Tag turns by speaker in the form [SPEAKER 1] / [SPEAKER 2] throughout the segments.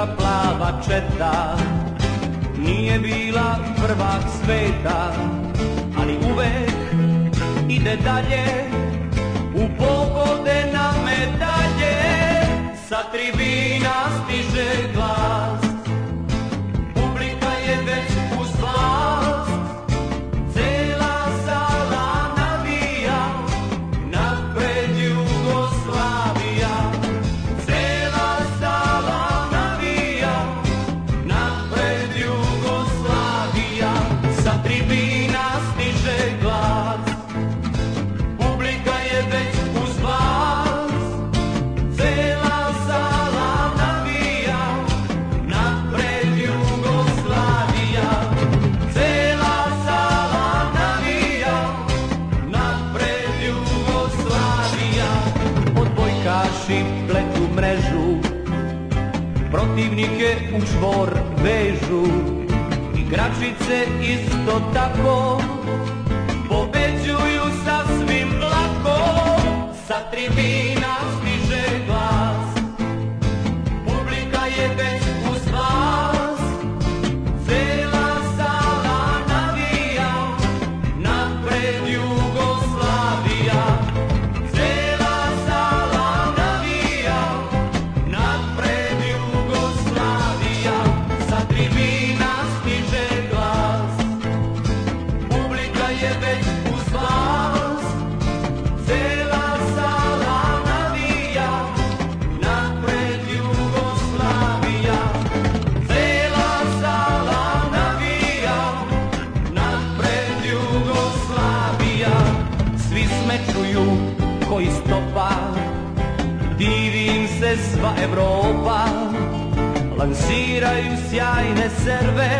[SPEAKER 1] velika plava četa Nije bila prvak sveta Ali uvek ide dalje U pogode na medalje Sa tribina stiže glas se isto tako potenciajne serwe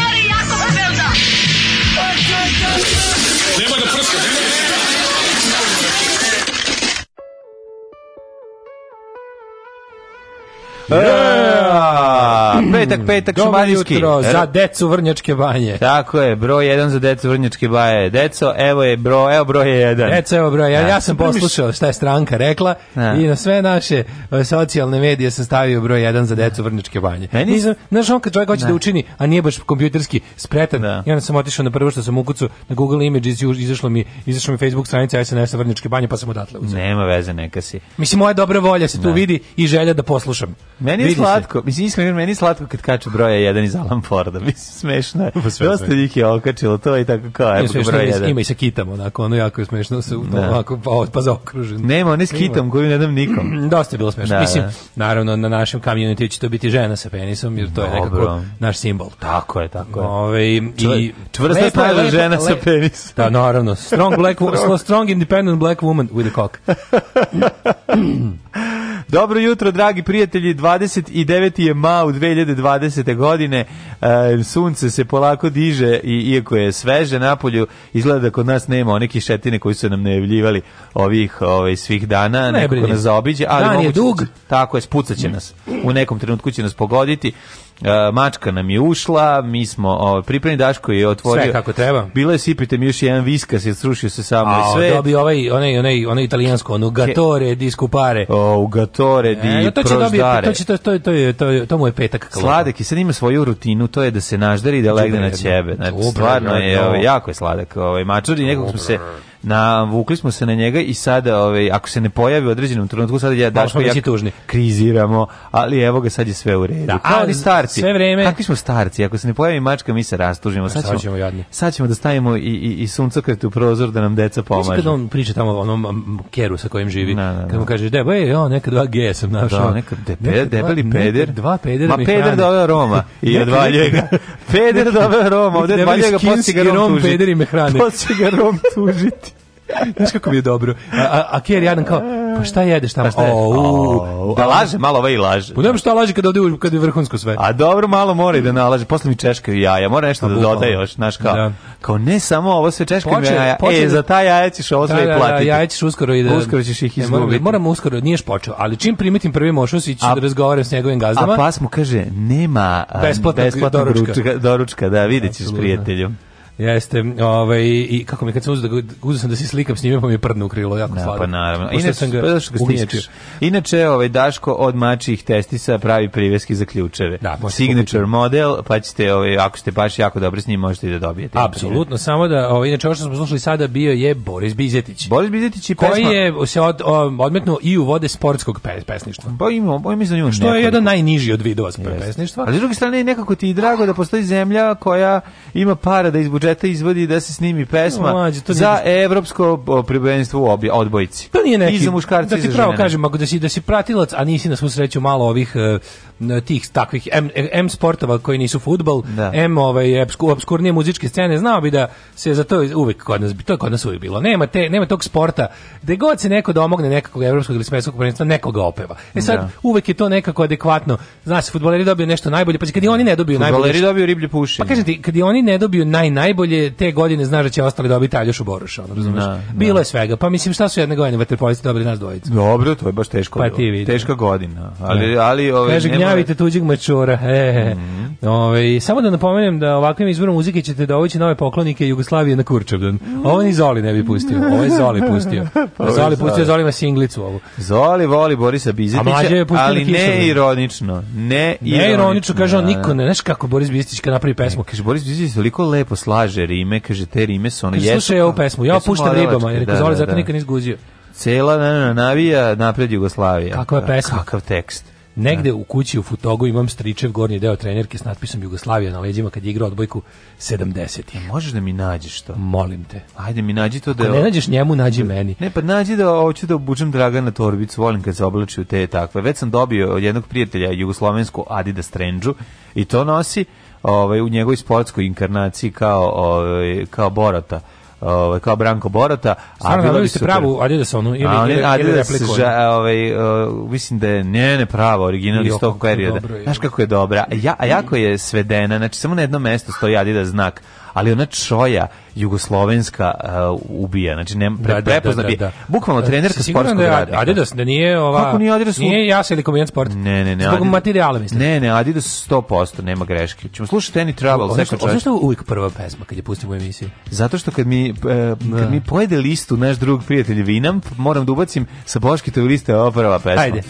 [SPEAKER 1] petak, mm. petak Dobro šumadijski. jutro za decu Vrnjačke banje. Tako je, broj 1 za decu Vrnjačke banje. Deco, evo je bro, evo broj 1.
[SPEAKER 2] Deco, evo broj 1. Ja, da. ja sam poslušao šta je stranka rekla ja. Da. i na sve naše e, socijalne medije sam stavio broj 1 za decu Vrnjačke banje. Meni? Nisam, znaš, on kad čovjek hoće ne. Da, da učini, a nije baš kompjuterski spretan, da. i onda sam otišao na prvo što sam ukucao na Google Images i izašlo mi, izašlo mi Facebook stranica SNS Vrnjačke banje, pa sam odatle
[SPEAKER 1] uzeo. Nema veze, neka si.
[SPEAKER 2] Mislim, moja dobra volja se tu da. vidi i želja da poslušam.
[SPEAKER 1] Meni je vidi slatko, se. mislim, iskreno, meni je slatko kad kači broja 1 iz Alan Forda, mislim, smešno je. Pa Dosta njih je okačilo, to i tako kao, evo ga
[SPEAKER 2] broja 1. Ima i sa kitam, onako, ono jako je smešno, se, da. onako, pa, pa zaokružen.
[SPEAKER 1] Nema, ne s kitom koju ne dam nikom.
[SPEAKER 2] Dosta je bilo smešno. Da, da. mislim, da. naravno, na našem community će to biti žena sa penisom, jer to je Dobro. nekako naš simbol.
[SPEAKER 1] Tako je, tako je.
[SPEAKER 2] Ove, i,
[SPEAKER 1] Čvrsta snaža žena sa penisom.
[SPEAKER 2] Da, naravno, strong, black, strong independent black woman with a cock.
[SPEAKER 1] Dobro jutro, dragi prijatelji, 29. je mao 2020. godine, e, sunce se polako diže i iako je sveže napolju, izgleda da kod nas nema neki šetine koji su nam najavljivali ovih ovih ovaj, svih dana, ne nekako nas zaobiđe, ali Dan moguće, je da dug. tako je, spucaće nas, u nekom trenutku će nas pogoditi, E, mačka nam je ušla, mi smo ovaj pripremni Daško je otvorio.
[SPEAKER 2] Sve kako treba.
[SPEAKER 1] Bilo je sipite mi još jedan viskas, je srušio se samo i sve.
[SPEAKER 2] Dobio ovaj, onaj, onaj, onaj italijansko, ono gatore di scupare.
[SPEAKER 1] O, ugatore
[SPEAKER 2] di e, to će proždare. Dobije, to, će, to, to, to, to, to mu je petak.
[SPEAKER 1] Kalora. Sladak i sad ima svoju rutinu, to je da se naždari i da legne na ćebe. Znači, stvarno je, ovaj, jako je sladak. Ovaj, mačuri, nekog smo se na vukli smo se na njega i sada ovaj ako se ne pojavi u određenom trenutku sada je da smo ja tužni. Kriziramo, ali evo ga sad je sve u redu. Da, Kao ali starci. Sve vreme. Kakvi smo starci? Ako se ne pojavi mačka mi se rastužimo. Pa sad, sad ćemo, jadni. Sad ćemo da stavimo i i i suncokret u prozor da nam deca pomažu.
[SPEAKER 2] Kad on priča tamo o onom keru sa kojim živi, na, na, na. kad mu kažeš da je ja neka dva G sam da, našao. Da, neka debeli debeli peder, dva pedera Ma peder doveo Roma i odvaljuje ga. Peder doveo Roma, ovde odvaljuje ga, posti ga Rom Peder i me hrane. Posti ga Rom tužiti. Znaš kako mi je dobro. A, a, a Kjer Jadan kao, pa šta jedeš tamo? Pa šta je? o,
[SPEAKER 1] da laže, malo ovaj laže.
[SPEAKER 2] Pa nema šta laže kada ovde kad je vrhunsko sve.
[SPEAKER 1] A dobro, malo mora i da nalaže. Posle mi češka i jaja, mora nešto da doda još, znaš kao. Da. Kao ne samo ovo sve češka i jaja. Počne, e, da- za ta jaja ćeš ovo sve i da, da, platiti. Da, jaja
[SPEAKER 2] ćeš uskoro i da
[SPEAKER 1] uskoro ćeš ih e, izgubiti. Moram,
[SPEAKER 2] moramo uskoro, nije počeo, ali čim primitim prvi Mošosić da razgovaram s njegovim gazdama. A
[SPEAKER 1] pas mu kaže nema besplatnog, doručka. doručka, da videćeš s prijateljem.
[SPEAKER 2] Jeste, ovaj i kako mi kad sam uzeo da uzeo sam da se slikam s njime pa mi je prdno ukrilo jako pa slatko. Pa
[SPEAKER 1] naravno. Inače sam ga, pa što ga sničeš. Inače ovaj Daško od mačih testisa pravi priveski za ključeve. Da, Signature model, pa ćete ovaj ako ste baš jako dobri s njim možete i da dobijete.
[SPEAKER 2] Apsolutno, samo da ovaj inače ovo što smo slušali sada bio je Boris Bizetić.
[SPEAKER 1] Boris Bizetić
[SPEAKER 2] i
[SPEAKER 1] koji
[SPEAKER 2] pesma... je se od, odmetno i u vode sportskog pes, pesništva.
[SPEAKER 1] Pa ima, pa mislim on.
[SPEAKER 2] Što nekoliko. je jedan najniži od vidova pesništva. Ali s
[SPEAKER 1] druge strane nekako ti je drago da postoji zemlja koja ima para da iz budžeta kaseta izvodi da se snimi pesma Mlađe, za nije... evropsko prvenstvo u obje, odbojici.
[SPEAKER 2] To nije neki... I za muškarci da ti pravo kažem, ako da si, da si pratilac, a nisi na svu sreću malo ovih uh, tih takvih M, M sportova koji nisu futbal, da. M ovaj, obskurne muzičke scene, znao bi da se za to uvek kod nas, bi to je kod nas uvijek bilo. Nema, te, nema tog sporta, da god se neko domogne nekakvog evropskog ili svetskog prvenstva, nekoga opeva. E sad, da. uvek je to nekako adekvatno. Znaš, fudbaleri dobiju nešto najbolje, pa kad i oni ne dobiju najbolje. Futboleri
[SPEAKER 1] dobiju riblje pušenje. Pa
[SPEAKER 2] kažem ti, kad i oni ne dobiju naj, naj najbolje te godine znaš da će ostali dobiti Aljoš u Boruša, ono, razumeš? Na, da, da. Bilo je svega. Pa mislim šta su jedne godine vaterpolisti dobili nas dvojicu.
[SPEAKER 1] Dobro, to je baš teško. Pa ti vidi. Teška godina. Ali ja. Da. ali ove ovaj,
[SPEAKER 2] Kaže gnjavite tuđeg mačura. E. Mm -hmm. Ove, ovaj, samo da napomenem da ovakvim izborom muzike ćete dovući nove poklonike Jugoslavije na Kurčevdan. Mhm. Ovo ni Zoli ne bi pustio. Ovo je Zoli pustio. pa Zoli pustio Zoli ima singlicu ovu.
[SPEAKER 1] Zoli voli Borisa Bizetića, ali ne ironično. Ne
[SPEAKER 2] ironično, kaže on niko ne, znaš kako Boris Bizetić kad napravi pesmu,
[SPEAKER 1] kaže Boris Bizetić toliko lepo slavi laže rime, kaže te rime su one
[SPEAKER 2] jesu. Slušaj ovu pesmu, ja opuštam ribama, jer da, zove, da, zato da. nikad nizguzio.
[SPEAKER 1] Cela na, na, navija napred Jugoslavija.
[SPEAKER 2] Kakva je pesma?
[SPEAKER 1] Kakav tekst.
[SPEAKER 2] Negde da. u kući u Futogu imam stričev gornji deo trenerke s natpisom Jugoslavija na leđima kad je igrao odbojku 70-ih. Ja, e,
[SPEAKER 1] možeš da mi nađeš to?
[SPEAKER 2] Molim te.
[SPEAKER 1] Ajde mi nađi to da...
[SPEAKER 2] Ako ne nađeš njemu, nađi meni.
[SPEAKER 1] Ne, pa nađi da hoću da obučem Dragana Torbicu, volim kad se oblači u te takve. Već sam dobio od jednog prijatelja jugoslovensku Adidas Trendžu i to nosi ovaj, u njegovoj sportskoj inkarnaciji kao, ovaj, kao Borata ovaj kao Branko Borata
[SPEAKER 2] Stvarno, a bilo bi se pravo pravu se onu ili a, ili, Adidas ža, ovaj
[SPEAKER 1] uh, mislim da je ne ne pravo original iz tog perioda. Znaš kako je dobra. Ja a jako je svedena, znači samo na jednom mestu stoji Adidas znak ali ona čoja jugoslovenska uh, ubija. Znači ne pre, da, da, da, da, Bukvalno trenerka sportskog da
[SPEAKER 2] radnika. Adidas da nije ova Kako nije Adidas? Nije ja se ili sport.
[SPEAKER 1] Ne, ne, ne. Zbog Adidas, materijala mislim. Ne, ne, Adidas 100% nema greške. Ćemo slušati Any Travel, znači
[SPEAKER 2] što, što uvijek prva pesma kad je pustimo emisiju.
[SPEAKER 1] Zato što kad mi e, kad mi pojede listu naš drug prijatelj Vinam moram da ubacim sa Boškitove liste ova prva pesma. Ajde.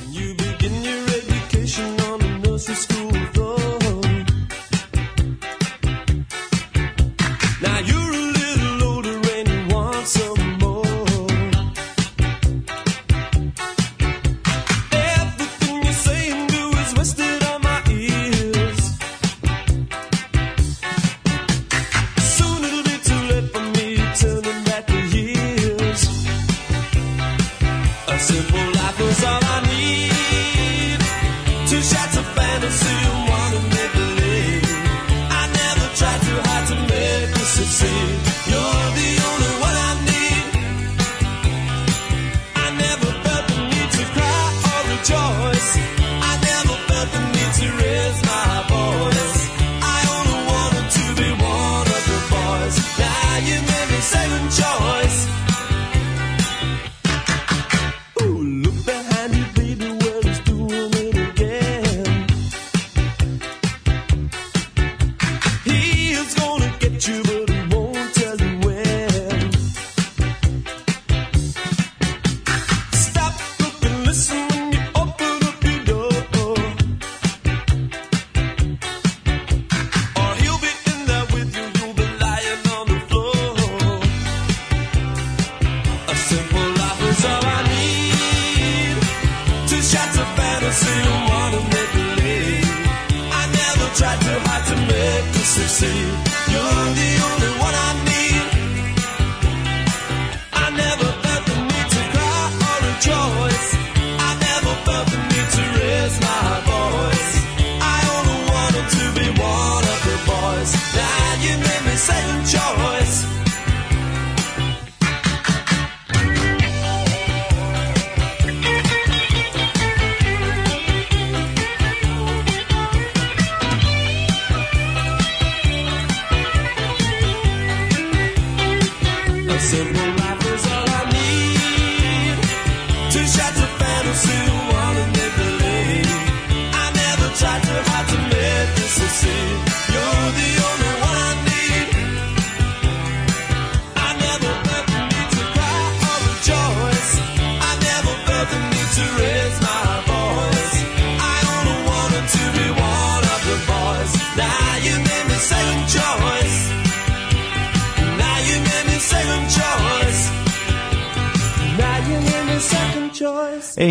[SPEAKER 1] simple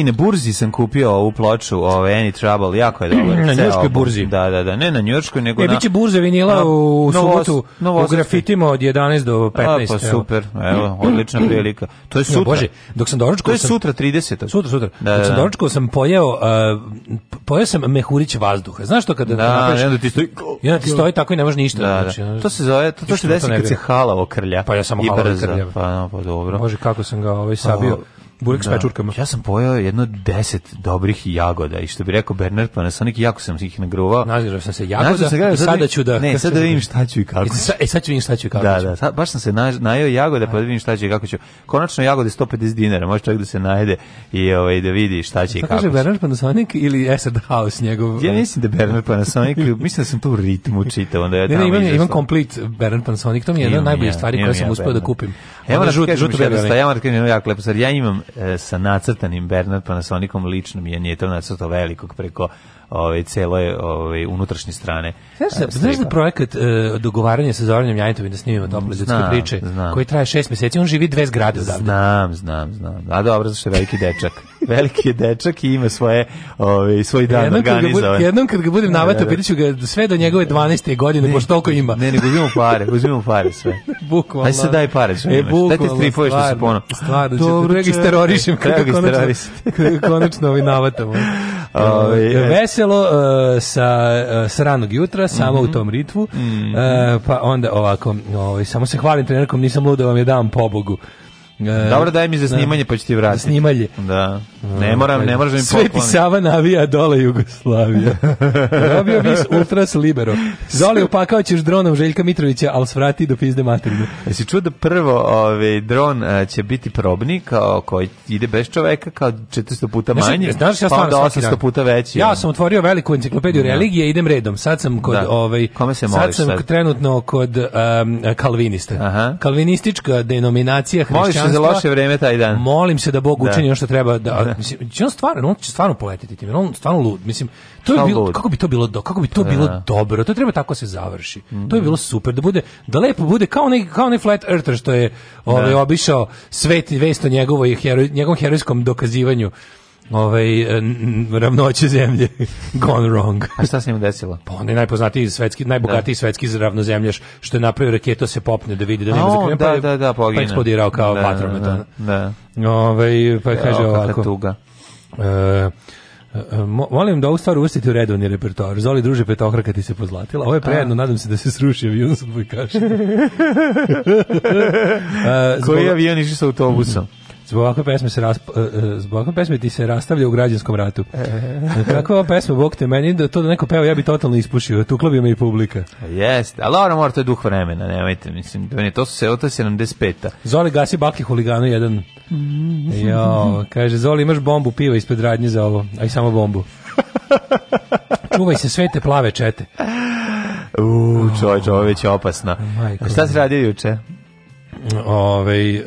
[SPEAKER 1] i na burzi sam kupio ovu ploču, ovaj Any Trouble, jako je dobro.
[SPEAKER 2] Na njujorškoj burzi.
[SPEAKER 1] Da, da, da, ne na njujorškoj, nego e, na...
[SPEAKER 2] biće burze vinila na, u subotu u grafitima od 11 do
[SPEAKER 1] 15. A, pa super, evo, odlična prilika. To je sutra. No, Bože, dok sam doručkao... To je sam, sutra 30.
[SPEAKER 2] Sutra, sutra. Da, da dok sam da. doručkao sam pojeo, uh, pojeo sam mehurić vazduha. Znaš to kada... Da, napraviš, jedan ti stoji... Jedan ti stoji tako i ne može ništa.
[SPEAKER 1] Da, da. Znači, to se zove, to, to se desi kad se halavo krlja.
[SPEAKER 2] Pa ja samo halavo krlja. Pa,
[SPEAKER 1] no, pa dobro.
[SPEAKER 2] Bože, kako sam ga ovaj sabio burek da. s pečurkama.
[SPEAKER 1] Ja sam pojeo jedno 10 dobrih jagoda i što bi rekao Bernard Panasonic, jako sam ih nagrovao.
[SPEAKER 2] Nagrovao sam se jagoda sam se gleda, i sada ću da...
[SPEAKER 1] Ne, sad da vidim šta ću i kako e, ću. E, sad ću da vidim šta ću i kako da, ću. Da, sad, baš sam se najao jagode pa da vidim šta će i kako ću. Konačno jagode 150 dinara, može čovjek da se najede i ovaj, da vidi šta će i pa kako će. kaže
[SPEAKER 2] Bernard Panasonic ili Esad House njegov...
[SPEAKER 1] Ja ovaj? mislim da Bernard Panasonic, mislim da sam to ritmu čitao. Onda ja
[SPEAKER 2] ne, ne, imam, imam complete Bernard Panasonic, to mi je jedna najbolja najboljih stvari koje sam uspeo da kupim. Evo ovaj. da žuti, žuti, žuto, žuto, žuto, žuto, žuto, žuto, žuto, žuto, žuto, žuto, žuto, žuto, žuto, žuto, žuto, žuto, E, sa nacrtanim Bernard Panasonicom ličnom je nije to nacrto velikog preko ove, cele ove, unutrašnje strane. Znaš, da- e, znaš da projekat e, dogovaranja sa Zoranom Janjetovi da snimimo tople ljudske priče, znam. koji traje 6 meseci, on živi dve zgrade odavde. Znam, znam, znam. A dobro, zašto je veliki dečak. veliki je dečak i ima svoje, ove, svoj dan jednom organizovan. Kad jednom kad ga budem navatao, da, da. pitaću ga sve do njegove 12. godine, ne, pošto toliko ima. Ne, ne, uzimamo pare, uzimamo pare sve. bukvalno. Ajde se daj pare, sve e, bukvalno, Daj ti stripuješ što se pono. Stvarno, Dobro, ćete, treba ga isterorišem kada konačno, konačno ovi navatamo. Ove, e. veselo e, sa e, ranog jutra, samo mm -hmm. u mhm. tom ritvu. Mm -hmm. e, pa onda ovako, ovaj, samo se hvalim trenerkom, nisam lud da vam je dam pobogu. Da, da. Dobro, daj mi za da. snimanje, pa ću ti vratiti. Za snimalje. Da. Ne moram, pa ne moram im pokloniti. Sveti Sava navija dole Jugoslavija. Robio bis ultras libero. Zoli, upakao ćeš dronom Željka Mitrovića, ali svrati do pizde materne. Jesi čuo da prvo ovaj, dron će biti probni, kao koji ide bez čoveka, kao 400 puta manje, znaš, znaš, ja pa onda 800 puta veći. Ja sam otvorio veliku enciklopediju religije, idem redom. Sad sam kod... Da. Ovaj, Kome se moliš sad? Sam sad sam trenutno kod um, kalvinista. Aha. Kalvinistička denominacija hrišćanstva za loše vreme taj dan. Molim se da Bog da. učini ono što treba da, da. mislim, će on stvarno, on će stvarno poletiti time. On stvarno lud, mislim. To je bilo, kako bi to bilo, do, kako bi to bilo da. dobro. To treba tako se završi. Mm -hmm. To je mhm. bilo super da bude da lepo bude kao neki kao neki flat earther što je ovaj obišao svet i vesto njegovoj heroj, njegovom herojskom dokazivanju ovaj, e, ravnoće zemlje gone wrong. A šta se njemu desilo? Pa on je najpoznatiji svetski, najbogatiji da. svetski ravnozemljaš, što je napravio raketo da se popne da vidi da nema zakrenja, da, da, pa, da, da, pa je eksplodirao kao da, Da, da. Ove, ovaj, pa je kaže ovako. Tuga. E, e molim da ovu stvar uvrstite u redovni repertoar. Zoli, druže, petohraka ti se pozlatila. Ovo je prejedno, nadam se da se sruši avion sa dvojkašima. E, Koji avion išli sa autobusom? Zbog ovakve pesme se rasp... E, e, zbog ovakve pesme ti se rastavlja u građanskom ratu. Kako e. ova pesma, bok te meni, da to da neko peva, ja bi totalno ispušio, tukla bi me i publika. Jeste, ali ono mora, to je duh vremena, nemojte, mislim, to su se, to je 75-a. Zoli gasi bakli huliganu jedan. Jo, kaže, Zoli imaš bombu piva ispred radnje za ovo, a samo bombu. Čuvaj se svete plave čete. U, čovječ, ovo je već opasno. Šta si radio juče? Ove, ovaj, e,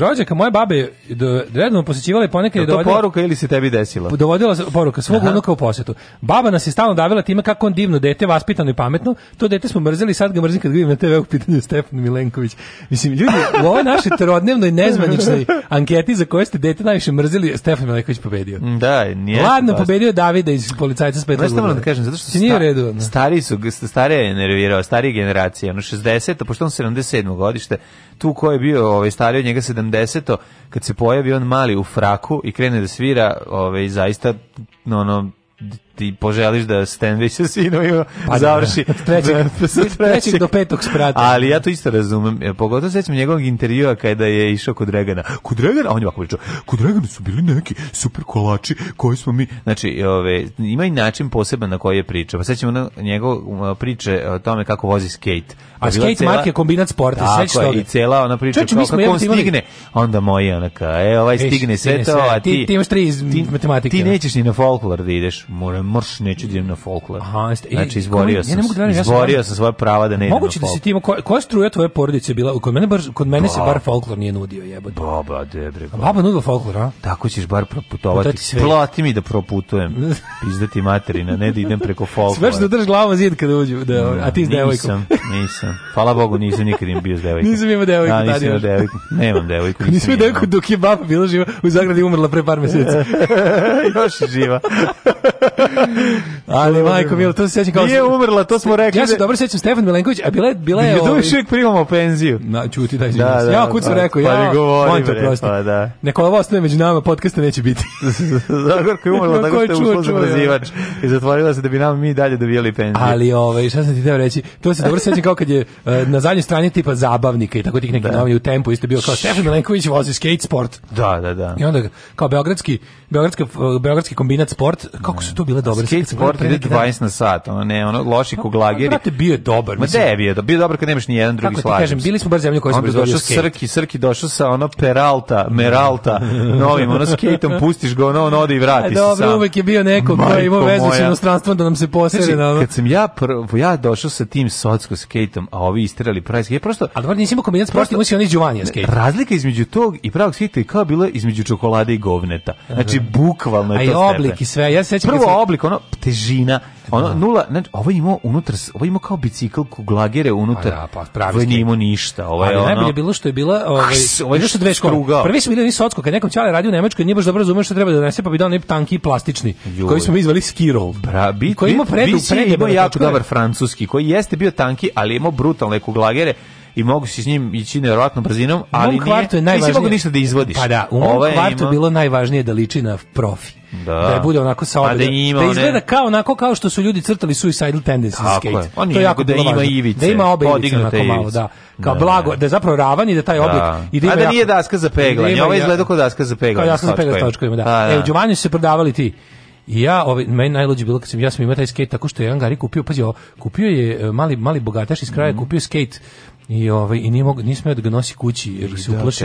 [SPEAKER 2] rođaka moje babe do, redno posjećivala je ponekad... Je to dovodila, poruka ili se tebi desila? Dovodila poruka svog Aha. unuka u posjetu. Baba nas je stalno davila time kako on divno dete, vaspitano i pametno. To dete smo mrzeli, sad ga mrzim kad vidim na TV u pitanju Stefan Milenković. Mislim, ljudi, u ovoj našoj trodnevnoj nezvaničnoj anketi za koje ste dete najviše mrzeli, Stefan Milenković pobedio. Mm, da, nije. Ladno pobedio Davida iz policajca s Petrograda. Ne znam da kažem, zato što sta, redu, stari su, stare je nervirao, stari generacije, ono 60, a pošto on 77. godište, tu ko je bio ovaj stariji od njega 70 o kad se pojavi on mali u fraku i krene da svira, ovaj zaista no, ono ti poželiš da Stanvića sinoju pa, da, završi da, trećeg, trećeg, trećeg do petog sprata. Ali ja to isto razumem, pogotovo sećam njegovog intervjua kada je išao kod Dragana. Kod Dragana, on je ovako pričao, kod Dragana su bili neki super kolači koji smo mi, znači, ove, ima i način poseban na koji je pričao. Pa sećamo na njegov uh, priče o tome kako vozi skate. A pa skate cela, mark je kombinat sporta, sećaš toga. i cela ona priča Čeči, kao, kako on imali... stigne, onda moji onaka, e, ovaj Eš, stigne sve to, a ti... Ti, ti imaš tri iz ti, matematike. Ti nećeš ni na folklor da ideš, moram mrš, neću da idem na folklor. Aha, jeste. E, znači, izborio, sam, ja ne mogu da verim, izborio ja sam, sam svoje prava da ne idem Moguće da si ti imao, koja, koja struja tvoje porodice bila, kod mene, bar, kod mene ba. se da. bar folklor nije nudio, jebote. Baba, debre. Ba. Baba nudila folklor, a?
[SPEAKER 3] Tako ćeš bar proputovati. Plati mi da proputujem, pizdati materina, ne da idem preko folklora. Sve da drži glavu zid kada uđu, da, da, a ti s devojkom. Nisam, nisam. Hvala Bogu, nisam nikad im bio s devojkom. Nisam imao da, devojku. Da, nisam imao devojku. Nemam devojku. Nisam, nisam imao devojku dok je baba bila živa, u Zagradi umrla pre par meseci. Još živa. Ali majko milo, to se sećam kao Nije umrla, to smo rekli. Ja se da- dobro sećam Stefan Milenković, a bila je bila je. Ovaj... uvijek primamo penziju. Na čuti daj. Da, da, ja da, kucu pa- rekao, ja. Pa to prosto. Pa da. Neka ovo ostane među nama, podkasta neće biti. Zagorka je umrla tako što je ušla za brazivač i zatvorila se da bi nam mi dalje dobijali penziju. Ali ovaj šta sam ti teo reći? To se dobro sećam kao kad je e, na zadnjoj strani tipa zabavnika i tako tih nekih da. novih u tempu isto bio kao Stefan Milenković vozi skate sport. Da, da, da. I onda kao beogradski beogradski beogradski kombinat sport, kako su to bile dobar. Skate sport ide 20 na sat, ono ne, ono loši kuglageri. Pa, brate, bio je dobar. Ma da je bio, bio dobar kad nemaš ni jedan drugi slažem. Kako kažem, bili smo bar zemlju koju smo došao Srki, Srki došao sa ono Peralta, Meralta, novim ono skateom pustiš ga, ono on ode i vrati se sam. Dobro, uvek je bio neko ko je imao vezu sa inostranstvom da nam se posere na Kad sam ja prvo, ja došao sa tim socsko skateom, a ovi istrali pravi skate, prosto... al dobro, nisi imao kombinat, prosto imao si onaj Giovanni skate. Razlika između tog i pravog skate kao bila između čokolade i govneta. Znači, bukvalno je to stepen. A i oblik i sve. Ja se sećam prvo koliko ono težina ono da. nula znači ovo ima unutar ovo ima kao bicikl kuglagere unutar da, pa pravi nije imao ništa ovo je ali ono najbolje bilo što je bila ovaj ah, ovaj nešto dve kruga prvi smo bili ni socsko kad nekom ćale radio u nemačkoj nije baš dobro razumeo šta treba da donese pa bi dao neki tanki plastični Jure. koji smo mi izvali skirol bra bi koji ima predu predebelo jako dobar francuski koji jeste bio tanki ali ima brutalne kuglagere i mogu si s njim ići nevjerojatnom brzinom, ali nije, je najvažnije. nisi mogu ništa da izvodiš. Pa da, u mom kvartu ima... bilo najvažnije da liči na profi da, da je bude onako sa obe, da, da, izgleda kao onako kao što su ljudi crtali Suicidal Tendencies Tako skate. Je. On to je jako da ima ivice, da ima obe ivice onako ivice. malo, da. Kao da, blago, da je zapravo ravan i da taj oblik da. i da ima A da nije daska za da peglanje, ovo izgleda kao daska za peglanje. Kao daska za peglanje, točkovima, da. E, u Đumanju su se prodavali ti. I ja, ovaj, meni najluđe bilo kad sam, ja sam imao taj skate tako što je Angari kupio, pazi, o, kupio je e, mali, mali bogataš iz kraja, mm -hmm. kupio skate i ovaj i nije mog nismo da ga nosi kući jer se da, uplaši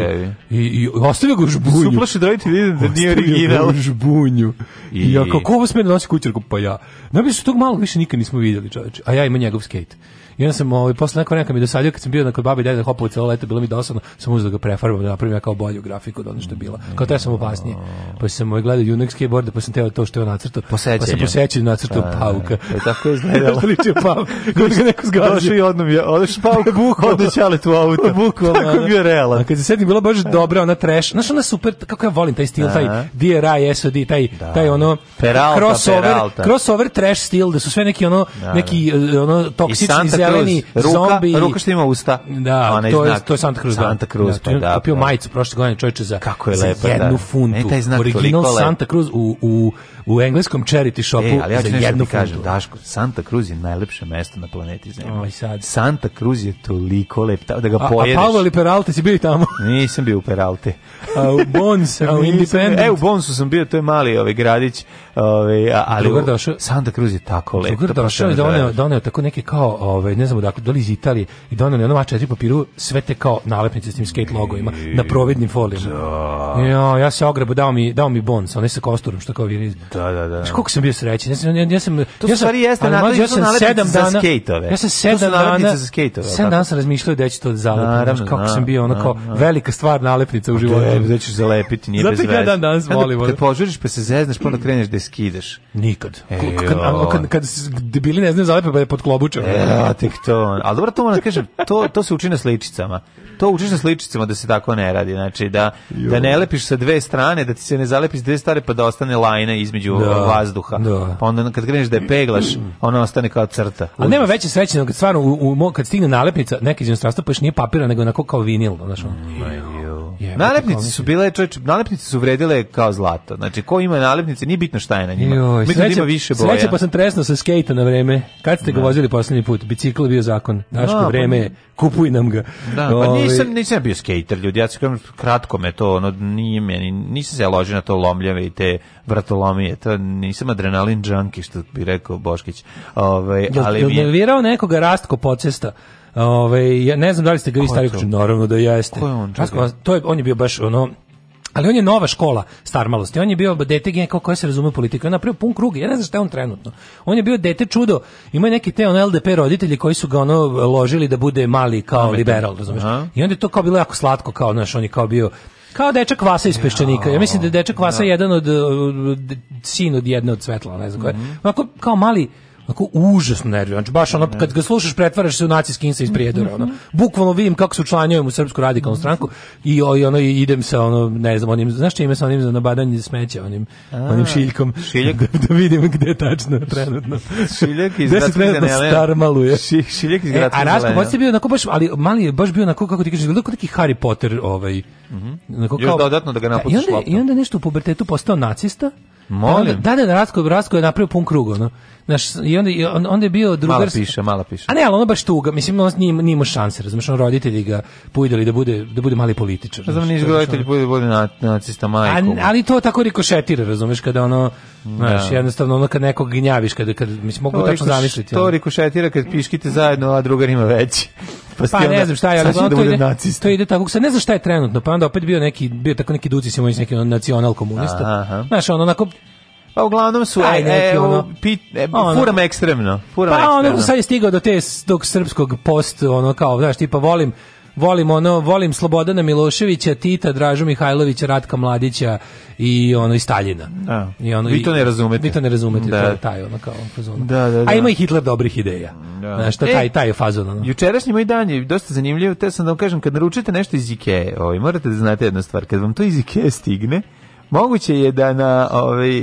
[SPEAKER 3] i, i ostavi ga u žbunju. Se uplaši da vidite da nije original u žbunju. I, I ja kako ovo sme da nosi kući, pa ja. Ne bi se tog malo više nikad nismo videli, čoveče. A ja imam njegov skate. I sam ovaj posle nekog neka mi dosadio kad sam bio na kod babi dede hopao celo leto, bilo mi dosadno, sam uzeo da ga prefarbam, da napravim ja kao bolju grafiku od ono što je bila. Kao to sam opasnije. Pa sam moj ovaj, gledao Unix keyboard, pa sam teo to što je on nacrtao. Pa sam posećen nacrtao pa, pauka. E, tako je izgledalo. Liči pauk. Kad ga neko zgađa. Došao i odnom je, odeš pauk, buk, odeš ale tu auto. Bukom. Tako je bio realan. A kad se setim, bila baš dobra ona trash. Znaš, ona super, kako ja volim taj stil, taj DRI, SOD, taj, da. taj ono crossover, crossover trash stil, da su sve neki ono, da, neki da. ono toksični zeleni Cruz. zombi. Ruka što ima usta. Da, to je, to je Santa Cruz. Da. Santa Cruz, da. Pa, da, kupio pa. majicu prošle godine čovječe za, Kako je za lepa, jednu da. funtu. E, taj znak Original Santa Cruz u, u u engleskom charity shopu e, ali ja ću za jednu kažem, Daško, Santa Cruz je najlepše mesto na planeti Zemlji. Oj, sad. Santa Cruz je toliko lep, da ga a, pojedeš. A Pavel i Peralte si bili tamo? Nisam bio u Peralte. A u Bons, a u Independent. E, u Bonsu sam bio, to je mali ovaj gradić, ovaj, ali Drugar Santa Cruz je tako lep. Drugar došao i doneo, doneo tako neke kao, ovaj, ne znam odakle, doli iz Italije i doneo na jednom a papiru sve te kao nalepnice s tim skate logovima na providnim folijama. Da. Ja, ja se ogrebu, dao mi, dao mi Bons, onaj sa kosturom, što kao viriz. Da, da, da. Znaš koliko sam bio srećen. Ja sam, ja, ja sam, to ja stvari jeste, ali, mlađe, ja sam sedam dana, za Ja sam sedam dana, za skejtove, sedam dana sam razmišljao da će to zalepiti. zalepim. Naravno, kako sam bio onako velika stvar nalepnica u životu. Da, da ću zalepiti, nije bez veze. Zato ja dan danas volim. Kad požuriš pa se zezneš, pa onda kreneš da je skidaš. Nikad. Kad, kad, debili ne znaju zalepe, pa je pod klobučem.
[SPEAKER 4] E, tek to. Ali dobro, to moram da kažem, to, to se uči na sličicama. To učiš na sličicama da se tako ne radi. Znači, da, da ne lepiš sa dve strane, da ti se ne zalepiš dve stare, pa da ostane lajna između između da, vazduha. Da. Pa onda kad kreneš da je peglaš, ona ostane kao crta.
[SPEAKER 3] Ali nema veće sreće, kad stvarno u, u, kad stigne nalepnica, neka iz inostranstva, pa još nije papira, nego onako kao vinil. Znaš, mm,
[SPEAKER 4] Je, nalepnice su bile, čovječ, nalepnice su vredile kao zlato. Znači, ko ima nalepnice, nije bitno šta je na njima. Joj, sreće, da ima više boja. Sreće
[SPEAKER 3] pa sam tresno sa skejta na vreme. Kad ste ga no. Da. vozili poslednji put? Bicikl bio zakon. Daško no, da, pa vreme, kupuj nam ga. Da,
[SPEAKER 4] Ove... pa ovaj- nisam, nisam bio skejter, ljudi. Ja sam kratko me to, ono, nije meni, nisam se ložio na to lomljave i te vratolomije. To nisam adrenalin junkie, što bi rekao Boškić.
[SPEAKER 3] Ove, ovaj, ali je, je... nekoga rastko podcesta? Ove, ja ne znam da li ste ga vi stari naravno da jeste.
[SPEAKER 4] Ko je on? Rasko,
[SPEAKER 3] to je, on je bio baš ono, ali on je nova škola star starmalosti. On je bio dete neko koje se razume u politiku. On je napravio pun krug. Ja ne znam šta je on trenutno. On je bio dete čudo. Ima neki te on LDP roditelji koji su ga ono ložili da bude mali kao Ametim. liberal, razumiješ? I onda je to kao bilo jako slatko kao naš, on je kao bio kao dečak Vasa iz Peščanika. Ja mislim da je dečak Vasa da. jedan od, od, od sin od jedne od svetla, ne znam mm -hmm. koje. Mhm. Onako, kao mali Ako užasno nervira. Znači baš ono kad ga slušaš pretvaraš se u nacijski insa iz prijedora, mhm. ono. Bukvalno vidim kako se učlanjujem u srpsku radikalnu stranku i, o, i ono idem sa ono ne znam onim znaš čime sa onim za nabadanje smeća onim A, onim šiljkom.
[SPEAKER 4] Šiljak
[SPEAKER 3] da, da vidim gde tačno trenutno.
[SPEAKER 4] Šiljak iz gradske zelene. Star maluje. Ši,
[SPEAKER 3] šiljak iz gradske zelene. A Rasko baš je da. bio onako baš ali mali je baš bio na ko kako ti kažeš bilo neki Harry Potter ovaj. Mhm.
[SPEAKER 4] Mm kao, Još dodatno da ga
[SPEAKER 3] napustiš. Da, I onda, i onda nešto u pubertetu postao nacista.
[SPEAKER 4] Molim.
[SPEAKER 3] Da, da, da, Rasko, Rasko je napravio pun krug, ono. Znaš, i onda, on, onda je bio drugar... Mala
[SPEAKER 4] piše, mala piše.
[SPEAKER 3] A ne, ali ono baš tuga, mislim, on nije, nije imao šanse, razumiješ, on roditelji ga pujdali da bude, da bude mali političar. Razumiješ,
[SPEAKER 4] znači, znači, roditelji pujdali da
[SPEAKER 3] bude
[SPEAKER 4] na, nacista majku.
[SPEAKER 3] A, ali to tako rikošetira, razumiješ, kada ono, da. znaš, jednostavno ono kad nekog gnjaviš, kada, kad, mislim, mogu to tačno zamisliti.
[SPEAKER 4] To rikošetira kad piškite zajedno, a drugar ima veći.
[SPEAKER 3] Pa, pa ne znam šta je, ali da to, ide, to ide tako, sad ne znam šta je trenutno, pa onda opet bio neki, bio tako neki duci se moj neki nacional
[SPEAKER 4] komunista. Aha. Znaš, on onako Pa uglavnom su Aj, e, neki, e,
[SPEAKER 3] ono,
[SPEAKER 4] pit, e, pa ono, furam ekstremno. Furam pa ono sad
[SPEAKER 3] je stigao do te tog srpskog post ono kao znaš tipa volim volim ono volim Slobodana Miloševića, Tita, Dražu Mihajlovića, Ratka Mladića i ono i Staljina.
[SPEAKER 4] A, I ono vi to ne razumete.
[SPEAKER 3] Vi to ne razumete, da. to taj ono kao fazon. Da, da, da. A da. ima i Hitler dobrih ideja. Da. Znaš, ta, e, taj taj fazon ono.
[SPEAKER 4] Jučerašnji moj dan je dosta zanimljiv, te sam da vam kažem kad naručite nešto iz Ikea, ovaj morate da znate jednu stvar, kad vam to iz Ikea stigne, moguće je da na, ovaj,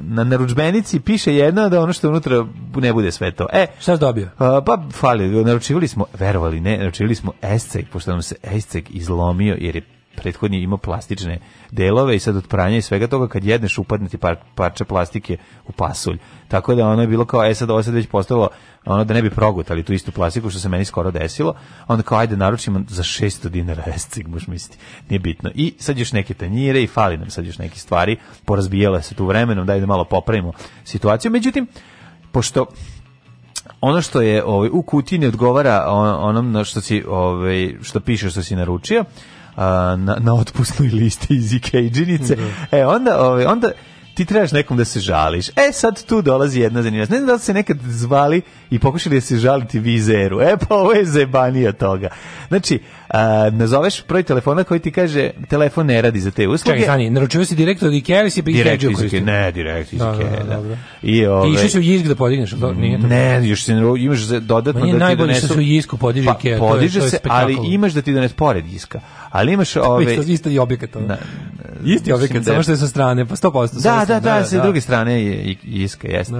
[SPEAKER 4] na naručbenici piše jedno da ono što unutra ne bude sve to. E,
[SPEAKER 3] Šta si dobio?
[SPEAKER 4] A, pa, fali, naručivali smo, verovali ne, naručivali smo escek, pošto nam se escek izlomio jer je prethodni imao plastične delove i sad od pranja i svega toga kad jedneš upadne ti par, parče plastike u pasulj. Tako da ono je bilo kao, e sad ovo sad već postalo ono da ne bi progutali tu istu plastiku što se meni skoro desilo, onda kao ajde naručimo za 600 dinara escig, možeš misliti, nije bitno. I sad još neke tanjire i fali nam sad još neke stvari, porazbijala se tu vremenom, daj da malo popravimo situaciju. Međutim, pošto ono što je ovaj u kutini ne odgovara onom što si ovaj što piše što si naručio na, na otpusnoj listi iz Ikejđinice. Da. E, onda, ove, ovaj, onda ti trebaš nekom da se žališ. E, sad tu dolazi jedna zanimljivost. Ne znam da li se nekad zvali i pokušali da se žaliti vizeru. E, pa ovo je zebanija toga. Znači, nazoveš prvi telefona koji ti kaže telefon ne radi za te usluge. Čekaj,
[SPEAKER 3] stani, naručio si direktno od Ikea ili si direkt
[SPEAKER 4] Ikea? Ne, direkt iz da, Ikea, da. da.
[SPEAKER 3] I ove... Išli su Jisk da podigneš,
[SPEAKER 4] nije to? Ne, još se imaš dodatno da, pa, da ti donesu...
[SPEAKER 3] najbolje
[SPEAKER 4] što su
[SPEAKER 3] Jisku podiže
[SPEAKER 4] Ikea. Podiže se, ali imaš da ti donese pored Jiska. Ali imaš ove...
[SPEAKER 3] Isto, isto i objekat. Ovaj. Isti objekat, samo što je sa strane, pa 100%.
[SPEAKER 4] Da, da, da, sa druge strane je Jiska, jeste.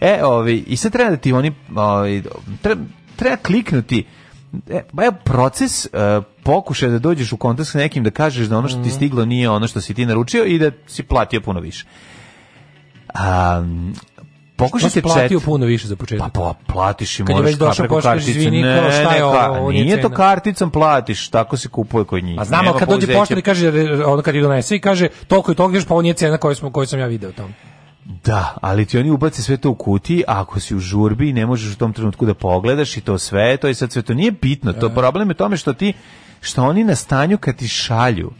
[SPEAKER 4] E, ovi, i sad treba da ti oni, ovi, ovaj, treba, treba kliknuti e, pa proces uh, pokušaj da dođeš u kontakt sa nekim da kažeš da ono što ti mhm. stiglo nije ono što si ti naručio i da si platio puno više. Um, pokušaj se
[SPEAKER 3] platio
[SPEAKER 4] čet...
[SPEAKER 3] puno više za početak. Pa,
[SPEAKER 4] pa platiš i
[SPEAKER 3] Kad možeš već preko
[SPEAKER 4] kartice. Izvini, ne, kao šta je ovo, nije, nije to karticom platiš, tako se kupuje kod njih.
[SPEAKER 3] A znamo kad dođe poštar i kaže ono kad ju donese i kaže toliko i toliko, pa ovo nije cena koju smo koju sam ja video tamo.
[SPEAKER 4] Da, ali ti oni ubace sve to u kutiji, a ako si u žurbi i ne možeš u tom trenutku da pogledaš i to sve, to je sad sve to nije bitno. To e. problem je tome što ti što oni na stanju kad ti šalju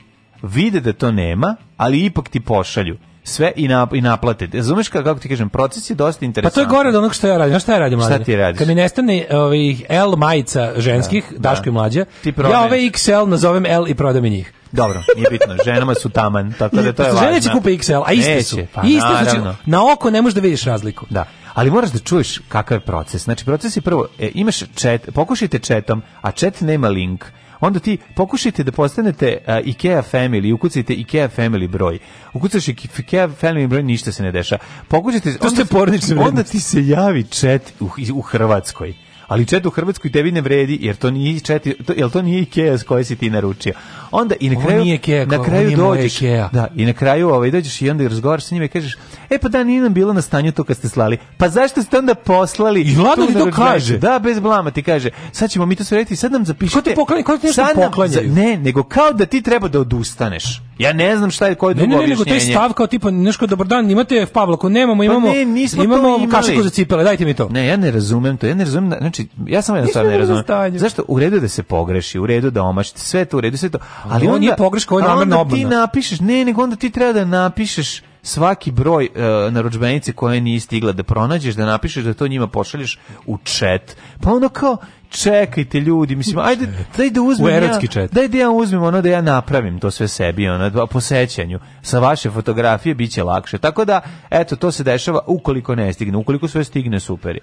[SPEAKER 4] vide da to nema, ali ipak ti pošalju sve i, na, i naplate. Razumeš kako ti kažem, proces je dosta interesantan.
[SPEAKER 3] Pa to je gore od onog što ja radim. Znaš
[SPEAKER 4] šta
[SPEAKER 3] ja radim?
[SPEAKER 4] Mlađe? Šta ti
[SPEAKER 3] radiš? Kad mi nestane ovih L majica ženskih, da, Daško da. i mlađa, ja ove XL nazovem L i prodam i njih.
[SPEAKER 4] Dobro, nije bitno. Ženama su taman, tako da to je važno. Žene će kupe XL,
[SPEAKER 3] a iste su. Pa, iste, znači, na oko ne možeš da vidiš razliku.
[SPEAKER 4] Da. Ali moraš da čuješ kakav je proces. Znači, proces je prvo, e, imaš chat, pokušajte chatom, a chat nema link onda ti pokušajte da postanete uh, IKEA family, ukucajte IKEA family broj. Ukucaš IKEA family broj, ništa se ne deša. Pokušajte,
[SPEAKER 3] to
[SPEAKER 4] ste
[SPEAKER 3] pornične
[SPEAKER 4] Onda ti se javi chat u, u Hrvatskoj ali chat u Hrvatskoj tebi ne vredi, jer to nije chat, to, jer to nije Ikea s koje si ti naručio.
[SPEAKER 3] Onda
[SPEAKER 4] i na kraju ovo
[SPEAKER 3] nije keko, na kraju
[SPEAKER 4] dođeš, da, i na kraju ovaj dođeš i onda razgovaraš sa njima i kažeš: "E pa da nije nam bilo na stanju to kad ste slali. Pa zašto ste onda poslali?"
[SPEAKER 3] I Lado ti to kaže.
[SPEAKER 4] Da, bez blama ti kaže. Sad ćemo mi to sve reći, sad nam zapišite. Ko te
[SPEAKER 3] poklanja, ko te nešto poklanjaju?
[SPEAKER 4] Ne, nego kao da ti treba da odustaneš. Ja ne znam šta je koje drugo objašnjenje.
[SPEAKER 3] Ne, ne, nego to je stav kao tipa nešto dobar dan, imate F Pavlaku, nemamo, pa imamo, pa ne, imamo kašiku za cipele, dajte mi to.
[SPEAKER 4] Ne, ja ne razumem to, ja ne razumem, znači, ja sam jednostavno ne razumem. Zašto? U redu da se pogreši, u redu da omašite, sve to u redu, sve to, ali on je
[SPEAKER 3] pogreška, ovo namerno onda
[SPEAKER 4] ti napišeš, ne, nego onda ti treba da napišeš svaki broj uh, naručbenice koje nije stigla da pronađeš, da napišeš, da to njima pošalješ u chat. Pa ono kao, čekajte ljudi, mislim, ajde, daj da uzmem ja, chat. daj da ja uzmem ono da ja napravim to sve sebi, ono, po sećanju. Sa vaše fotografije bit će lakše. Tako da, eto, to se dešava ukoliko ne stigne. Ukoliko sve stigne, super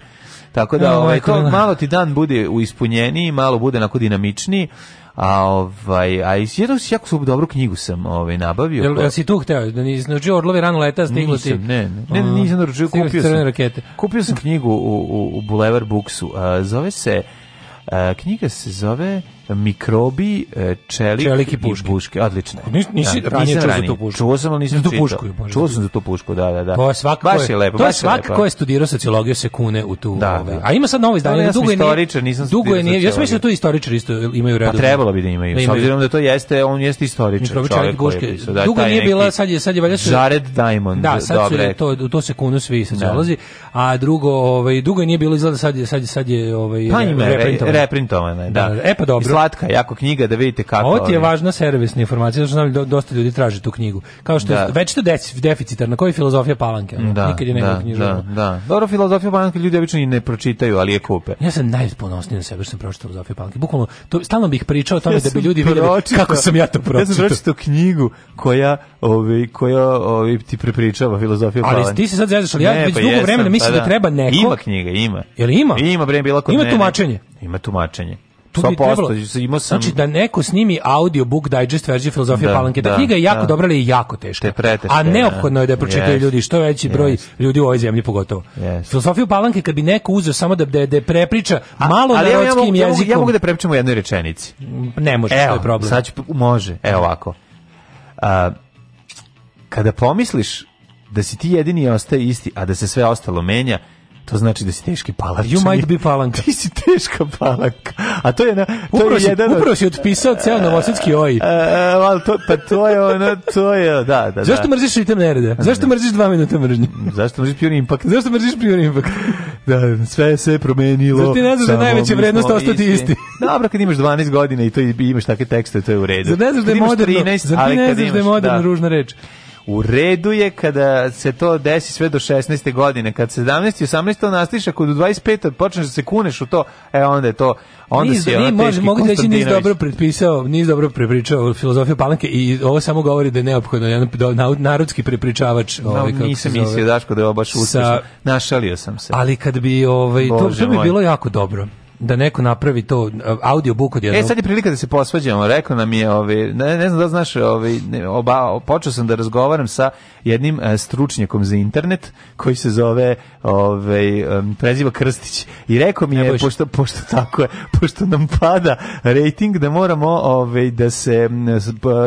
[SPEAKER 4] Tako da, ovaj, to, malo ti dan bude u ispunjeniji, malo bude onako dinamičniji, A ovaj a iz jednu jako su dobru knjigu sam ovaj nabavio.
[SPEAKER 3] Jel, pa- jel si tu hteo da nisi naručio Orlovi rano leta stiglo ti?
[SPEAKER 4] Ne, ne, ne, nisam naručio, kupio sam. Rakete. Kupio sam knjigu u u, u Booksu. Uh, zove se uh, knjiga se zove mikrobi, e, čelik, čelik i puške. puške.
[SPEAKER 3] Odlično.
[SPEAKER 4] Nis, nisi da, ranije čuo za
[SPEAKER 3] tu
[SPEAKER 4] pušku. Čuo sam, ali nisam za tu pušku. Čuo sam za tu pušku, da, da, da. To je
[SPEAKER 3] svako baš je lepo, to je
[SPEAKER 4] svak
[SPEAKER 3] ko je studirao sociologiju se kune u tu. Da, da, ovaj. A ima sad novo
[SPEAKER 4] izdanje, da, ja dugo je istoričar, nisam
[SPEAKER 3] dugo je nije. Ja sam mislio da tu istoričar isto imaju pa redu.
[SPEAKER 4] Pa trebalo bi da imaju. S da obzirom da to jeste, on jeste istoričar. Mikrobi, čelik i puške.
[SPEAKER 3] Dugo nije bila, sad je sad
[SPEAKER 4] je valjda su Jared Diamond. Da, sad su
[SPEAKER 3] to to se kunu svi sociolozi, a drugo, ovaj dugo nije bilo izgleda sad je sad je sad je ovaj pa
[SPEAKER 4] reprintovano. Reprintovano, da.
[SPEAKER 3] E pa dobro
[SPEAKER 4] slatka, jako knjiga da vidite kako.
[SPEAKER 3] Ovo ti je važna servisna informacija, znači dosta ljudi traži tu knjigu. Kao što da. već to deficitarna, koja je filozofija Palanke? Da, Nikad je
[SPEAKER 4] nema
[SPEAKER 3] knjiža. Da,
[SPEAKER 4] da, da. Dobro, filozofija Palanke ljudi obično i ne pročitaju, ali je kupe.
[SPEAKER 3] Ja sam najponosniji na sebe što sam pročitao filozofiju Palanke. Bukvalno to stalno bih pričao o tome ja da bi ljudi videli kako sam ja to pročitao.
[SPEAKER 4] Ja
[SPEAKER 3] sam
[SPEAKER 4] pročitao knjigu koja, ovaj, koja ovaj, ti prepričava filozofiju Palanke. Ali
[SPEAKER 3] ti se sad zezaš, ali ja ne, pa već dugo vremena pa mislim da, da, treba neko.
[SPEAKER 4] Ima knjiga, ima.
[SPEAKER 3] Jel ima? Ima,
[SPEAKER 4] bre, bila kod Ima tumačenje.
[SPEAKER 3] Ima tumačenje tu bi trebalo, imao sam... Znači da neko snimi audio book digest verziju filozofije da, Palanke. Da, da, knjiga je jako da. dobra ali je jako teška.
[SPEAKER 4] Te
[SPEAKER 3] a da. neophodno je da je pročitaju yes, ljudi, što veći yes. broj ljudi u ovoj zemlji pogotovo. Yes. Filozofiju Palanke kad bi neko uzeo samo da da, da prepriča a, malo ali narodskim
[SPEAKER 4] ja, ja mogu, jezikom. Ja mogu da prepričam u jednoj rečenici.
[SPEAKER 3] Ne može, Evo, to je problem.
[SPEAKER 4] Sad ću, može, evo ovako. A, kada pomisliš da si ti jedini i ostaje isti, a da se sve ostalo menja, To znači da si teški palak. You might be palanka.
[SPEAKER 3] Ti
[SPEAKER 4] si teška palanka. A to je na to upravo je
[SPEAKER 3] si, jedan Upravo si otpisao ceo novosadski oj. E,
[SPEAKER 4] e, al to pa to je ono to je da da. da.
[SPEAKER 3] Zašto da. mrziš ritam nerede? Zašto da. mrziš 2 minuta mržnje?
[SPEAKER 4] Zašto mrziš pionir impact?
[SPEAKER 3] Zašto mrziš pionir impact? da
[SPEAKER 4] sve se promenilo.
[SPEAKER 3] Zar ti ne znaš da najveća vrednost ostati isti?
[SPEAKER 4] Dobro, kad imaš 12 godina i to imaš takve tekste, to je u redu.
[SPEAKER 3] Zar ne znaš da je modern, zar ti ne znaš da je modern da. ružna reč?
[SPEAKER 4] U redu je kada se to desi sve do 16. godine, kad 17. i 18. to nastiša, kod 25. počneš da se kuneš u to, e onda je to onda niz, si
[SPEAKER 3] ono može, mogu reći nis dobro pretpisao, nis dobro prepričao filozofiju Palanke i ovo samo govori da je neophodno jedan narodski prepričavač.
[SPEAKER 4] No, ovaj, kako nisam mislio, Daško, da je ovo baš uspešno. Sa, Našalio sam se.
[SPEAKER 3] Ali kad bi, ovaj, to, to bi moj. bilo jako dobro da neko napravi to audio book od
[SPEAKER 4] e, jednog. E sad je prilika da se posvađamo. Rekao nam je, ovaj ne, ne znam da znaš, ovaj oba počeo sam da razgovaram sa jednim e, stručnjakom za internet koji se zove ovaj preziva Krstić i rekao mi je pošto pošto tako je, pošto nam pada rating da moramo ovaj da se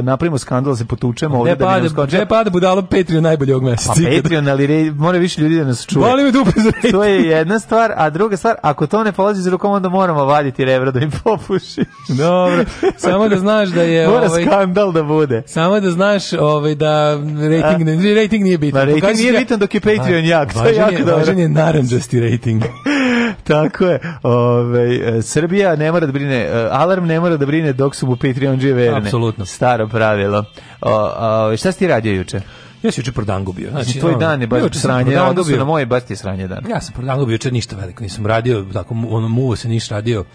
[SPEAKER 4] napravimo skandal, da se potučemo
[SPEAKER 3] ovde da ne
[SPEAKER 4] skoči. Ne
[SPEAKER 3] pada budalo Patreon ovog meseca.
[SPEAKER 4] Pa Patreon ali re, mora više ljudi da nas čuje.
[SPEAKER 3] Boli me dupe za
[SPEAKER 4] To je jedna stvar, a druga stvar, ako to ne polazi za rukom onda moramo vaditi rebra da im popuši.
[SPEAKER 3] Dobro, samo da znaš da je...
[SPEAKER 4] Mora ovaj, skandal da bude.
[SPEAKER 3] Samo da znaš ovaj, da rating, ne, rating nije bitan.
[SPEAKER 4] Rating Pokaži nije bitan dok je Patreon a, jak.
[SPEAKER 3] Važan, to je, jako je, važan
[SPEAKER 4] je
[SPEAKER 3] naranđasti rating.
[SPEAKER 4] Tako je. Ove, ovaj, Srbija ne mora da brine, e, alarm ne mora da brine dok su mu Patreon džije verne. Apsolutno. Staro pravilo. O, o, ovaj, šta si ti radio juče?
[SPEAKER 3] Ja se juče prodango bio. Znači,
[SPEAKER 4] znači tvoj dan je baš sranje, onda su na moje baš ti sranje dan.
[SPEAKER 3] Ja sam prodango bio, čer ništa veliko, nisam radio, tako, ono, muvo se ništa radio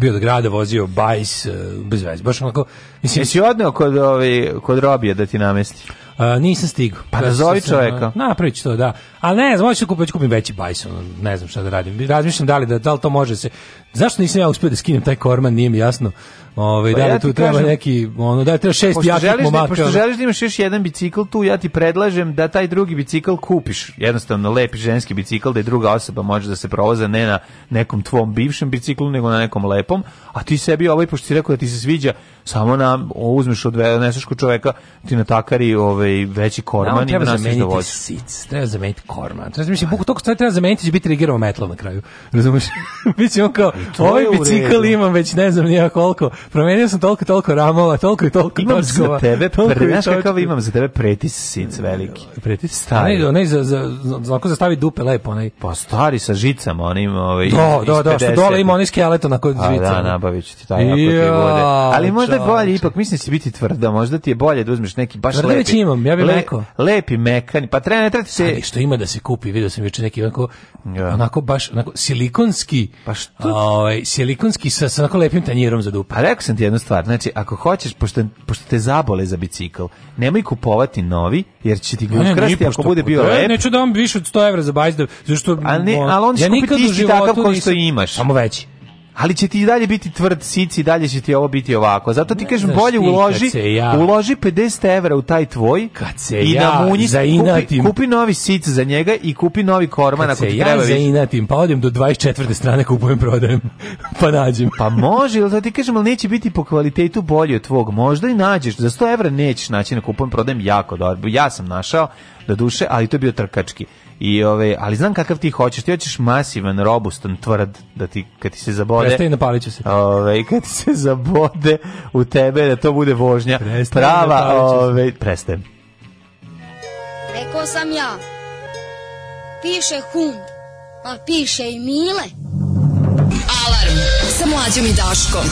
[SPEAKER 3] bio od grada vozio bajs e, bez vez, baš onako
[SPEAKER 4] mislim jesi odneo kod ovi, ovaj, kod Robija da ti namesti
[SPEAKER 3] A, nisam stigao.
[SPEAKER 4] Pa da zove čoveka.
[SPEAKER 3] Napravit to, da. Ali ne znam, hoću da kupiti, da kupim veći bajson, ne znam šta da radim. Razmišljam da li, da, da li to može se... Zašto nisam ja uspio da skinem taj korman, nije mi jasno. Ove, ovaj, pa da li ja tu treba neki, ono, da li treba šest jakih momaka. Pošto
[SPEAKER 4] želiš da imaš još jedan bicikl tu, ja ti predlažem da taj drugi bicikl kupiš. Jednostavno, lepi ženski bicikl, da je druga osoba može da se provoza ne na nekom tvom bivšem biciklu, nego na nekom lepom, a ti sebi ovaj, pošto si rekao da ti se sviđa, samo na uzmeš od neseš čoveka ti na takari ovaj veći korman i da nas izdovodi. Sic,
[SPEAKER 3] treba zameniti korman. Znači mislim buk tog stvari treba zameniti će biti triggerov metal na kraju. Razumeš? Biće on kao ovaj bicikl imam već ne znam nije koliko. Promenio sam toliko toliko ramova, toliko i toliko imam
[SPEAKER 4] točkova. Za tebe, pre, znaš kakav imam za tebe pretis sic veliki.
[SPEAKER 3] Pretis stari. Ne, onaj za za za, za stavi dupe lepo onaj.
[SPEAKER 4] Pa stari sa žicama,
[SPEAKER 3] onim ovaj. Da, da, da, što dole ima onaj skeleton na kod žica. Pa da,
[SPEAKER 4] nabaviću ti taj ako ti vode. Ali možda možda je bolje ipak, mislim si da biti tvrda, možda ti je bolje da uzmeš neki baš Tvrde lepi.
[SPEAKER 3] imam, ja bih le,
[SPEAKER 4] Lepi, mekani. pa treba ne treba se...
[SPEAKER 3] Ali što ima da se kupi, video sam juče neki onako, ja. onako baš, onako silikonski, pa što? Ovaj, silikonski sa, sa onako lepim tanjirom za dupe.
[SPEAKER 4] A rekao sam ti jednu stvar, znači ako hoćeš, pošto, pošto te zabole za bicikl, nemoj kupovati novi, jer će ti ga ne, ukrasti ne, ako bude pa bio da, lep.
[SPEAKER 3] Neću da vam više od 100 evra za bajzda, zašto... A
[SPEAKER 4] ne, ali on ja nikad u životu takav koji što imaš. Samo veći ali će ti i dalje biti tvrd sici i dalje će ti ovo biti ovako. Zato ti ne kažem bolje uloži ja. uloži 50 € u taj tvoj kad se i ja namunji, kupi, kupi, novi sic za njega i kupi novi korman
[SPEAKER 3] kad ako ti ja treba. Ja inatim, pa odem do 24. strane kupujem prodajem pa nađem.
[SPEAKER 4] Pa može, ali da ti kažem ali neće biti po kvalitetu bolje od tvog. Možda i nađeš za 100 € nećeš naći na kupujem prodajem jako dobro. Ja sam našao do duše, ali to je bio trkački. I ove, ali znam kakav ti hoćeš, ti hoćeš masivan, robustan, tvrd, da ti kad ti se zabode.
[SPEAKER 3] Prestani napalit ću se.
[SPEAKER 4] Ove, kad ti se zabode u tebe da to bude vožnja. Prestani prava, ove, prestajem.
[SPEAKER 5] Rekao sam ja. Piše hum, a piše i mile. Alarm sa mlađom i Daškom.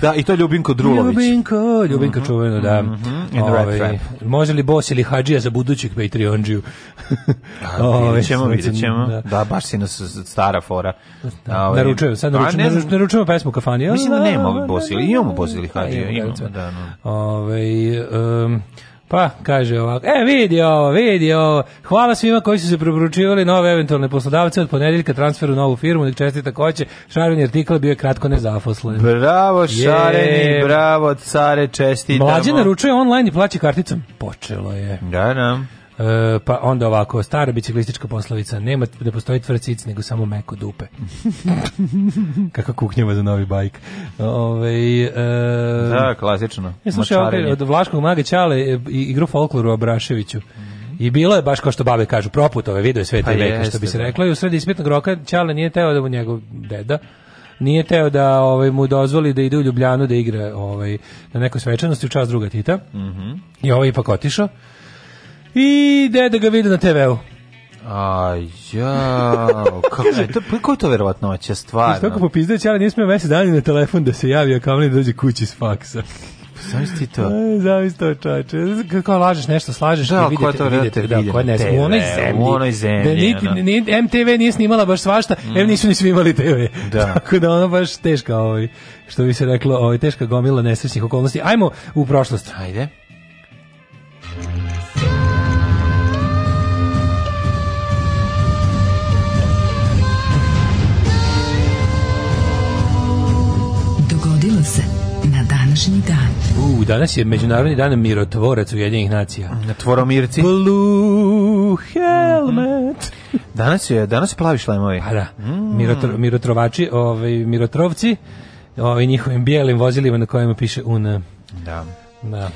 [SPEAKER 6] Da, i to je Ljubinko Drulović. Ljubinko, mhm. Ljubinko mm -hmm. čuveno, da. Mm -hmm. In the Ove, ovaj, red Može li Bos ili Hadžija za budućeg Patreonđiju?
[SPEAKER 7] vidjet ćemo, ovaj, vidjet ćemo. Da. da, baš si nas stara fora.
[SPEAKER 6] Da, Ove, ovaj, naručujem, sad pa naručujem, ne, naručujem, naručujem pesmu kafani.
[SPEAKER 7] Mislim da, da nema da, da, Bos ili
[SPEAKER 6] imamo Bos ili Hadžija. Imamo, da, no. Ove, um, Pa, kaže ovako, e, vidi ovo, vidi ovo, hvala svima koji su se preporučivali nove eventualne poslodavce od ponedeljka transfer u novu firmu, nek čestita takođe, će, Šareni artikla bio je kratko nezafoslen.
[SPEAKER 7] Bravo Šareni, bravo care, čestitamo.
[SPEAKER 6] Mlađe naručuje online i plaća karticom. Počelo je.
[SPEAKER 7] Da, da.
[SPEAKER 6] E, pa onda ovako, stara biciklistička poslovica, nema da postoji tvrcic, nego samo meko dupe. Kako kuknjava za novi bajk. Ove, e,
[SPEAKER 7] da, klasično.
[SPEAKER 6] Ja sam šao od Vlaškog maga Ćale e, igru folkloru o Braševiću. Mhm. I bilo je baš kao što babe kažu, proput ove video sve te pa veke, što bi se da. rekla. I u sredi ispitnog roka Ćale nije teo da mu njegov deda, nije teo da ovaj mu dozvoli da ide u Ljubljanu da igra ovaj na nekoj svečanosti u čas druga Tita. Mm
[SPEAKER 7] -hmm.
[SPEAKER 6] I ovaj ipak otišao i da ga vidi na TV-u.
[SPEAKER 7] Aj, jao, kako je to, kako je to verovatnoća, stvarno? Kako popizdeo
[SPEAKER 6] Ćara, nije smio mesec dana na telefon da se javi, a kao ne da dođe kući s faksa.
[SPEAKER 7] Pa ti to.
[SPEAKER 6] Zavis to, čače. Kako lažeš nešto, slažeš
[SPEAKER 7] da,
[SPEAKER 6] i vidite, to vidite,
[SPEAKER 7] da, ko ne znam, u onoj zemlji. U onoj zemlji, da, ni,
[SPEAKER 6] ni, MTV nije snimala baš svašta, mm. M nisu ni svi snimali TV. Da. Tako da ono baš teška, ovaj, što bi se reklo, ovaj, teška gomila nesrećnih okolnosti. Ajmo u prošlost. Ajde. danas je Međunarodni dan mirotvorac Ujedinjenih nacija.
[SPEAKER 7] Tvoromirci.
[SPEAKER 6] Blue helmet. Mhm.
[SPEAKER 7] Danas je, danas je plavi šlemovi.
[SPEAKER 6] Pa da, mm. Mirotro, mirotrovači, ovaj, mirotrovci, ovaj, njihovim bijelim vozilima na kojima piše UN.
[SPEAKER 7] Da.
[SPEAKER 6] Da.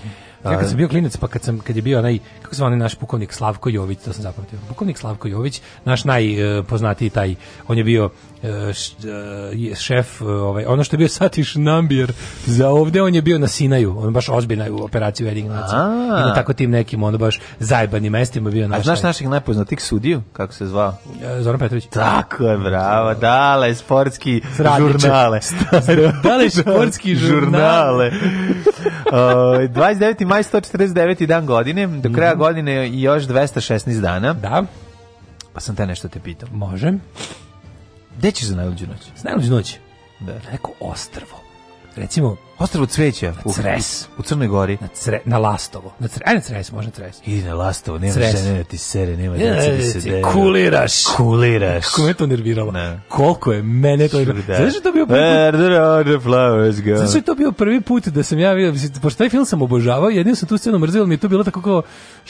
[SPEAKER 6] Ja kad sam bio klinac, pa kad, sam, kad je bio onaj, kako se on naš pukovnik Slavko Jović, to sam zapamtio. Pukovnik Slavko Jović, naš najpoznatiji taj, on je bio e, e, šef e, ovaj ono što je bio Satiš Nambier za ovde on je bio na Sinaju on baš ozbiljna u operaciji Ujedinjenih nacija i na tako tim nekim ono baš zajbanim mestima bio
[SPEAKER 7] naš. A znaš naših najpoznatijih sudiju kako se zvao?
[SPEAKER 6] Zoran Petrović.
[SPEAKER 7] Tako je, bravo. Dale sportski žurnale.
[SPEAKER 6] Dale sportski žurnale. 29.
[SPEAKER 7] Ovaj, maj 149. dan godine do kraja mhm godine i još 216 dana.
[SPEAKER 6] Da.
[SPEAKER 7] Pa sam te nešto te pitao.
[SPEAKER 6] Možem.
[SPEAKER 7] Gde ćeš za najluđu noć?
[SPEAKER 6] Za najluđu noć?
[SPEAKER 7] Da.
[SPEAKER 6] Na neko ostrvo. Recimo,
[SPEAKER 7] Ostrvo cveća. U, Cres. U, Crnoj Gori.
[SPEAKER 6] Na, cre, na Lastovo.
[SPEAKER 7] Na cre, aj
[SPEAKER 6] na Cres, možda Cres.
[SPEAKER 7] Idi na Lastovo, nema žene da ti sere, nema ja, se da se
[SPEAKER 6] deju. Kuliraš.
[SPEAKER 7] Kuliraš.
[SPEAKER 6] Kako me to nerviralo. Ne. Koliko je mene to
[SPEAKER 7] da. Znaš
[SPEAKER 6] što da to bio prvi put? the flowers go? Znaš što da to bio prvi put da sam ja video, mislim, pošto taj film sam obožavao, jedino sam tu scenu mrzio, mi je to bilo tako kao,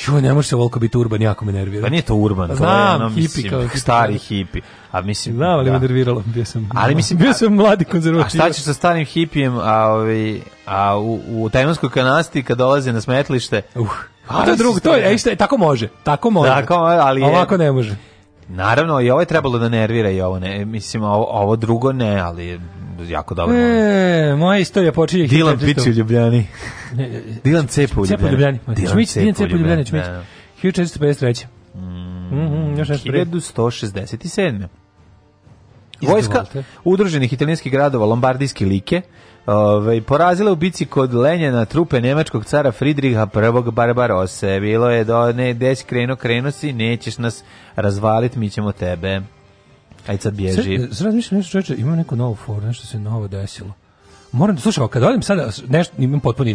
[SPEAKER 6] jo, ne može se volko biti urban, jako me nervira. Pa
[SPEAKER 7] nije to urban,
[SPEAKER 6] Znam, to
[SPEAKER 7] je ono, mislim, kao, stari hipi. A mislim,
[SPEAKER 6] da, ali da. me nerviralo, bio sam. Ali mislim, bio sam mladi konzervativac.
[SPEAKER 7] A šta će sa starim hipijem, a ovi ovaj, a u, u tajmanskoj kanasti kad dolaze na smetlište?
[SPEAKER 6] Uh. A to je drugo, to je, ej, šta, tako može. Tako može.
[SPEAKER 7] Tako, ali je,
[SPEAKER 6] ovako ne može.
[SPEAKER 7] Naravno, i ovo je trebalo da nervira i ovo ne. Mislim, ovo, ovo drugo ne, ali jako dobro.
[SPEAKER 6] E, moja istorija počinje...
[SPEAKER 7] Dilan Pići u Ljubljani. Dilan Cepa u
[SPEAKER 6] Ljubljani. Dilan Cepa u Ljubljani. 1453. Da. Mm, mm, 1167.
[SPEAKER 7] Vojska udruženih italijanskih gradova Lombardijske like Ove, ovaj, porazila u bici kod Lenjena trupe nemačkog cara Fridriha I. Barbarose. Bilo je do ne, desi kreno, kreno si, nećeš nas razvalit, mi ćemo tebe. Aj sad bježi. E,
[SPEAKER 6] sad, razmišljam nešto čoveče, imam neko novo for, nešto se novo desilo moram da slušam, kad odem sada, nešto, imam potpuno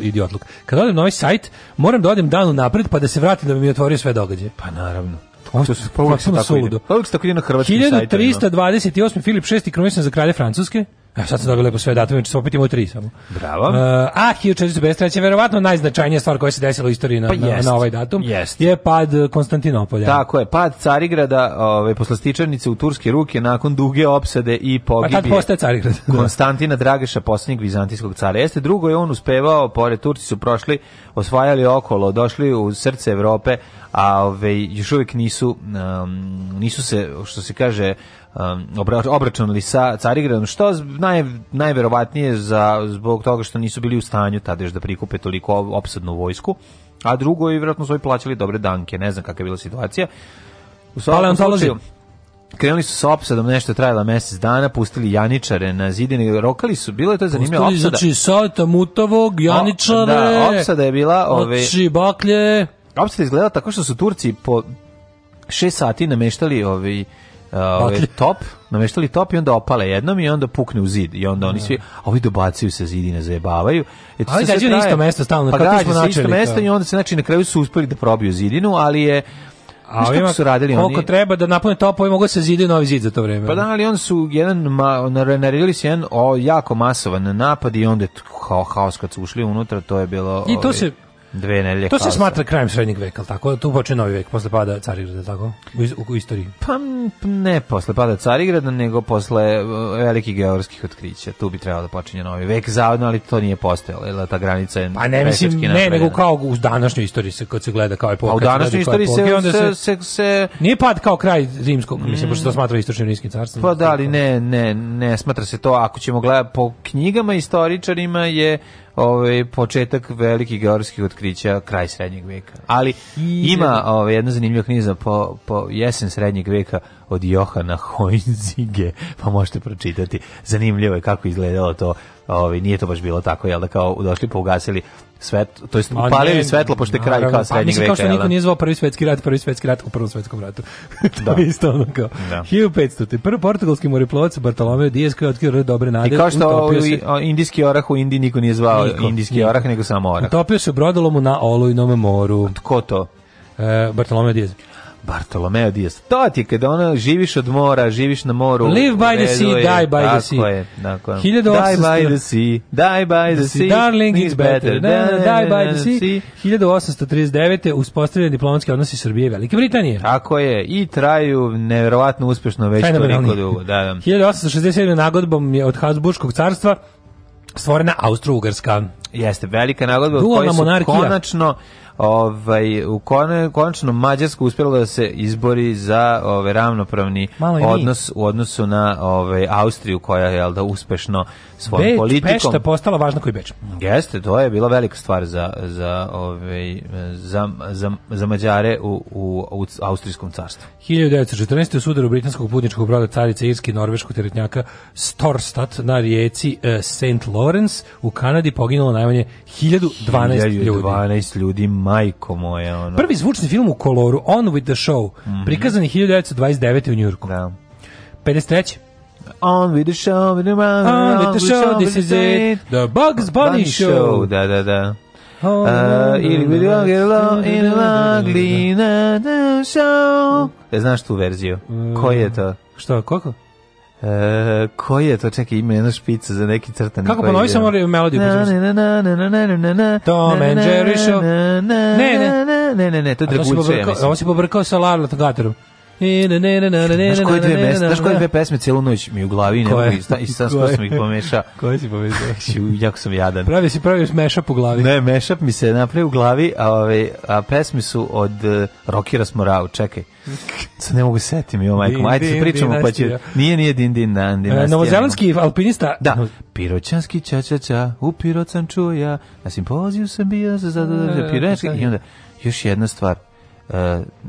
[SPEAKER 6] idiotluk, kad odem na ovaj sajt, moram da odem dan napred pa da se vratim da bi mi otvorio sve događaje.
[SPEAKER 7] Pa naravno.
[SPEAKER 6] To
[SPEAKER 7] su pa
[SPEAKER 6] uvijek tako ide. Pa uvijek tako ide na hrvatski sajt. 1328. Da, da? Filip VI krunisan za kralje Francuske. Evo, sad sam dobio lepo sve datume, znači opet imamo tri samo.
[SPEAKER 7] Bravo.
[SPEAKER 6] Uh, a 1453. verovatno najznačajnija stvar koja se desila u istoriji na,
[SPEAKER 7] pa jest,
[SPEAKER 6] na, na ovaj datum
[SPEAKER 7] jest.
[SPEAKER 6] je pad Konstantinopolja.
[SPEAKER 7] Tako je, pad Carigrada ovaj, posle stičarnice u turske ruke nakon duge opsade i pogibije.
[SPEAKER 6] Pa tad postaje Carigrad.
[SPEAKER 7] Da. Konstantina Drageša, posljednjeg vizantijskog cara. Jeste drugo je on uspevao, pored Turci su prošli, osvajali okolo, došli u srce Evrope, a ove, ovaj, još uvijek nisu, um, nisu se, što se kaže, Um, obračunali sa Carigradom, što naj, najverovatnije za, zbog toga što nisu bili u stanju tada još da prikupe toliko opsadnu vojsku, a drugo i vjerojatno su i plaćali dobre danke, ne znam kakva je bila situacija.
[SPEAKER 6] U Paleontolozi.
[SPEAKER 7] Krenuli su sa opsadom, nešto je trajalo mesec dana, pustili janičare na zidine, rokali su, bilo je to zanimljivo
[SPEAKER 6] opsada. Znači, Saveta Mutovog, janičare, o,
[SPEAKER 7] da, opsada je bila... Ove,
[SPEAKER 6] oči, baklje...
[SPEAKER 7] Opsada je izgledala tako što su Turci po 6 sati nameštali ovi Ove, ovaj, top. namještali top i onda opale jednom i onda pukne u zid. I onda oni da. svi, a ovi dobacuju se zidi, ne zajebavaju.
[SPEAKER 6] Eto,
[SPEAKER 7] ali
[SPEAKER 6] gađaju na isto mesto stalno.
[SPEAKER 7] Pa
[SPEAKER 6] gađaju
[SPEAKER 7] na isto mesto da. i onda se znači, na kraju su uspeli da probiju zidinu, ali je a ovima su radili
[SPEAKER 6] koliko oni? treba da napune topovi, mogu da se ziditi novi zid za to vrijeme.
[SPEAKER 7] Pa da, ali oni su jedan ma, naredili su jedan o, jako masovan napad i onda je haos kad su ušli unutra, to je bilo...
[SPEAKER 6] I to ovaj, se Dve nedelje. To se smatra krajem srednjeg veka, tako? Tu počne novi vek posle pada Carigrada, tako? U, iz, u istoriji.
[SPEAKER 7] Pa ne posle pada Carigrada, nego posle e, velikih georgskih otkrića. Tu bi trebalo da počinje novi vek zavodno, ali to nije postojalo, jer da, ta granica je
[SPEAKER 6] Pa ne mislim, ne, nego kao u današnjoj istoriji se
[SPEAKER 7] kad se
[SPEAKER 6] gleda kao
[SPEAKER 7] epoka. A u današnjoj istoriji se, onda se, se, se,
[SPEAKER 6] nije pad kao kraj rimskog, mm, mislim, pošto to smatra istočnim rimskim carstvom.
[SPEAKER 7] Pa da, ali ne, ne, ne smatra se to ako ćemo gledati po knjigama istoričarima je ovaj početak velikih geografskih otkrića kraj srednjeg veka. Ali ima ovaj jedna zanimljiva knjiga po, po jesen srednjeg veka od Johana Hoinzige, pa možete pročitati. Zanimljivo je kako izgledalo to, ovaj nije to baš bilo tako, jel da kao došli pa ugasili svet, to jest upalili svetlo pošto je kraj kao pa srednjeg veka. Mislim
[SPEAKER 6] kao što niko nije zvao prvi svetski rat, prvi svetski rat u prvom svetskom ratu. to da. je isto ono kao. Da. 1500. Prvi portugalski moreplovac Bartolomeo Dias koji je otkrio R dobre nade.
[SPEAKER 7] I kao što se, o, indijski orah u Indiji niko nije zvao niko, indijski niko. orah, nego samo orah.
[SPEAKER 6] Utopio se brodolom na olujnom moru. A
[SPEAKER 7] tko to?
[SPEAKER 6] E,
[SPEAKER 7] Bartolomeo
[SPEAKER 6] Dias.
[SPEAKER 7] Bartolomeo Diaz. To ti je kada ono živiš od mora, živiš na moru.
[SPEAKER 6] Live by the sea, die by the sea.
[SPEAKER 7] Tako je, tako je. Die by the sea, die by the sea.
[SPEAKER 6] Darling, it's better.
[SPEAKER 7] Die
[SPEAKER 6] by the sea. 1839. uspostavljaju diplomatski odnosi Srbije i Velike Britanije.
[SPEAKER 7] Tako je. I traju nevjerovatno uspešno već
[SPEAKER 6] toliko dugo.
[SPEAKER 7] Da, da.
[SPEAKER 6] 1867. nagodbom je od Habsburgskog carstva stvorena Austro-Ugarska.
[SPEAKER 7] Jeste, velika nagodba
[SPEAKER 6] od monarkija.
[SPEAKER 7] konačno ovaj, u konačno Mađarska uspela da se izbori za ovaj, ravnopravni odnos u odnosu na ovaj, Austriju koja je da uspešno svojom Beč, politikom. Pešta
[SPEAKER 6] postala važna koji Beč.
[SPEAKER 7] Jeste, to je bila velika stvar za, za, ovaj, za, za, za Mađare u, u, u Austrijskom carstvu.
[SPEAKER 6] 1914. u sudaru britanskog putničkog broda carice Irske i norveškog teretnjaka Storstad na rijeci e, St. Lawrence u Kanadi poginulo najmanje 1012,
[SPEAKER 7] 1012
[SPEAKER 6] ljudi.
[SPEAKER 7] 1012 ljudi majko moje, Ono.
[SPEAKER 6] Prvi zvučni film u koloru, On with the Show, mm -hmm. prikazan je 1929. u
[SPEAKER 7] Njurku. Da.
[SPEAKER 6] 53.
[SPEAKER 7] On with the show, with the on, on with the show, this is it, the Bugs Bunny show. Da, da, da. Oh, uh, ili bi ga gledalo in magli the show. E, znaš tu verziju? Mm. Koji je to?
[SPEAKER 6] Što, kako?
[SPEAKER 7] E, koji je to čeka ime jedna špica za neki crtan
[SPEAKER 6] kako ponovi samo melodiju na, na, na, na, na, Tom and Jerry show ne ne ne ne ne ne to je Draguće ovo si pobrkao sa Larla Tagatorom Znaš koje dve, mes, znaš koje dve pesme celu noć mi u glavi ne mogu i sam skoro sam ih pomešao. Koje si pomešao? jako sam jadan. Pravi si praviš mešap u glavi. Ne, mešap mi se napravi u glavi, a, ove, a pesme su od uh, Rokira Smorau, čekaj. Sad ne mogu setim, jo majko, ajde se pričamo pa će... Nije, nije din din dan, din e, Novozelandski alpinista... Da, piroćanski ča ča ča, u pirot čuja. čuo ja, na simpoziju sam bio, za zadovoljno, e, pa I onda, još jedna stvar, Uh,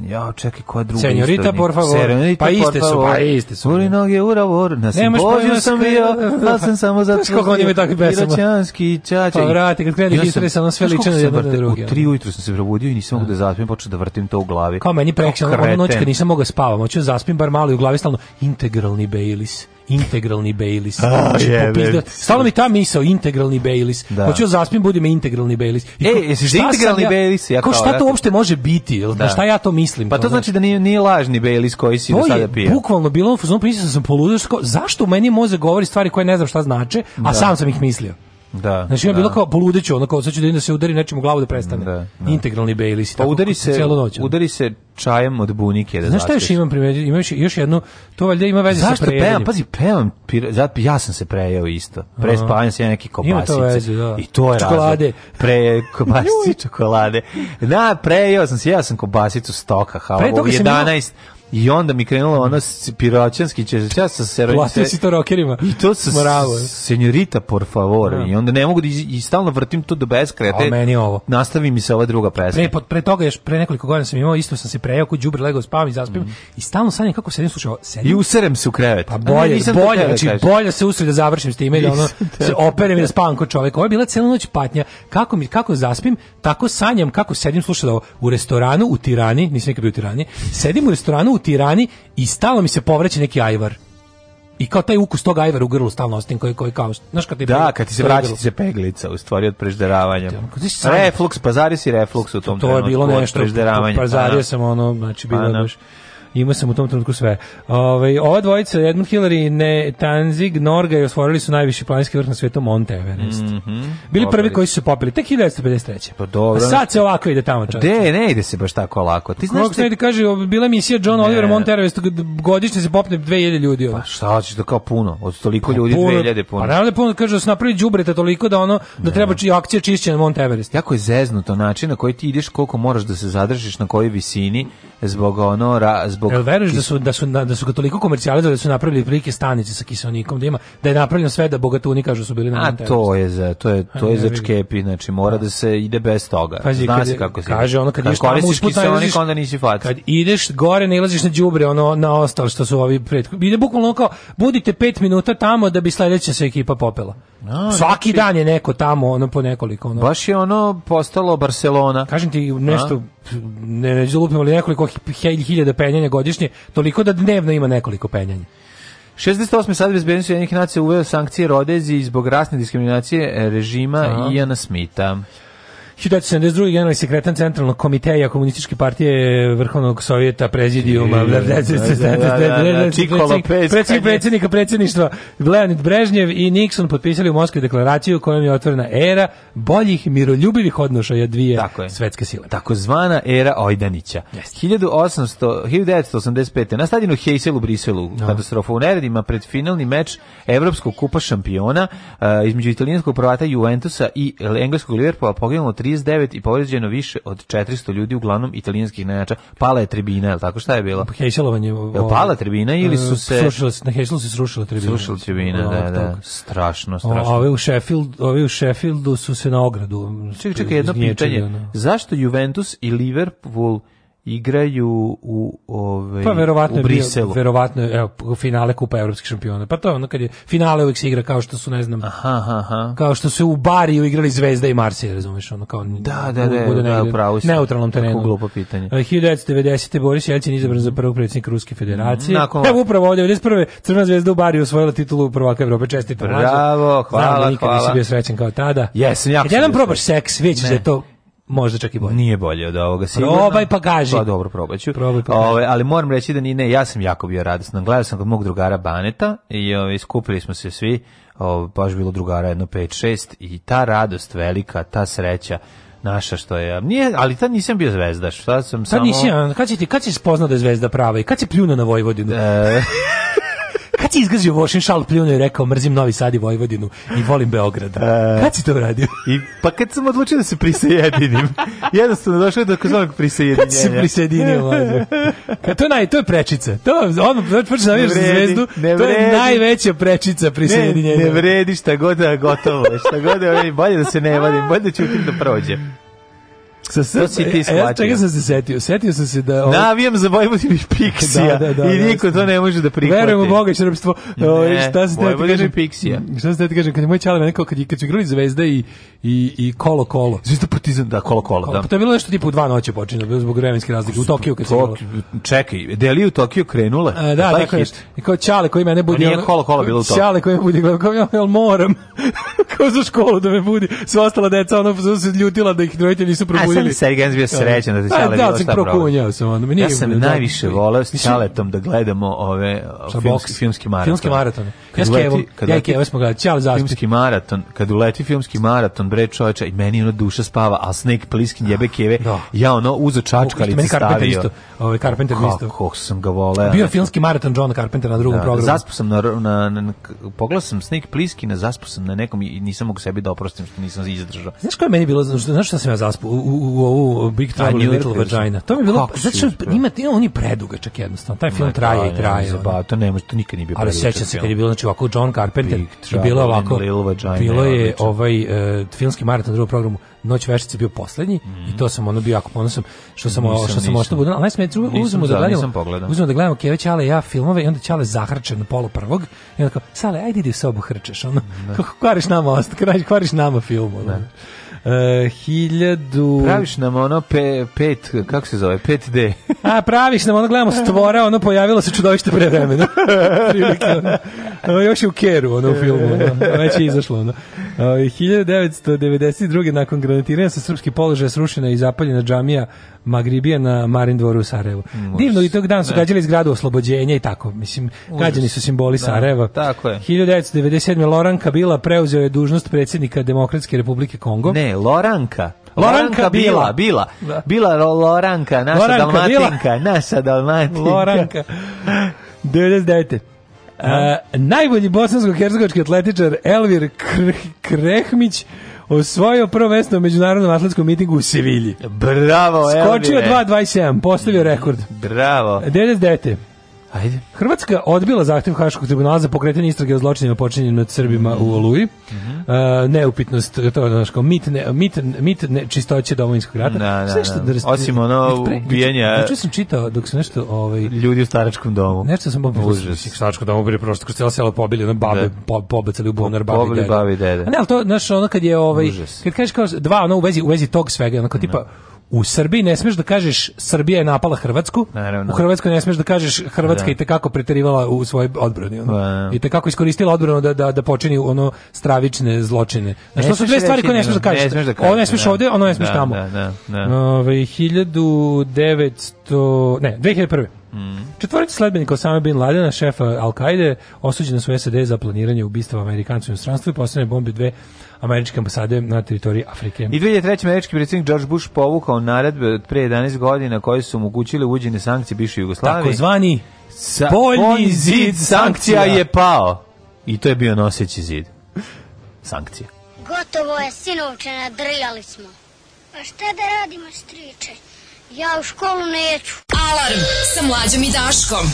[SPEAKER 6] ja, čekaj, koja druga Senjorita, istorija? por favor. Senjorita, pa iste su, pa iste su. Uri noge u ravor, na sam Božju sam bio, da sam samo zato. Znaš kako oni imaju takve pesama? Piroćanski, čačaj. Pa vrati, kad krenu ja sam ono sve ličeno jedno na U tri ujutru sam se probudio i nisam mogu da, da zaspim, počeo da vrtim to u glavi. Kao meni prekšan, ono noć kad nisam mogao spavam, hoću da zaspim bar malo i u glavi stalno integralni Baileys integralni Baileys. Znači, oh, da- Stalo mi ta misao, integralni Baileys. Da. Hoću da zaspim, budem integralni Baileys. e, jesi šta integralni ja, Baileys? Ja kao, šta to uopšte može biti? Jel, da? da. šta ja to mislim? Pa to, to znači, znači da nije, nije lažni Baileys koji si to do sada pio. bukvalno bilo, ono, pomislio sam poludaško, zašto u meni mozak govori stvari koje ne znam šta znače, a da. sam sam ih mislio. Da. Znači da. je bilo kao poludeću, ono kao sad ću da, da se udari nečim u glavu da prestane. Da, da. Integralni Baileys. Pa udari se celu noć. Udari se čajem od bunike da Znaš šta još imam primetio? Imaš još, još jednu, to valjda ima veze Zašto sa prejedanjem. pevam? Pazi, pevam, zato ja sam se prejeo isto. Pre spavanja se ja neki kobasice. To veze, da. I to je čokolade. razlog. Pre kobasice, čokolade. Da, prejeo sam se, ja sam kobasicu stoka, halo, u 11. I onda mi krenulo ono piroćanski će ja sa se Platio si to rokerima. I to sa Moravo. senjorita, por favor. Ja. Da. I onda ne mogu da i, stalno vrtim to do beskraja. A meni ovo. Nastavi mi se ova druga pesma. Pre, pre toga još pre nekoliko godina sam imao, isto sam se prejao kod đubre legao spavam i zaspim. Mm. I stalno sanjam kako sedim slušao. Sedim. I userem se u krevet. Pa bolje, ne, bolje, znači bolje se usred da završim s time da ono se operem i da spavam kod čoveka. Ovo je bila cela noć patnja. Kako mi kako zaspim, tako sanjam kako sedim slušao da u restoranu u Tirani, nisam nikad bio u Tirani. Sedim u restoranu tirani i stalno mi se povraća neki ajvar. I kao taj ukus tog ajvara u grlu stalno ostim koji koji kao, znaš kad ti Da, kad ti se vraća ti se peglica u stvari od prežderavanja. Da, reflux, pazari si refluks u tom to, to je bilo nešto. Prežderavanja. Pazario pa da. sam ono, znači pa bilo da. baš imao sam u tom trenutku sve. Ove, ovaj, ova dvojica, Edmund Hillary i ne, Tanzig Norgay, osvojili su najviši planinski vrh na svetu Monte Everest. Mm -hmm. Bili Dobre. prvi koji su se popili, tek 1953. Pa dobro. A sad se ovako ide tamo čast. De, ne ide se baš tako lako. Ti znaš te... ne kaže, bila misija John Oliver Monte Everest, godišnje se popne 2000 ljudi. Ovo. Pa šta hoćeš da kao puno, od toliko pa, ljudi puno, 2000 puno. Pa naravno da puno, kaže, da su napravili džubreta toliko da ono, da ne. treba či, akcija čišćenja Monte Everest. Jako je zeznuto način na koji ti ideš, koliko moraš da se zadržiš, na kojoj visini zbog ono ra, zbog Jel veruješ da su da su da su katoliko toliko komercijalizovali da su napravili prilike stanice sa kiseonikom da ima da je napravljeno sve da bogatuni kažu su bili na A to je za to je to je za čkepi, znači mora da. da se ide bez toga. Pazi, Zna se kako se kaže ono kad ideš tamo usput kiseonik onda nisi faca. Kad ideš gore ne ilaziš na đubre ono na ostalo što su ovi pred. Ide bukvalno kao budite 5 minuta tamo da bi sledeća se ekipa popela. A, znači- Svaki znači, dan je neko tamo ono po nekoliko ono. Baš je ono postalo Barcelona. Kažem ti nešto A? ne neđu lupimo li nekoliko hiljada penjanja godišnje, toliko da dnevno ima nekoliko penjanja. 68. sad bezbednosti jednih nacija uveo sankcije Rodezi zbog rasne diskriminacije režima Aha. Iana Smitha. 1972. generalni sekretan Centralnog komiteja Komunističke partije Vrhovnog sovjeta prezidijuma predsjednika predsjedništva Leonid Brežnjev i Nixon potpisali u Moskvi deklaraciju kojom je otvorena era boljih miroljubivih odnošaja dvije Tako svetske sile. Tako zvana era Ojdanića. 1800, 1985. na stadionu Heysel u Briselu no. katastrofa u neredima pred finalni meč Evropskog kupa šampiona između italijanskog prvata Juventusa i engleskog Liverpoola poginulo 3 39 i povređeno više od 400 ljudi, uglavnom italijanskih najača. Pala je tribina, je tako šta je bilo? Pa Hejselovanje. Je pala tribina ili su eh, se... Srušila, na Hejselu se srušila tribina. Srušila tribina, da, da, Strašno, strašno. Ovi u, Sheffield, ovi u Sheffieldu su se na ogradu... Čekaj, čekaj, jedno pitanje. Zašto Juventus i Liverpool igraju u ovaj pa verovatno u Briselu. Bio, verovatno evo, finale Kupa evropskih šampiona. Pa to je ono kad je finale uvek se igra kao što su ne znam. Aha, aha. Kao što su u Bariju igrali Zvezda i Marsi, razumeš, ono kao Da, da, da, bude da, da neutralnom terenu. Kako glupo pitanje. E, uh, 1990. Boris Jelcin izabran za prvog predsjednika Ruske federacije. Mhm, nakon... Evo upravo ovdje 91. Crna zvezda u Bariju osvojila titulu prvaka Evrope. Čestitam. Bravo, hvala, Znam, da hvala. Nikad nisi bio srećan kao tada. Jesam, ja. Jedan probaš seks, već da je to možda čak i bolje. Nije bolje od ovoga sigurno. Probaj pa gaži. Pa dobro, probaću. Probaj pa Ove, ovaj, ali moram reći da ni ne, ja sam jako bio radosan. Gledao sam kod mog drugara Baneta i ove, ovaj, skupili smo se svi, ove, ovaj, baš bilo drugara jedno 5 6 i ta radost velika, ta sreća naša što je. Nije, ali ta nisam bio zvezdaš. Sad sam tad samo Tad nisi, kad si ti kad si spoznao da je zvezda prava i kad si pljuno na Vojvodinu. E... Kad si izgazio Vošin šal pljunuo i rekao mrzim Novi Sad i Vojvodinu i volim Beograd? E, kad si to uradio? I, pa kad sam odlučio da se prisajedinim. Jednostavno došao do kozvanog prisajedinjenja. Kad se prisajedinio, ovaj, mlađe? Da. Kad to, naj, to je prečica. To, ono, počeš da za zvezdu, to je najveća prečica prisajedinjenja. Ne, ne vredi šta god da gotovo, šta god da, bolje da se ne vadim, bolje da ću da prođe. Sa sr... To si ti e, e, shvatio. E, čega sam se setio? Setio sam se da... Ovo... Navijam za Vojvodinu i Piksija. da, da, da, I da, niko to ne može da prihvati. Verujem u Boga i srpstvo. Ne, ovaj, šta se da Vojvodinu i Pixija. Šta se te da kažem, kad je moj čale rekao, kad, kad su igrali Zvezda i, i, i Kolo Kolo. Zvezda Partizan, da, Kolo Kolo, da. Pa to je bilo nešto tipa u dva noće počinje, zbog vremenske razlike. U Tokiju kad se igralo. Čekaj, Deli u Tokiju krenule? A, e, da, tako je. I kao Čale koji mene budi... Nije Kolo Kolo bilo u Tokiju. Čale koji me budi, kao ja moram. kao za školu da me budi. Sva ostala deca, ono, se ljutila da ih roditelji nisu probudili bili... Sergej Gens bio da. srećan da se pa, Ćale da, bilo šta proba. sam ono. Ja sam najviše voleo s Ćaletom da gledamo ove filmski, filmski maraton. Filmski maraton. Kad ja uleti, kad ja i Kevo smo gledali. Ćale zaspit. Filmski maraton, kad uleti filmski maraton, bre čoveča, i meni ono duša spava, a Snake Plissken jebe da. Keve, ja ono uzo čačkalice stavio. Meni
[SPEAKER 8] Carpenter isto. Ove, ovaj, Carpenter isto. Kako sam ga voleo. Bio filmski maraton John Carpenter na drugom programu. Zaspu sam na, na, na, pogledao sam Snake Plissken, zaspu sam na nekom i nisam mogu sebi da oprostim što nisam izdržao. Znaš koje meni bilo, znaš šta sam ja zaspao? U, u, u ovu Big Trouble in Little Vagina. To mi je bilo, znači, zato što ima, ima on je predugačak jednostavno, taj film traje i pa, traje. Ba, to nema, to nikad nije bio Ali sećam se kad je bilo, znači ovako John Carpenter, i bilo ovako, bilo je ovaj e, filmski maraton drugog programu, Noć veštice bio poslednji mm. i to sam ono bio jako ponosan što sam nisam, što sam ostao budan. Ali smo da uzmemo da gledamo. Uzmemo da gledamo Kević ali ja filmove i onda Ćale zahrče na polu prvog i onda kao, Sale, ajde idi u sobu hrčeš. Ono, da. kako kvariš nama, ost, kvariš nama film. Ono. Ne. Da. Uh, hiljadu... Praviš nam ono pe, pet, kako se zove, 5D. A, praviš nam ono, gledamo stvore, ono pojavilo se čudovište pre vremena. ono, još je u Keru, ono u filmu, ono, već je izašlo. Ono. E, uh, 1992. nakon granatiranja sa srpski položaj srušena i zapaljena džamija Magribija na Marin dvoru u Sarajevu. Mm, Divno i tog dana su gađali zgradu oslobođenja i tako. Mislim, gađani su simboli da, Sarajeva. Tako je. 1997. Loranka Bila preuzeo je dužnost predsjednika Demokratske republike Kongo. Ne, Loranka. Loranka bila, bila. Bila, da. bila Loranka, naša Loranka dalmatinka, bila. naša dalmatinka. Loranka. 99. Uh, najbolji bosansko-hercegovački atletičar Elvir Kr Krehmić osvojio prvo mesto u međunarodnom atletskom mitingu u Sevilji. Bravo, Skočio Elvire. Skočio 2.27, postavio rekord. Bravo. 99. Ajde. Hrvatska odbila zahtev Haškog tribunala za pokretanje istrage o zločinima počinjenim nad Srbima mm -hmm. u Oluji. Mm -hmm. uh, neupitnost, to je znaš kao mit, ne, mit, mit ne, čistoće domovinskog rata. Da, da, nešto, da, da. Osim ono ubijenja... Znači sam čitao dok su nešto... Ovaj, ljudi u staračkom domu. Nešto sam pobili. Užas. U staračkom domu bili prosto kroz cijelo selo pobili, ono babe, da. po, pobacali u bunar, babi, Pobili, babi, dede. A ne, ali to, znaš, ono kad je... Ovaj, Užas. Kad kažeš kao dva, ono u vezi, u vezi tog svega, ono kao tipa... Mm U Srbiji ne smeš da kažeš Srbija je napala Hrvatsku. Naravno. U Hrvatskoj ne smeš da kažeš Hrvatska da. i kako preterivala u svoj odbrani. Ono. Pa, da. I kako iskoristila odbranu da, da, da počini ono stravične zločine. Znači, to su dve stvari koje ne smeš da, da kažeš. Ne smeš da kažeš. Ovo ne smeš da. ovde, ono ne smeš da, tamo. Da, da, da. Ove, 1900... Ne, 2001. Mm. Četvorica sledbenika Osama Bin Ladena, šefa Al-Qaide, osuđena su SAD za planiranje ubistva Amerikancu u inostranstvu i posljedne bombe dve američke ambasade na teritoriji Afrike. I 2003. američki predsjednik George Bush povukao naredbe od pre 11 godina koje su omogućile uđene sankcije bivše Jugoslavije. Takozvani spoljni zid sankcija je pao. I to je bio noseći zid. Sankcija. Gotovo je, sinovče, nadrljali smo. A šta da radimo, striče? Ja u školu neću. Alarm sa mlađom i Daškom.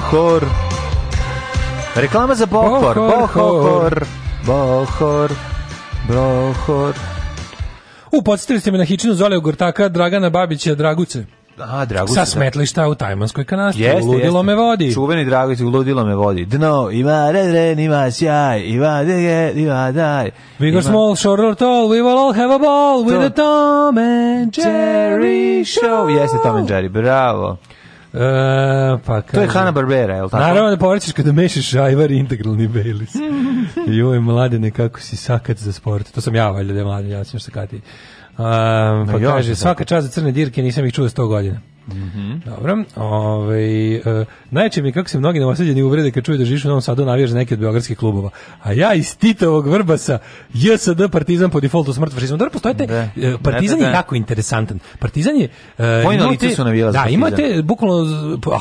[SPEAKER 8] Bohor. Reklama za Bohor. Bohor. Bohor. Bohor.
[SPEAKER 9] U, podsjetili ste me na hičinu Zole Gortaka, Dragana Babića, Draguce.
[SPEAKER 8] A, da, Draguce. Sa da.
[SPEAKER 9] smetlišta u Tajmanskoj kanastri. Jeste, uludilo jeste. me vodi. Čuveni
[SPEAKER 8] Draguce, uludilo me vodi. Dno, ima red red, ima sjaj,
[SPEAKER 9] ima dege, ima daj. We go small, short or tall, we will all have a ball with the Tom and Jerry show.
[SPEAKER 8] Jeste Tom and Jerry, bravo. E, pa kaže, to je Hanna Barbera, je li tako?
[SPEAKER 9] Naravno da poričeš kada mešaš ajvar i integralni bejlis. Joj, mladene, kako si sakat za sport. To sam ja, valjda, da mladen, ja sam još sakati. Um, pa no, kaže, svaka čast za crne dirke, nisam ih čuo 100 godina. Mm -hmm. Dobro. Ovaj e, najčešće mi kako se mnogi novosađeni uvrede kad čuju da živiš u Novom Sadu navijaš neke od beogradskih klubova. A ja iz Titovog Vrbasa, JSD Partizan po defaultu smrt fašizmu. Dobro, postojite da. E, Partizan da, da, je jako interesantan. Partizan je
[SPEAKER 8] e, Vojno lice su navijala. Da,
[SPEAKER 9] imate bukvalno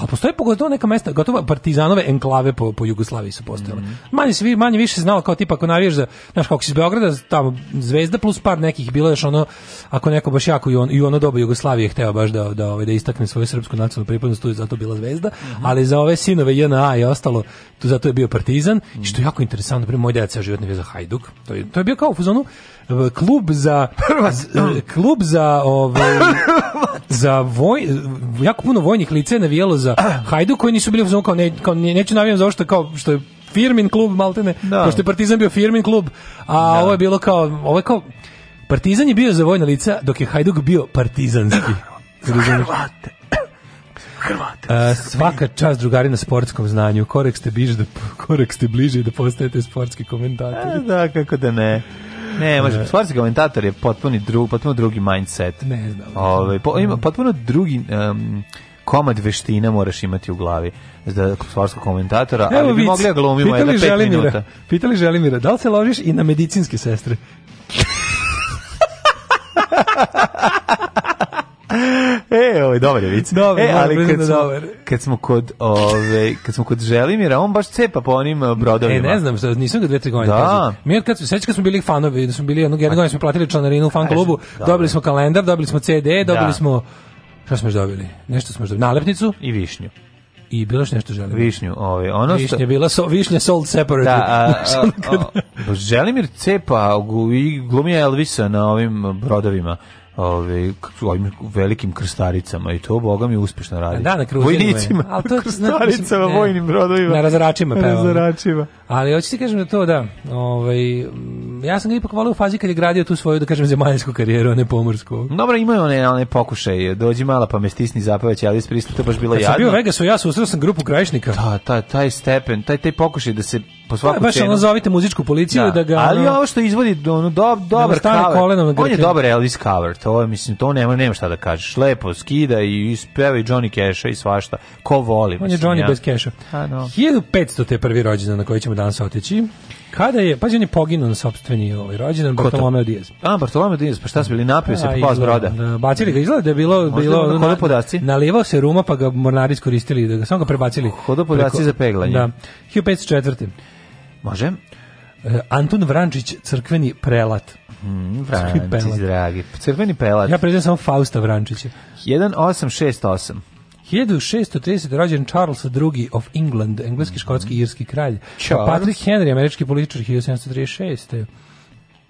[SPEAKER 9] a postoje pogotovo neka mesta, gotovo Partizanove enklave po, po Jugoslaviji su postojale. Mm -hmm. Manje se manje više znalo kao tipa ako navijaš za znaš kako si iz Beograda, tamo Zvezda plus par nekih bilo još ono ako neko baš jako i, on, i ono doba Jugoslavije hteo baš da da ovaj da istakne istakne svoju srpsku nacionalnu pripadnost, tu je zato bila zvezda, mm -hmm. ali za ove sinove JNA i ostalo, tu zato je bio partizan, mm -hmm. što je jako interesantno, primjer, moj djeca životni vez za Hajduk, to je, to je bio kao u fazonu e, klub za e, klub za ovaj za voj, jako puno vojnih lice je navijalo za Hajduk koji nisu bili u fazonu kao, ne, kao ne, neću navijam zašto kao što je Firmin klub maltene, no. Da. pošto je Partizan bio Firmin klub, a no. Da. ovo je bilo kao, ovo je kao Partizan je bio za vojna lica dok je Hajduk bio partizanski. Hrvate. Hrvate. Uh, svaka čast drugari na sportskom znanju. Korek ste, biž da, korek ste bliže
[SPEAKER 8] da
[SPEAKER 9] postajete sportski komentatori.
[SPEAKER 8] da, kako da ne. Ne, može, da. sportski komentator je potpuno, dru, potpuno drugi mindset.
[SPEAKER 9] Ne znam.
[SPEAKER 8] Ove, ovaj, po, ima potpuno drugi... Um, komad veština moraš imati u glavi za sportskog komentatora,
[SPEAKER 9] Evo, ali bi vic, mogli da glumimo jedno pet Želimira, minuta. Pitali Želimira, da li se ložiš i na medicinske sestre?
[SPEAKER 8] e, ovo ovaj, je dobar je vic. Dobar, e, ali kad, da smo, dobar. kad smo kod, ove, kad smo kod Želimira, on baš cepa po onim e, brodovima. E,
[SPEAKER 9] ne znam, što, nisam ga dve, tri godine. Da. Mi od kad, sveći kad smo bili fanovi, da smo bili jednog, jednog godine smo platili članarinu u fan klubu, da. dobili smo kalendar, dobili smo CD, da. dobili da. smo, šta smo još dobili? Nešto smo još dobili, nalepnicu.
[SPEAKER 8] I višnju
[SPEAKER 9] i bilo što nešto želim.
[SPEAKER 8] Višnju, ovaj, ono što...
[SPEAKER 9] Višnja bila, so, višnja sold separate. Da, a, a, a, a
[SPEAKER 8] Želimir Cepa glumi Elvisa na ovim brodovima ove, ovim velikim krstaricama i to boga mi uspešno radi.
[SPEAKER 9] Da, na
[SPEAKER 8] kruženima. Vojnicima, ali to, krstaricama, ne, vojnim brodovima.
[SPEAKER 9] Na razračima. Na
[SPEAKER 8] razračima.
[SPEAKER 9] Ali hoćete kažem da to da, ovaj ja sam ga ipak volio u fazi kad je gradio tu svoju da kažem zemaljsku karijeru, a ne pomorsku.
[SPEAKER 8] Dobro, imaju one one pokušaje, dođi mala pa me stisni zapaveć, ali isprisli to baš bilo jadno. Ja sam
[SPEAKER 9] bio Vegas, ja sam susreo sam grupu krajišnika. Da,
[SPEAKER 8] ta, taj stepen, taj taj pokušaj da se po svaku
[SPEAKER 9] baš
[SPEAKER 8] cenu.
[SPEAKER 9] Baš ono muzičku policiju da, da ga
[SPEAKER 8] Ali
[SPEAKER 9] ono, ovo
[SPEAKER 8] što izvodi ono dob, da dobar cover. Na on je dobar Elvis cover. To je mislim to nema nema šta da kažeš. Lepo skida i ispeva i Johnny Cash i svašta. Ko voli?
[SPEAKER 9] On mislim, je Johnny ja. bez Casha. A pa, no. 1500 te prvi rođendan na koji ćemo da danas otići. Kada je, pazi, on je poginuo na sopstveni ovaj, rođendan Bartolomeo Diaz.
[SPEAKER 8] A, Bartolomeo Diaz, pa šta su bili napio se, po s broda. Da,
[SPEAKER 9] bacili ga, izgleda
[SPEAKER 8] da je
[SPEAKER 9] bilo... bilo
[SPEAKER 8] ono, na,
[SPEAKER 9] Nalivao se ruma, pa ga mornari iskoristili, da ga samo ga prebacili.
[SPEAKER 8] Hodopodasci preko, za peglanje. Da.
[SPEAKER 9] 1504.
[SPEAKER 8] Može.
[SPEAKER 9] E, Anton Vrančić, crkveni prelat.
[SPEAKER 8] Mm, Vrančić, dragi. Crkveni prelat.
[SPEAKER 9] Ja prezivam samo Fausta Vrančića.
[SPEAKER 8] 1868.
[SPEAKER 9] 1630. rođen Charles II of England, engleski, škotski, irski kralj. Pa Charles. Patrick Henry, američki političar 1736.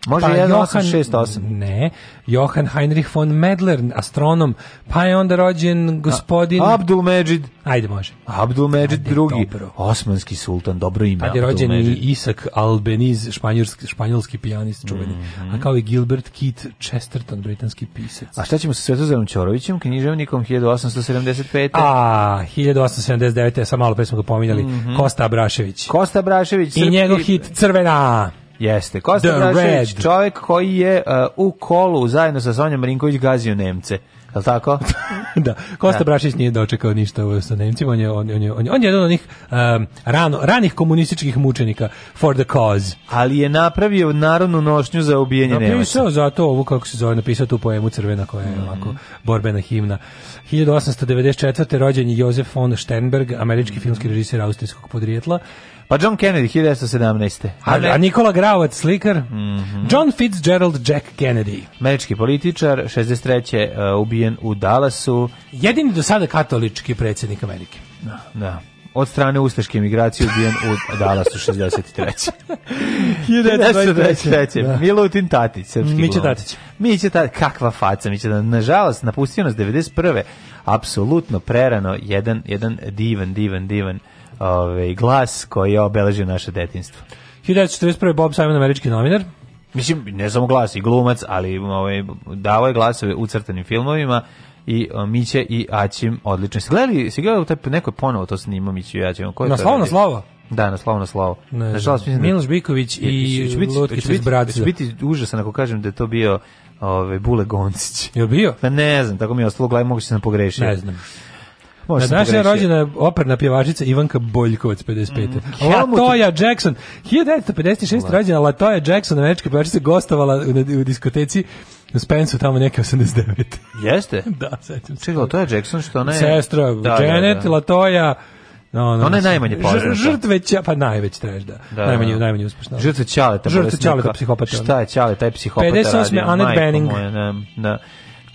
[SPEAKER 8] Može pa 1868.
[SPEAKER 9] Ne, Johan Heinrich von Medler, astronom, pa je onda rođen gospodin...
[SPEAKER 8] A, Abdul Međid.
[SPEAKER 9] Ajde, može.
[SPEAKER 8] Abdul Međid drugi, dobro. osmanski sultan, dobro
[SPEAKER 9] ime. Ajde, rođen i Isak Albeniz, španjolski, španjolski pijanist čuveni, mm -hmm. a kao i Gilbert Keith Chesterton, britanski pisac.
[SPEAKER 8] A šta ćemo sa Svetozarom Ćorovićem, književnikom 1875. A,
[SPEAKER 9] 1879. Sam malo pre smo ga pominjali, mm -hmm. Kosta Brašević.
[SPEAKER 8] Kosta Abrašević.
[SPEAKER 9] I njegov hit Crvena.
[SPEAKER 8] Jeste, Kosta Brašević, čovjek koji je uh, u kolu zajedno sa Sonjom Marinković gazio Nemce. Je tako?
[SPEAKER 9] da. Kosta da. Brašić nije dočekao ništa sa Nemcima, on je, on, je, on, je, on je jedan od onih um, rano, ranih komunističkih mučenika for the cause.
[SPEAKER 8] Ali je napravio narodnu nošnju za ubijenje Nemaca.
[SPEAKER 9] Napisao zato ovu, kako se zove, napisao tu poemu Crvena koja je mm -hmm. ovako borbena himna. 1894. rođen je Josef von Sternberg, američki filmski režisir austrijskog podrijetla
[SPEAKER 8] Pa John Kennedy 1917.
[SPEAKER 9] A, a Nikola Grauet slikar, mm -hmm. John Fitzgerald Jack Kennedy.
[SPEAKER 8] Američki političar, 63. Uh, e, ubijen u Dallasu.
[SPEAKER 9] Jedini do sada katolički predsjednik Amerike.
[SPEAKER 8] Da, da od strane ustaške emigracije ubijen u Dallasu 63. 1923. Da. Milutin Tatić, srpski Miće Tatić. Miće Tatić, kakva faca. Miće Tatić, da, nažalost, napustio nas 91. Apsolutno prerano, jedan, jedan divan, divan, divan ovaj, glas koji je obeležio naše detinstvo.
[SPEAKER 9] 1941. Bob Simon, američki novinar. Mislim, ne samo glas i glumac, ali ovaj, davo je glasove u crtanim filmovima i o, Miće i Aćim odlično. Si gledali, si gledali taj neko je ponovo to snima Miću i Aćim? Ko je na slavo, na
[SPEAKER 8] slavo. Da, na slavo, na slavo.
[SPEAKER 9] Nažalost, mislim, da- Miloš Biković i, i Lutkić iz
[SPEAKER 8] Bradza. Će biti užasan ako kažem da je to bio ove, ovaj, Bule Goncić. Je
[SPEAKER 9] bio?
[SPEAKER 8] Pa ne znam, tako mi je ostalo glavi, moguće se nam pogrešio.
[SPEAKER 9] Ne znam. Možda na današnje rođena operna pjevačica Ivanka Boljkovac, 55. Mm, Latoja te... Jackson, 1956. La. rođena Latoya Jackson, američka pjevačica, gostovala u, u diskoteci u Spensu tamo neke 89.
[SPEAKER 8] Jeste? da,
[SPEAKER 9] sećam
[SPEAKER 8] se. Čekaj, Latoja Jackson, što ona je...
[SPEAKER 9] Sestra, da, da Janet, da, da. Latoja...
[SPEAKER 8] No, no, ona je najmanje poznata. Da. Žrtve Ćale,
[SPEAKER 9] pa najveć traži, da. da. Najmanje, da. najmanje uspešna.
[SPEAKER 8] Žrtve Ćale,
[SPEAKER 9] ta Žrtve Ćale, ta psihopata.
[SPEAKER 8] Šta je Ćale, taj psihopata
[SPEAKER 9] 58. radio? 58. Anet Benning. Moja, ne,
[SPEAKER 8] da.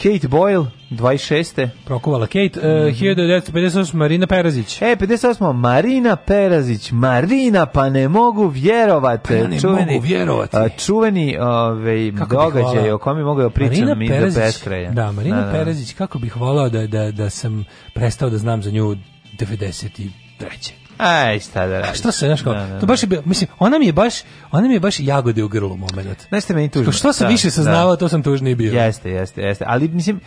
[SPEAKER 8] Kate Boyle, 26.
[SPEAKER 9] Prokovala Kate. Mm -hmm. Uh, 1958. Marina Perazić.
[SPEAKER 8] E, 58. Marina Perazić. Marina, pa ne mogu vjerovati.
[SPEAKER 9] Pa ne čuveni, mogu vjerovati. A,
[SPEAKER 8] čuveni ovaj, događaj o kome mogu da pričam mi
[SPEAKER 9] Perazić,
[SPEAKER 8] do beskraja.
[SPEAKER 9] Da, Marina da, da, da. Perazić, kako bih volao da, da, da sam prestao da znam za nju 93.
[SPEAKER 8] Aj, šta da
[SPEAKER 9] radi. Šta se, znaš
[SPEAKER 8] kao, da, da, to baš
[SPEAKER 9] da. je mislim, ona mi je baš, ona mi je baš jagode u grlu moment.
[SPEAKER 8] Nešto meni tužno.
[SPEAKER 9] Pa što sam da, više da. saznavao, to sam tužniji bio.
[SPEAKER 8] Jeste, jeste, jeste. Ali, mislim,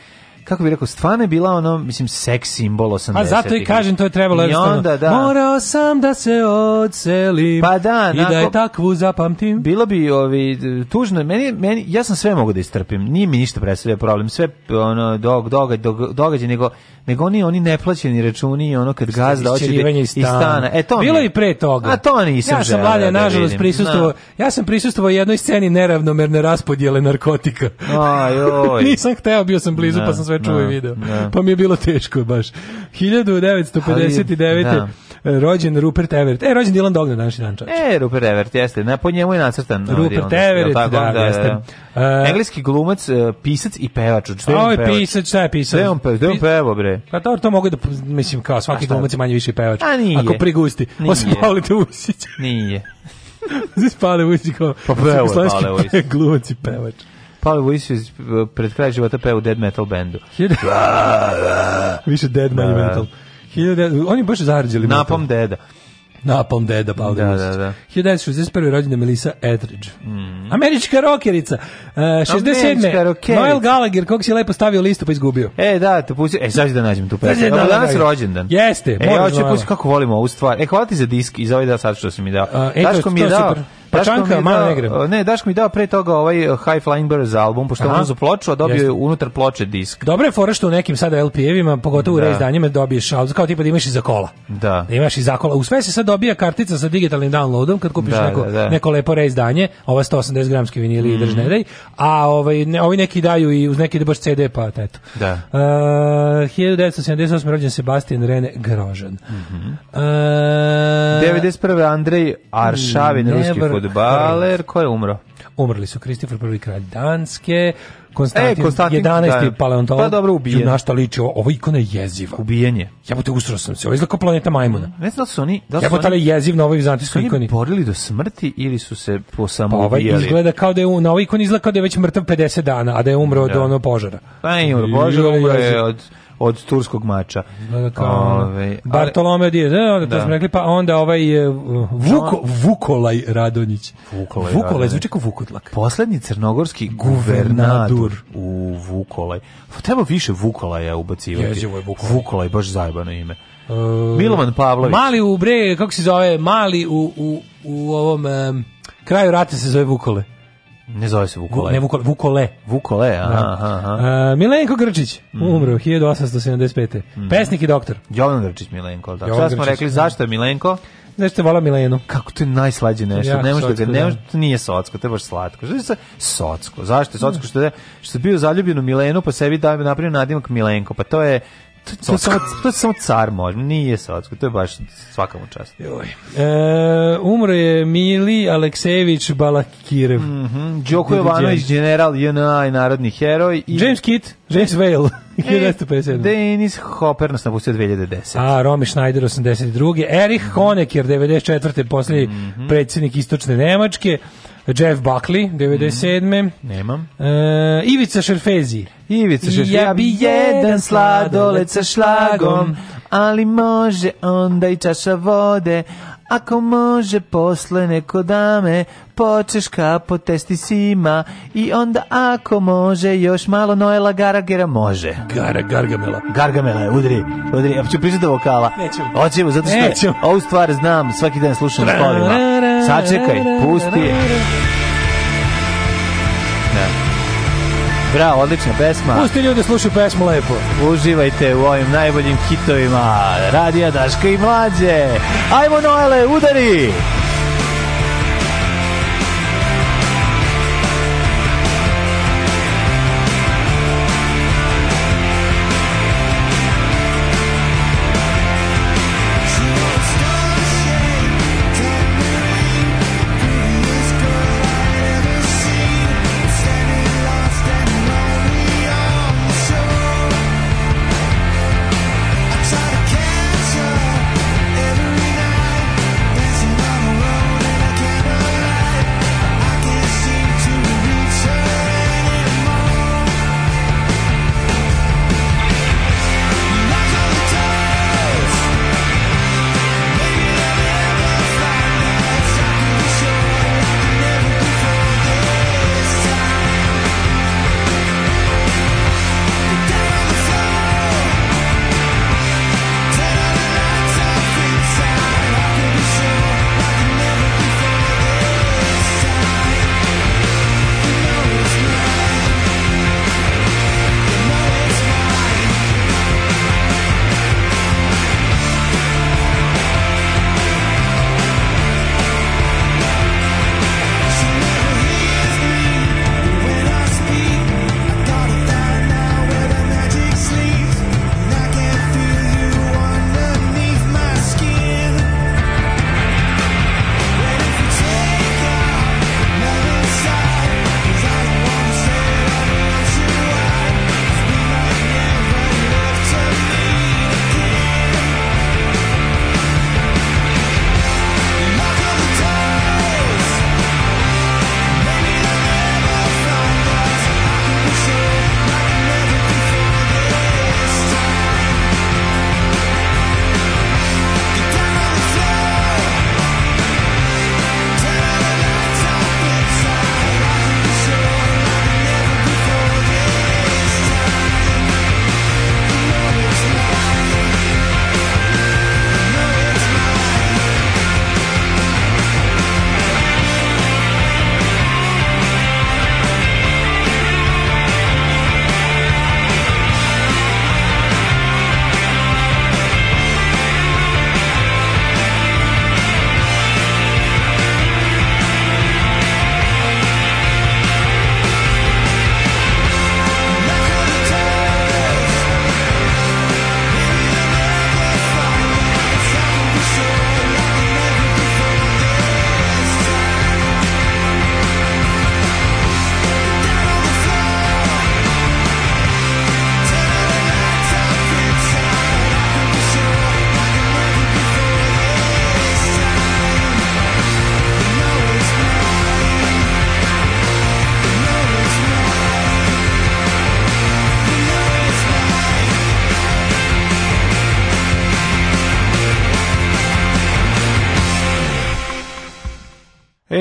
[SPEAKER 8] kako bih rekao, stvarno je bila ono, mislim, seks simbol 80-ih. A
[SPEAKER 9] zato i kažem, to je trebalo
[SPEAKER 8] I onda, da.
[SPEAKER 9] Morao sam da se odselim pa da, i da je takvu zapamtim.
[SPEAKER 8] Bilo bi ovi, tužno, meni, meni, ja sam sve mogu da istrpim, nije mi ništa predstavlja problem, sve ono, dog, dog, događaj, događaj nego nego oni oni neplaćeni računi i ono kad gazda
[SPEAKER 9] hoće iz stana.
[SPEAKER 8] E to bilo
[SPEAKER 9] i
[SPEAKER 8] pre toga.
[SPEAKER 9] A to nisam Ja sam Vlada da nažalost prisustvovao. Ja sam prisustvovao jednoj sceni neravnomerne raspodjele narkotika. Ajoj. nisam hteo, bio sam blizu, na, pa da, sam sve čuo i da, video. Na. Pa mi je bilo teško baš. 1959. Ali, rođen Rupert Everett. E, rođen Dylan Dog na današnji dan, čovječ.
[SPEAKER 8] E, Rupert Everett, jeste. Na, po njemu je nacrtan.
[SPEAKER 9] Rupert onda, Everett, tako, da, onda, jeste. Uh,
[SPEAKER 8] engleski glumac, uh, pisac i pevač. Ovo
[SPEAKER 9] je pisac, šta je pisac? Gde on,
[SPEAKER 8] pe, gde on pevo, bre?
[SPEAKER 9] Pa to, to mogu da, mislim, kao svaki glumac je manje više pevač.
[SPEAKER 8] A nije.
[SPEAKER 9] Ako prigusti. Nije. Osim Pavlite Usića.
[SPEAKER 8] Nije.
[SPEAKER 9] Znači, Pavle Usić kao... Pa pevo je Pavle Usić. Glumac i pevač.
[SPEAKER 8] Pavle Vujisić pred kraj života peva u dead metal bendu.
[SPEAKER 9] Više dead manje metal. 1900, oni baš zarđali.
[SPEAKER 8] Napom motor. deda.
[SPEAKER 9] napom Deda, pa da, da, da, da. 1961. rođena Melissa Etheridge. Mm. Američka rokerica. Uh, e, 67. Noel Gallagher, kog si lepo stavio listu pa izgubio.
[SPEAKER 8] E, da, te pusti. E, sad da nađem tu pesmu. Ovo da danas da, rođendan.
[SPEAKER 9] Jeste.
[SPEAKER 8] E, ja hoću da pusti kako volimo ovu stvar. E, hvala ti za disk i za ovaj da sad što si mi dao.
[SPEAKER 9] Uh, e, Daško mi je dao, super.
[SPEAKER 8] Pa Daško čanka,
[SPEAKER 9] malo igram.
[SPEAKER 8] Ne, Daško mi dao pre toga ovaj eh, High Flying Birds album, pošto on uzu ploču, a dobio je unutar ploče disk.
[SPEAKER 9] Dobro
[SPEAKER 8] je
[SPEAKER 9] fora što u nekim sada LP-evima, pogotovo da. u reizdanjima, dobiješ album, kao tipa da imaš i za kola.
[SPEAKER 8] Da. da
[SPEAKER 9] imaš i za kola. U sve se sad dobija kartica sa digitalnim downloadom, kad kupiš da, neko, da, da. neko lepo reizdanje, ova 180 gramski vinili mm. drž ne a ovaj, ne, ovi neki daju i uz neki da baš CD, pa eto. Da. Uh, eh, 1978. rođen Sebastian Rene Grožan. Mm -hmm.
[SPEAKER 8] uh, 91. Andrej Aršavin, ruski fudbaler ko je umro?
[SPEAKER 9] Umrli su Kristofer prvi kralj Danske, Konstantin, e, Konstantin 11. Da, paleontolog. Pa
[SPEAKER 8] dobro, ubijen.
[SPEAKER 9] Na šta liči ovo? ikona je jeziva.
[SPEAKER 8] Ubijenje.
[SPEAKER 9] Jebote, usro sam se. Ovo izgleda kao planeta majmuna.
[SPEAKER 8] Ne znam da su oni...
[SPEAKER 9] Da
[SPEAKER 8] su
[SPEAKER 9] Jebote, ali jeziv na ovoj vizantijskoj ikoni.
[SPEAKER 8] Su borili do smrti ili su se po samo pa, ovaj ubijeli?
[SPEAKER 9] izgleda kao da je... Na ovoj ikoni izgleda kao da je već mrtav 50 dana, a da je umro da. do ono požara.
[SPEAKER 8] Pa je umro požara, umro je od od turskog mača.
[SPEAKER 9] Da, da Bartolomeo Diaz, da, da to da. smo rekli, pa onda ovaj eh, Vuko, Vukolaj Radonjić. Vukolaj, Vukolaj zvuči kao Vukodlak.
[SPEAKER 8] Poslednji crnogorski guvernadur u Vukolaj. Treba više Vukolaja ubacivati. Jezivo
[SPEAKER 9] je Vukolaj.
[SPEAKER 8] Vukolaj, baš zajebano ime. Uh, Milovan Pavlović.
[SPEAKER 9] Mali u bre, kako se zove, mali u, u, u ovom um, kraju rata se zove Vukole.
[SPEAKER 8] Ne zove se Vukole.
[SPEAKER 9] ne, Vukole,
[SPEAKER 8] Vukole. Vukole, aha, da. aha. aha. Uh,
[SPEAKER 9] Milenko Grčić, mm. umro 1875. Mm. Pesnik i doktor.
[SPEAKER 8] Jovan Grčić Milenko, tako. Da. Sada smo rekli da. zašto je Milenko?
[SPEAKER 9] Nešto vola Milenu.
[SPEAKER 8] Kako to je najslađe nešto. Ja, ne možeš da ga ne možeš, nije socko, to je baš slatko. Što je socko? Zašto je socko što je što je bio zaljubljen u Milenu, pa sebi da napravio nadimak Milenko. Pa to je To je samo, to je samo car može, nije socko, to je baš svakamu čast. Joj.
[SPEAKER 9] E, umro je Mili Aleksejević Balakirev. Mm -hmm.
[SPEAKER 8] Đoko Jovanović, general JNA i narodni heroj.
[SPEAKER 9] I... James Kitt, James e, Whale. 1957.
[SPEAKER 8] E, Denis Hopper nas napustio 2010.
[SPEAKER 9] A, Romy Schneider 82. Erich Honecker 94. posljednji mm -hmm. predsjednik Istočne Nemačke. Jeff Buckley, 97. Mm,
[SPEAKER 8] nemam.
[SPEAKER 9] E, Ivica Šerfezi. Ivica Šerfezi. Ja bi jedan sladoled sa šlagom, ali može onda i čaša vode, ako može posle neko dame, počeš po testi sima i onda ako može još malo Noela Garagera može.
[SPEAKER 8] Gara, Gargamela.
[SPEAKER 9] Gargamela, udri, udri. Ja ću pričati do vokala.
[SPEAKER 8] Nećemo. Hoćemo,
[SPEAKER 9] zato što Nećemo. ovu stvar znam, svaki dan slušam u školima sačekaj, pusti je.
[SPEAKER 8] Da. Bravo, odlična pesma.
[SPEAKER 9] Pusti ljudi, slušaju pesmu lepo.
[SPEAKER 8] Uživajte u ovim najboljim hitovima Radija Daška i Mlađe. Ajmo Noele, udari!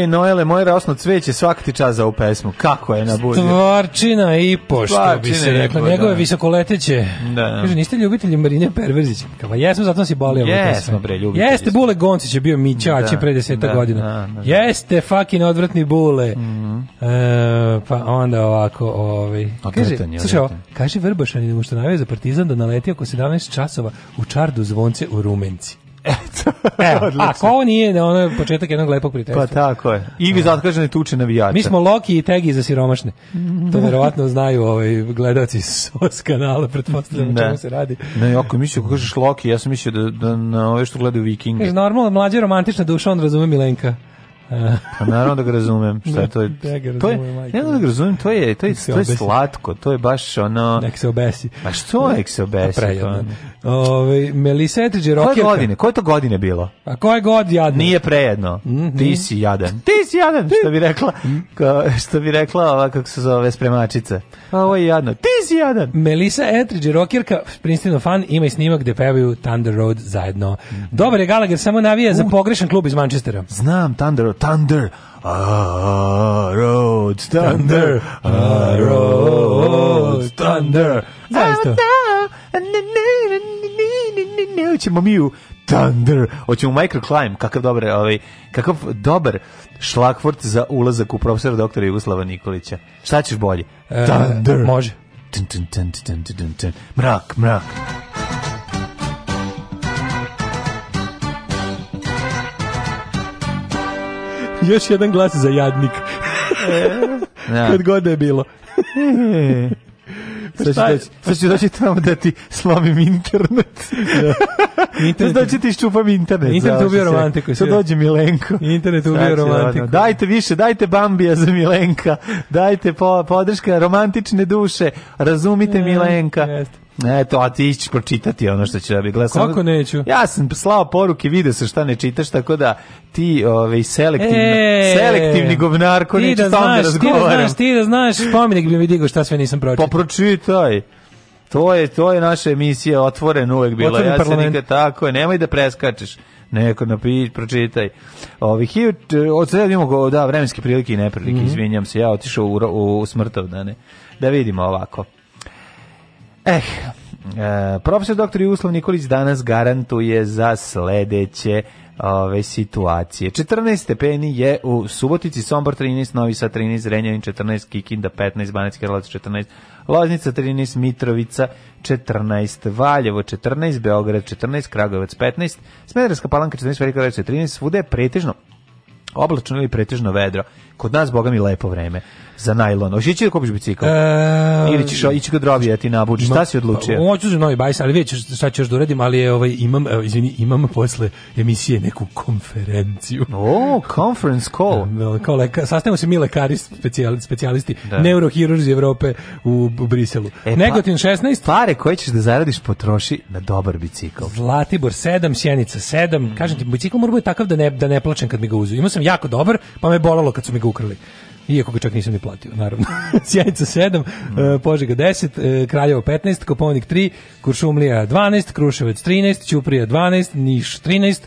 [SPEAKER 8] Ej, Noele, moje rasno cveće, svaki ti čas za ovu pesmu. Kako je na buđu?
[SPEAKER 9] Stvarčina i po, što bi se reklo. Njegove da. visokoleteće. Da. Kaže, niste ljubitelji Marine Perverzić? Kao, pa jesmo, zato si boli ovo Jesmo, bre, ljubitelji. Jeste, Bule Goncić je bio Mićači da, pre deseta da, godina. Da, da, Jeste, fucking odvratni Bule. Mm -hmm. e, pa onda ovako, ovaj. Kaže, slušaj, ovo, kaže Vrbašanin, mu što navija za partizan da naletio oko 17 časova u čardu zvonce u Rumenci. Eto, Evo, ako ovo nije da, ono je početak jednog lepog prijateljstva.
[SPEAKER 8] Pa tako
[SPEAKER 9] je.
[SPEAKER 8] I vi zatkažene tuče navijača.
[SPEAKER 9] Mi smo Loki i Tegi za siromašne. To verovatno znaju ovaj gledaoci s kanala, pretpostavljam o da. čemu se radi.
[SPEAKER 8] Ne, ako mislio kako kažeš Loki, ja sam mislio da, da na ove što gledaju Vikinge. Kaže,
[SPEAKER 9] normalno, mlađa romantična duša, on razume Milenka.
[SPEAKER 8] Pa naravno da ga razumem, šta je to? Je, da, da to je, ne da ga razumem, to je, to je, to je slatko, to je baš ono...
[SPEAKER 9] Nek se obesi.
[SPEAKER 8] Pa što da. nek se obesi? Pa pa?
[SPEAKER 9] Prejedno. Ove, Melisa Etriđe, rokirka. Koje
[SPEAKER 8] godine? Koje to godine bilo?
[SPEAKER 9] A koje god jadno?
[SPEAKER 8] Nije prejedno. Mm -hmm. Ti si jadan. Ti si jadan, što bi rekla, ka, što bi rekla ova, kako se zove, spremačica. A pa ovo je jadno. Ti si jadan.
[SPEAKER 9] Melisa Etriđe, rokirka, Princetonov fan, ima i snimak gde pevaju Thunder Road zajedno. Dobar je Gallagher, samo navija uh. za pogrešan klub iz Mančestera.
[SPEAKER 8] Znam, Thunder Road Thunder, a road, thunder, a road, thunder. Zaista. Da, Nećemo mi u Thunder. Hoćemo Michael Climb, kakav dobar, ovaj, kakav dobar šlakvort za ulazak u profesora doktora Jugoslava Nikolića. Šta ćeš bolje? E, thunder.
[SPEAKER 9] E, može.
[SPEAKER 8] Mrak, mrak.
[SPEAKER 9] još jedan glas za jadnik. ja. Da. Kad god da je bilo.
[SPEAKER 8] Sad ću, doći, sad ću doći tamo da ti slomim internet. da. internet sad doći ti iščupam internet. Internet
[SPEAKER 9] ubio romantiku.
[SPEAKER 8] Sad dođe Milenko.
[SPEAKER 9] Internet ubio romantiku.
[SPEAKER 8] Dajte više, dajte Bambija za Milenka. Dajte podrška romantične duše. Razumite Milenka. Jeste. Eto, a ti ćeš pročitati ono što će da bi gledao. Kako
[SPEAKER 9] neću?
[SPEAKER 8] Ja sam slao poruke, vide se šta ne čitaš, tako da ti ovaj selektivno, e, selektivni govnar ko neće
[SPEAKER 9] da
[SPEAKER 8] sam
[SPEAKER 9] da, da razgovaram. Ti da znaš, ti da znaš, spomenik bi mi digao šta sve nisam pročitao. Pa pročitaj.
[SPEAKER 8] To je, to je naša emisija otvoren uvek bila. Otvoren ja parlament. nikad tako, nemoj da preskačeš neko napi pročitaj. Ovi hiljut od sada imamo da vremenske prilike i neprilike, mm -hmm. izvinjam se, ja otišao u, u smrtov da ne. Da vidimo ovako. Eh, e, profesor doktor Jugoslav Nikolić danas garantuje za sledeće ove situacije. 14 stepeni je u Subotici, Sombor 13, Novi Sad 13, Renjanin 14, Kikinda 15, Banacki Karlovac 14, Loznica 13, Mitrovica 14, Valjevo 14, Beograd 14, Kragujevac 15, Smederska Palanka 14, Velika Radica 13, svuda je pretežno oblačno ili pretežno vedro. Kod nas, boga mi, lepo vreme za najlon. Hoćeš da kupiš bicikl? E, Ili ćeš ići kod robija ti nabuđi? Šta si odlučio? Hoću
[SPEAKER 9] za da novi bajs, ali vidjet šta ćeš da uradim, ali je, ovaj, imam, izvini, imam posle emisije neku konferenciju.
[SPEAKER 8] O, conference call. Da, da, kao leka,
[SPEAKER 9] sastavimo se mi lekari specijali, specijalisti, da. neurohirurzi Evrope u, u Briselu. E, pa, Negotin 16.
[SPEAKER 8] Pare koje ćeš da zaradiš potroši na dobar bicikl.
[SPEAKER 9] Zlatibor 7, Sjenica 7. Kažem ti, bicikl mora biti takav da ne, da ne plačem kad mi ga uzu. Imao sam jako dobar, pa me bolalo kad su mi ga ukrali. Iako ga čak nisam ni platio, naravno. Sjenica 7, mm. E, Požega 10, e, Kraljevo 15, Koponik 3, Kuršumlija 12, Kruševac 13, Ćuprija 12, Niš 13,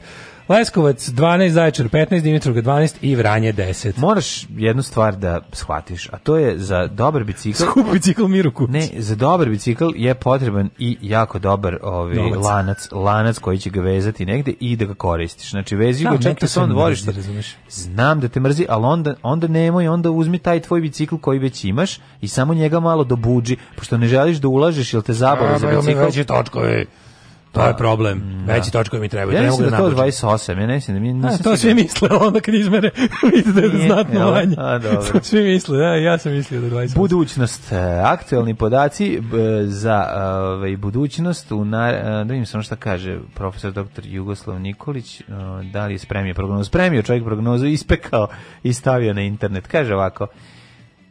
[SPEAKER 9] Leskovac 12, Zaječar 15, Dimitrovka 12 i Vranje 10.
[SPEAKER 8] Moraš jednu stvar da shvatiš, a to je za dobar bicikl...
[SPEAKER 9] Skup bicikl miru
[SPEAKER 8] kupci. Ne, za dobar bicikl je potreban i jako dobar ovaj, lanac, lanac koji će ga vezati negde i da ga koristiš. Znači, vezi ga čak i svom dvorištu. Znam da te mrzi, ali onda, onda nemoj, onda uzmi taj tvoj bicikl koji već imaš i samo njega malo dobuđi, pošto ne želiš da ulažeš, jer te zabave za bicikl.
[SPEAKER 9] Točkovi. To je pa, problem. Mm, da. Veći točkovi mi treba.
[SPEAKER 8] Ja ne
[SPEAKER 9] mogu da, da to 28, ja ne mislim da mi nisam. to svi misle, onda kad izmere vidite da je znatno manje. A, dobro. svi misle, da, ja sam mislio da je 28.
[SPEAKER 8] Budućnost, e, aktuelni podaci e, za ovaj, budućnost, u nar, e, da vidim samo šta kaže profesor dr. Jugoslav Nikolić, da li je spremio prognozu. Spremio čovjek prognozu, ispekao i stavio na internet. Kaže ovako,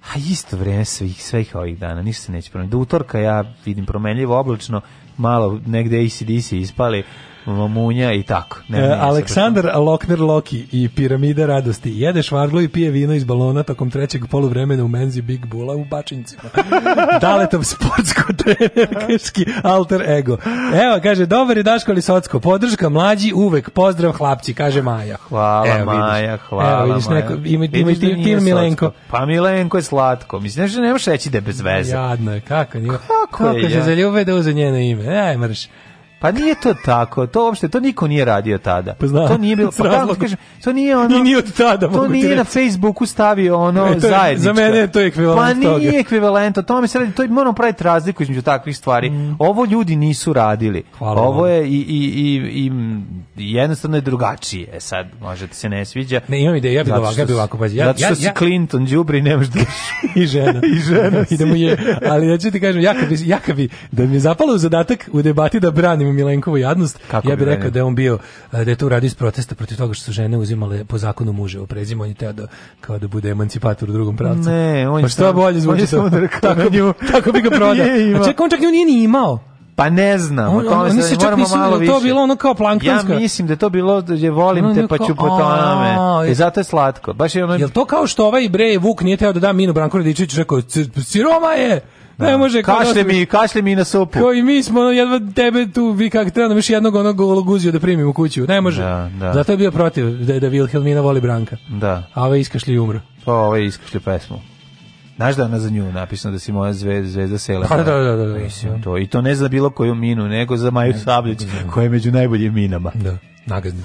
[SPEAKER 8] a isto vreme svih, svih ovih dana, ništa se neće promeniti. Do utorka ja vidim promenljivo oblačno, malo negde ACDC ispali, Mamunja i tako. Ne,
[SPEAKER 9] ne, e, Aleksandar Lokner Loki i Piramida radosti. Jede švarglo i pije vino iz balona tokom trećeg poluvremena u menzi Big Bula u Bačincima. Daletov sportsko trenerski alter ego. Evo, kaže, dobar je Daško Lisocko, podrška mlađi uvek, pozdrav hlapci, kaže Maja.
[SPEAKER 8] Hvala Evo, Maja, hvala
[SPEAKER 9] Evo, vidiš, Maja. Neko, ima, ima da ti, ti Milenko. Slatko.
[SPEAKER 8] Pa Milenko je slatko. Mislim, nešto da ne reći da je bez veze.
[SPEAKER 9] Jadno je, kako nije. Kako, kako je, se ja? zaljube da uze njeno ime. Aj, mrš.
[SPEAKER 8] Pa nije to tako, to uopšte, to niko nije radio tada. Pa znam, to nije bilo, pa kako kažem, to nije ono...
[SPEAKER 9] Nije, od tada, To
[SPEAKER 8] nije na Facebooku stavio ono ne, Za mene
[SPEAKER 9] je to ekvivalent
[SPEAKER 8] Pa nije ekvivalent, o tome se radi, to moramo praviti razliku između takvih stvari. Mm. Ovo ljudi nisu radili. Hvala Ovo je i, i, i, i jednostavno je drugačije. E sad, možete da se ne sviđa.
[SPEAKER 9] Ne, imam ideju, ja bih ovako, ja
[SPEAKER 8] bih ovako, pazi. Ja, zato što ja, si ja, Clinton, Đubri, nemaš da...
[SPEAKER 9] I žena. I žena Idemo je, ali da ću ti kažem, ja kad bi, ja kad bi, da mi je zapalo zadatak u debati da branim u Milenkovu jadnost, Kako ja bih bi da rekao da je on bio, e, da je to uradio iz protesta protiv toga što su žene uzimale po zakonu muže u prezimo, on je teo da, kao da bude emancipator u drugom pravcu.
[SPEAKER 8] Ne,
[SPEAKER 9] on
[SPEAKER 8] Pa
[SPEAKER 9] što bolje zvuči to? Da tako, da tako bi ga prodao. A čekaj, on čak nju nije ni imao.
[SPEAKER 8] Pa ne znam, on, o tome on, se čak moramo malo više. To bilo ono
[SPEAKER 9] kao planktonska.
[SPEAKER 8] Ja mislim da to bilo je volim ono te pa ću po tome. I e, zato je slatko. Baš je ono...
[SPEAKER 9] Jel to kao što ovaj bre Vuk nije teo da da Minu Branko Radičević rekao, siroma je! Ne može
[SPEAKER 8] kašlje mi, kašlje mi na supu.
[SPEAKER 9] Koji mi smo jedva tebe tu vi kako treba još jednog onog gologuziju da primimo kuću. Ne može. Da, da. Zato je bio protiv da da Wilhelmina voli Branka.
[SPEAKER 8] Da.
[SPEAKER 9] A ve iskašli i umro.
[SPEAKER 8] Pa ovaj iskašlje pesmu. Znaš da ona za nju napisano da si moja zvezda, zvezda sela.
[SPEAKER 9] Da, da, da, da, Mislim,
[SPEAKER 8] to. I to ne za bilo koju minu, nego za Maju Sabljić, koja je među najboljim minama.
[SPEAKER 9] Da, nagaznim.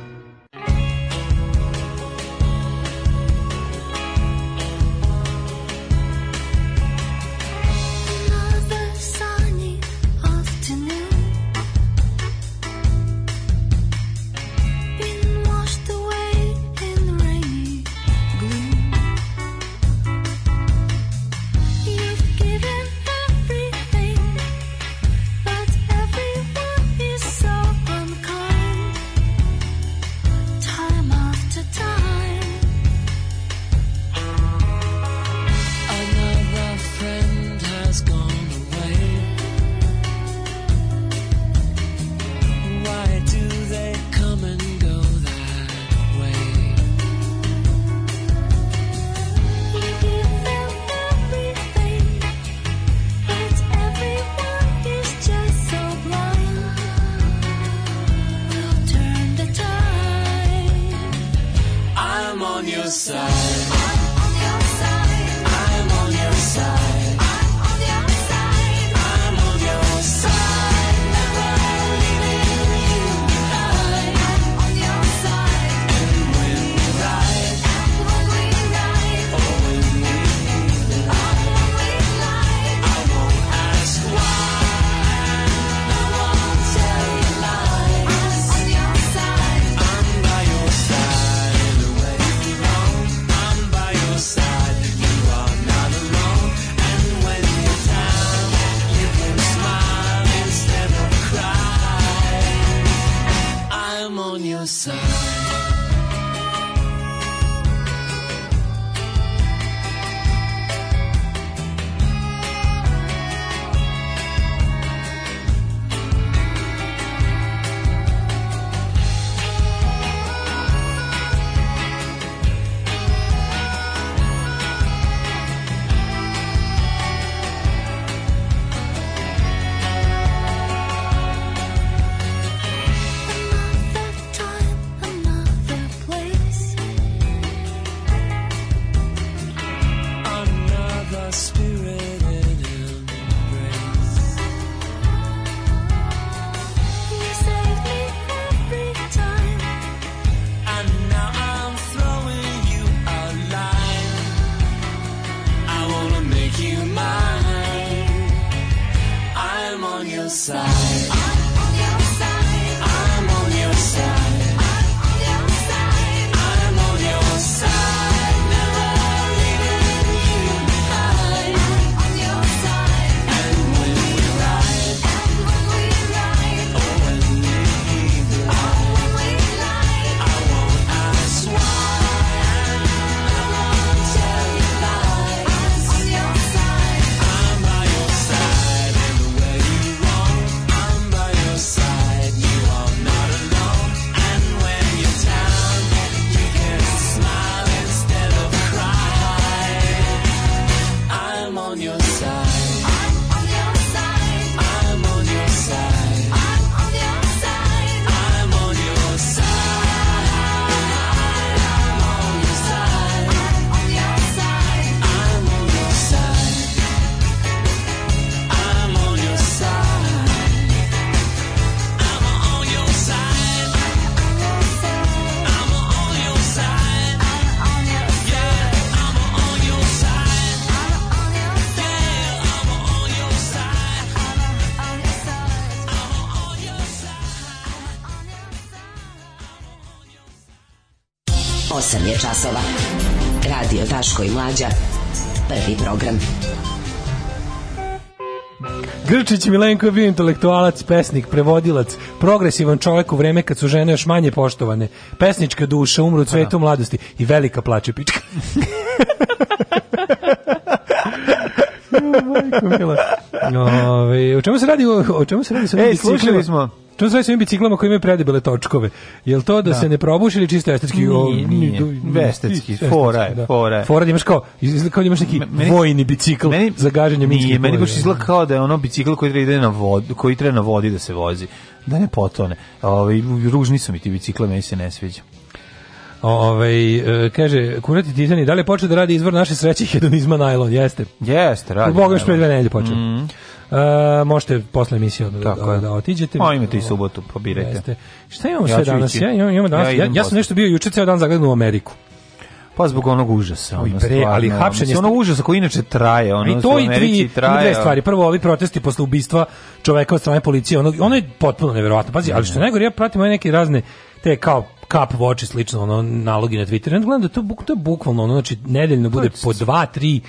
[SPEAKER 9] Daško i Mlađa. Prvi program. Grčić Milenko je bio intelektualac, pesnik, prevodilac, progresivan čovjek u vreme kad su žene još manje poštovane. Pesnička duša, umru u cvetu mladosti i velika plače pička. Ove, o čemu se radi? O, o čemu se radi? Ej, slušali smo Što sve svim biciklama koji imaju predebele točkove? Jel to da, da. se ne probuši ili čisto estetski? Nije, o,
[SPEAKER 8] nije. Vestetski,
[SPEAKER 9] fora
[SPEAKER 8] je, da.
[SPEAKER 9] fora je. Fora da imaš kao, kao da imaš neki meni, vojni bicikl meni, za gaženje minskih Nije,
[SPEAKER 8] meni baš izgleda kao da je ono bicikl koji treba, da ide na vodu, koji treba na vodi da se vozi. Da ne potone. Ove, ovaj, ružni su mi ti bicikle, meni se ne sviđa.
[SPEAKER 9] Ovaj e, kaže kurati Titani, da li počeo da radi izvor naše sreće hedonizma najlon? Jeste.
[SPEAKER 8] Jeste,
[SPEAKER 9] radi. Bogom što dve nedelje počeo. Mm. E, možete posle emisije od, da, da otiđete.
[SPEAKER 8] Pa imate i subotu, pobirajte. Pa Jeste.
[SPEAKER 9] Šta imamo ja sve danas? Ja, imam, imam danas? Ja, ja, ja sam nešto bio juče ceo dan zagledan u Ameriku.
[SPEAKER 8] Pa zbog onog užasa, ono pre,
[SPEAKER 9] ali hapšenje ono
[SPEAKER 8] užasa koji inače traje,
[SPEAKER 9] ono I to i tri, traje. dve stvari. Prvo ovi protesti posle ubistva čoveka od strane policije, ono, ono je potpuno neverovatno. Pazi, ali što najgore ja pratim neke razne te kao kap voči slično ono nalogi na Twitteru. Ja gledam da to, to je bukvalno ono znači nedeljno pa, bude po dva, tri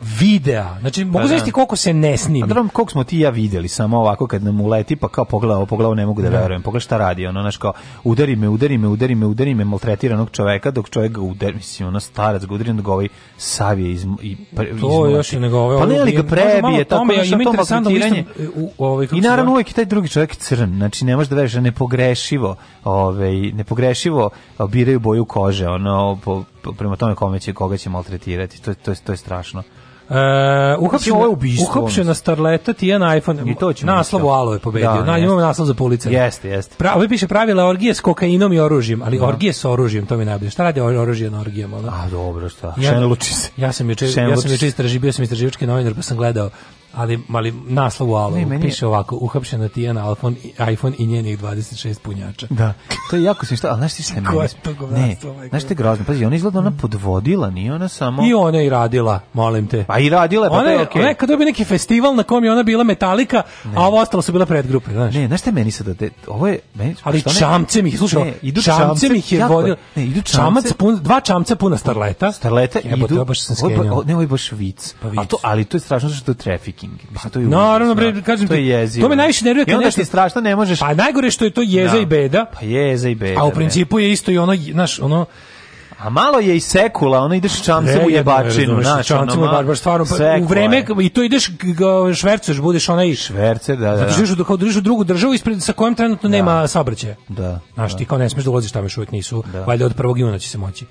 [SPEAKER 9] videa. Znači, mogu pa da, znašti koliko se ne snimi. A drom, da
[SPEAKER 8] koliko smo ti ja videli, samo ovako kad nam uleti, pa kao pogledao, pogledao ne mogu da, da. verujem. Pogledaj šta radi, ono, znaš, kao, udari me, udari me, udari me, udari me, maltretiranog čoveka, dok čovjek ga udari, mislim, ono, starac ga udari, dok ovaj sav je iz, i, pre,
[SPEAKER 9] to iz još i nego ovaj,
[SPEAKER 8] pa ne, li ga prebije, tako tome, ima to maltretiranje. E, ovaj, I naravno, uvijek i taj drugi čovek crn, znači, ne možeš da veriš, nepogrešivo, ovaj, nepogrešivo biraju boju kože, ono, po, prema tome kome će, koga će maltretirati, to, to, je, to je strašno.
[SPEAKER 9] Uh, uhapšena, ovo je ubistvo. Uhapšena starleta Tijana iPhone. I to ćemo. Naslov u Alo pobedio. Da, Na, imamo naslov za police.
[SPEAKER 8] Jeste, jeste.
[SPEAKER 9] Pra, ovo piše pravila orgije s kokainom i oružjem, ali da. orgije s oružjem, to mi najbolje. Šta radi oružje na orgijama? Da? A,
[SPEAKER 8] dobro, šta? Ja, Šenluči
[SPEAKER 9] se. Ja sam juče, ja sam juče čist, bio sam istraživački novinar, pa sam gledao ali, mali naslov u alovu ne, piše ovako, uhapšena Tijana Alfon, iPhone i njenih 26 punjača.
[SPEAKER 8] Da, to je jako smiješno, al znaš ti ste meni... Ne, znaš te grozno, pazi, ona izgleda ona mm. podvodila, nije ona samo...
[SPEAKER 9] I ona
[SPEAKER 8] i
[SPEAKER 9] radila, molim te.
[SPEAKER 8] Pa i radila, pa ona, je
[SPEAKER 9] okej.
[SPEAKER 8] Okay.
[SPEAKER 9] Ona je kad dobio neki festival na kom je ona bila metalika, a
[SPEAKER 8] ovo
[SPEAKER 9] ostalo su bila pred grupe,
[SPEAKER 8] znaš. Ne, znaš
[SPEAKER 9] te
[SPEAKER 8] meni sad, da ovo je... Meni,
[SPEAKER 9] ali one... mi, ih, slušaj, idu čamcem, mi je vodio. Ne, idu čamce, pun, dva čamca puna starleta.
[SPEAKER 8] Starleta, Jebo, idu... Ovo baš, ne, ovo je baš vic. Pa vic. A to, ali to je strašno što je trafficking King. Mislim, pa to je Naravno,
[SPEAKER 9] bre, da. kažem
[SPEAKER 8] to
[SPEAKER 9] je jezivo. To
[SPEAKER 8] me da. najviše nervira kad
[SPEAKER 9] nešto strašno ne možeš. Pa najgore što je to jeza da. i beda.
[SPEAKER 8] Pa jeza i beda.
[SPEAKER 9] A u principu je isto i ono, znaš, ono
[SPEAKER 8] A malo je i sekula, ono ideš čamcem
[SPEAKER 9] u
[SPEAKER 8] jebačinu,
[SPEAKER 9] znaš, čamcem u jebačinu, stvarno, pa, u vreme, i to ideš, ovaj, šverceš, budeš onaj...
[SPEAKER 8] Švercer, da, da.
[SPEAKER 9] Zato živiš da. u, kao držiš u drugu državu ispred, sa kojom trenutno da. nema saobraćaja. Da. Znaš, da. ti kao ne smeš da ulaziš tamo, još uvijek nisu, da. valjda od 1. juna će se moći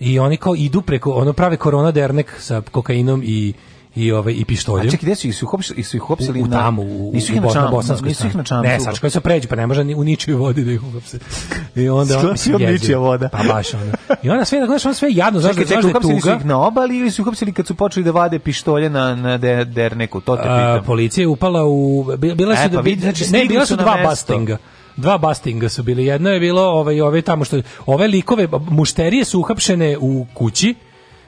[SPEAKER 9] i oni kao idu preko ono prave korona dernek sa kokainom i i ove ovaj, i pištolje. A čekaj,
[SPEAKER 8] gde su ih uhapsili? Su ih uhapsili
[SPEAKER 9] na tamo u, nisu ih na bosanskoj nisu ih
[SPEAKER 8] na čamcu. Ne, sačkaj se pređi, pa ne može ni u ničiju vodi da ih
[SPEAKER 9] uhapse. I onda on se ničija voda.
[SPEAKER 8] Pa baš ona.
[SPEAKER 9] I onda sve da on sve jadno, zašto čekaj, čekaj, da uhapsili su ih
[SPEAKER 8] na obali ili su uhapsili kad su počeli da vade pištolje na na derneku, to te pitam. A,
[SPEAKER 9] policija je upala u bila su e, pa znači, znači, ne, bila su dva bastinga dva bastinga su bili. Jedno je bilo ovaj ove tamo što ove likove mušterije su uhapšene u kući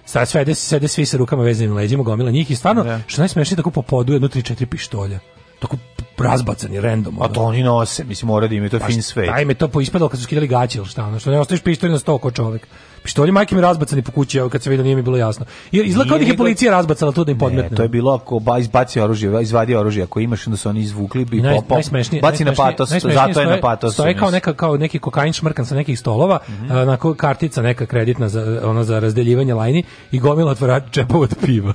[SPEAKER 9] sad sve sede svi sa rukama vezanim leđima, gomila njih i stvarno, da. što najsmešnije, tako po podu jedno, tri, četiri pištolja. Tako razbacani random. A
[SPEAKER 8] pa to oni nose, mislim mora da im je
[SPEAKER 9] pa
[SPEAKER 8] to pa, fin svet.
[SPEAKER 9] Taj me
[SPEAKER 8] to
[SPEAKER 9] poispalo kad su skidali gaće ili šta, ono, što ne ostaviš pištolj na sto ko čovek. Pištolji majke mi razbacani po kući, evo kad se vidio nije mi bilo jasno. Jer izlako kao da je policija razbacala to
[SPEAKER 8] da
[SPEAKER 9] im podmetne. Ne,
[SPEAKER 8] to je bilo ako ba izbacio oružje, izvadio oružje, ako imaš onda su oni izvukli bi Naj, popom. Baci na patos, zato je na patos. To je
[SPEAKER 9] kao neka kao neki kokain šmrkan sa nekih stolova, mm -hmm. kartica neka kreditna za ona za razdeljivanje lajni i gomila otvarača čepova od piva.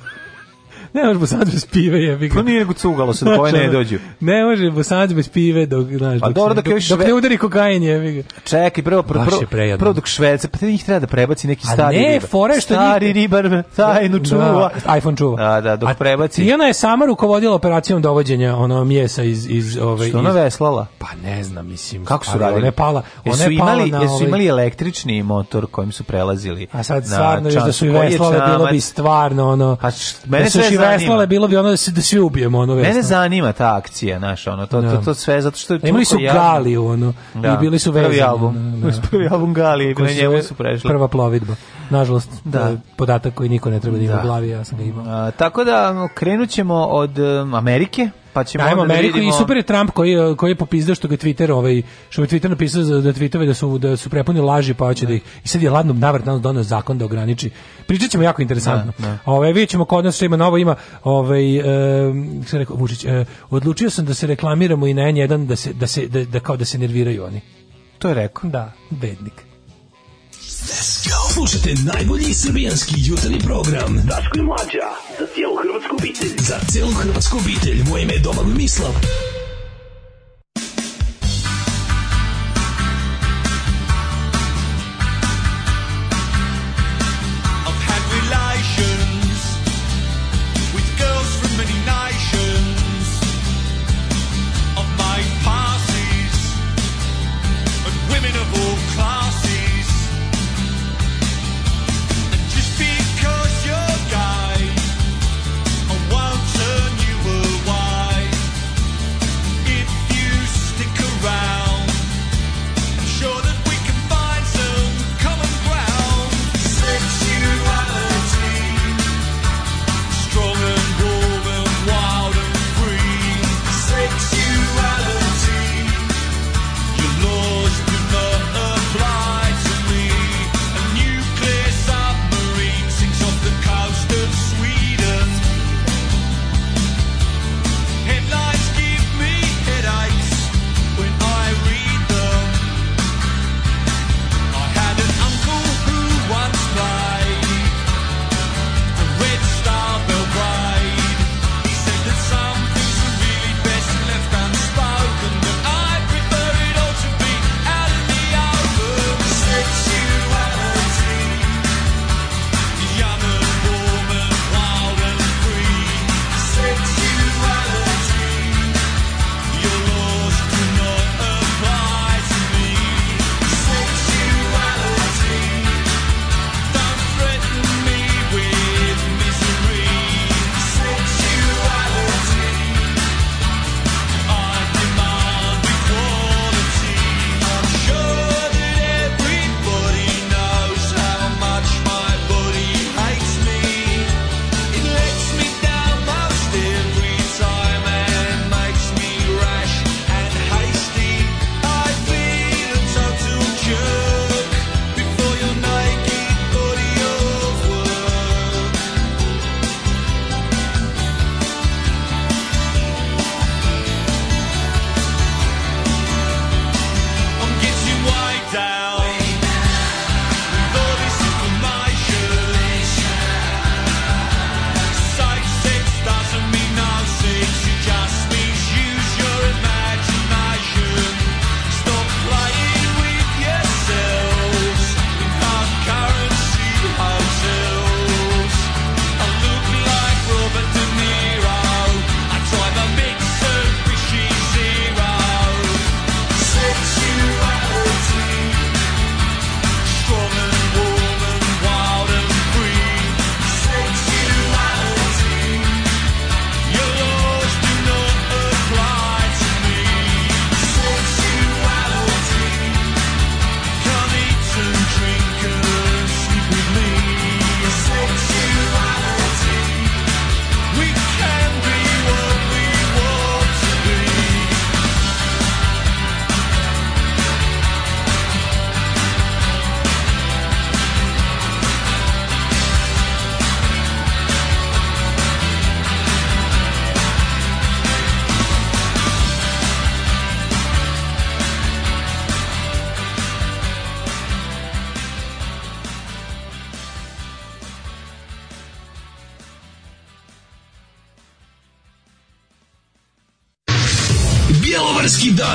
[SPEAKER 9] Ne može bosanac bez pive, je bi. To pa nije
[SPEAKER 8] nego cugalo se, do koje ne znači, dođu.
[SPEAKER 9] Ne može bosanac bez pive, dok, znaš, pa dok, dobro, dok, dok, šve... dok ne udari kokain, je ga.
[SPEAKER 8] Čekaj, prvo, prvo, prvo, prvo dok švedce, pa te njih treba da prebaci neki stari ribar.
[SPEAKER 9] ne,
[SPEAKER 8] fore
[SPEAKER 9] što Stari njih...
[SPEAKER 8] ribar, tajnu da, čuva. Da,
[SPEAKER 9] iPhone čuva. A,
[SPEAKER 8] da, dok A, prebaci.
[SPEAKER 9] I ona je sama rukovodila operacijom dovođenja ono mjesa iz... iz
[SPEAKER 8] ove,
[SPEAKER 9] što
[SPEAKER 8] ona iz... veslala?
[SPEAKER 9] Pa ne znam, mislim.
[SPEAKER 8] Kako su radili? Ona je
[SPEAKER 9] pala, ona je pala imali,
[SPEAKER 8] na Jesu ovaj- imali električni motor kojim su prelazili? A
[SPEAKER 9] sad stvarno, da su i veslale, bilo bi stvarno ono... Pa mene da sve zanima. veslale, bilo bi ono da se da svi ubijemo ono
[SPEAKER 8] veslo. Mene zanima ta akcija, znaš, ono to, da. to, to sve zato što je
[SPEAKER 9] Imali su Gali, ono da. i bili su vezani. Da, da, da. Prvi album. Da. Prvi album Galije,
[SPEAKER 8] na njemu su prešli.
[SPEAKER 9] Prva plovidba. Nažalost, da. podatak koji niko ne treba da ima u glavi, ja sam ga imao. A,
[SPEAKER 8] tako da krenućemo od um, Amerike
[SPEAKER 9] pa ćemo Ajmo da, da Ameriku da vidimo... i super je Trump koji koji je popizdao što ga Twitter ovaj što je Twitter napisao da tweetove da su da su prepuni laži pa hoće da, ih i sad je ladno navrat nam doneo zakon da ograniči. Pričaćemo jako interesantno. Da, da. Ovaj videćemo kod nas što ima novo ima ovaj e, se rekao Vučić e, odlučio sam da se reklamiramo i na N1 da se da se da, da kao da se nerviraju oni. To je rekao. Da, bednik. Let's go. Slušajte najbolji srbijanski jutarnji program. Daško i Mlađa, za cijelu hrvatsku obitelj. Za cijelu hrvatsku obitelj, moje ime je Domagoj Mislav.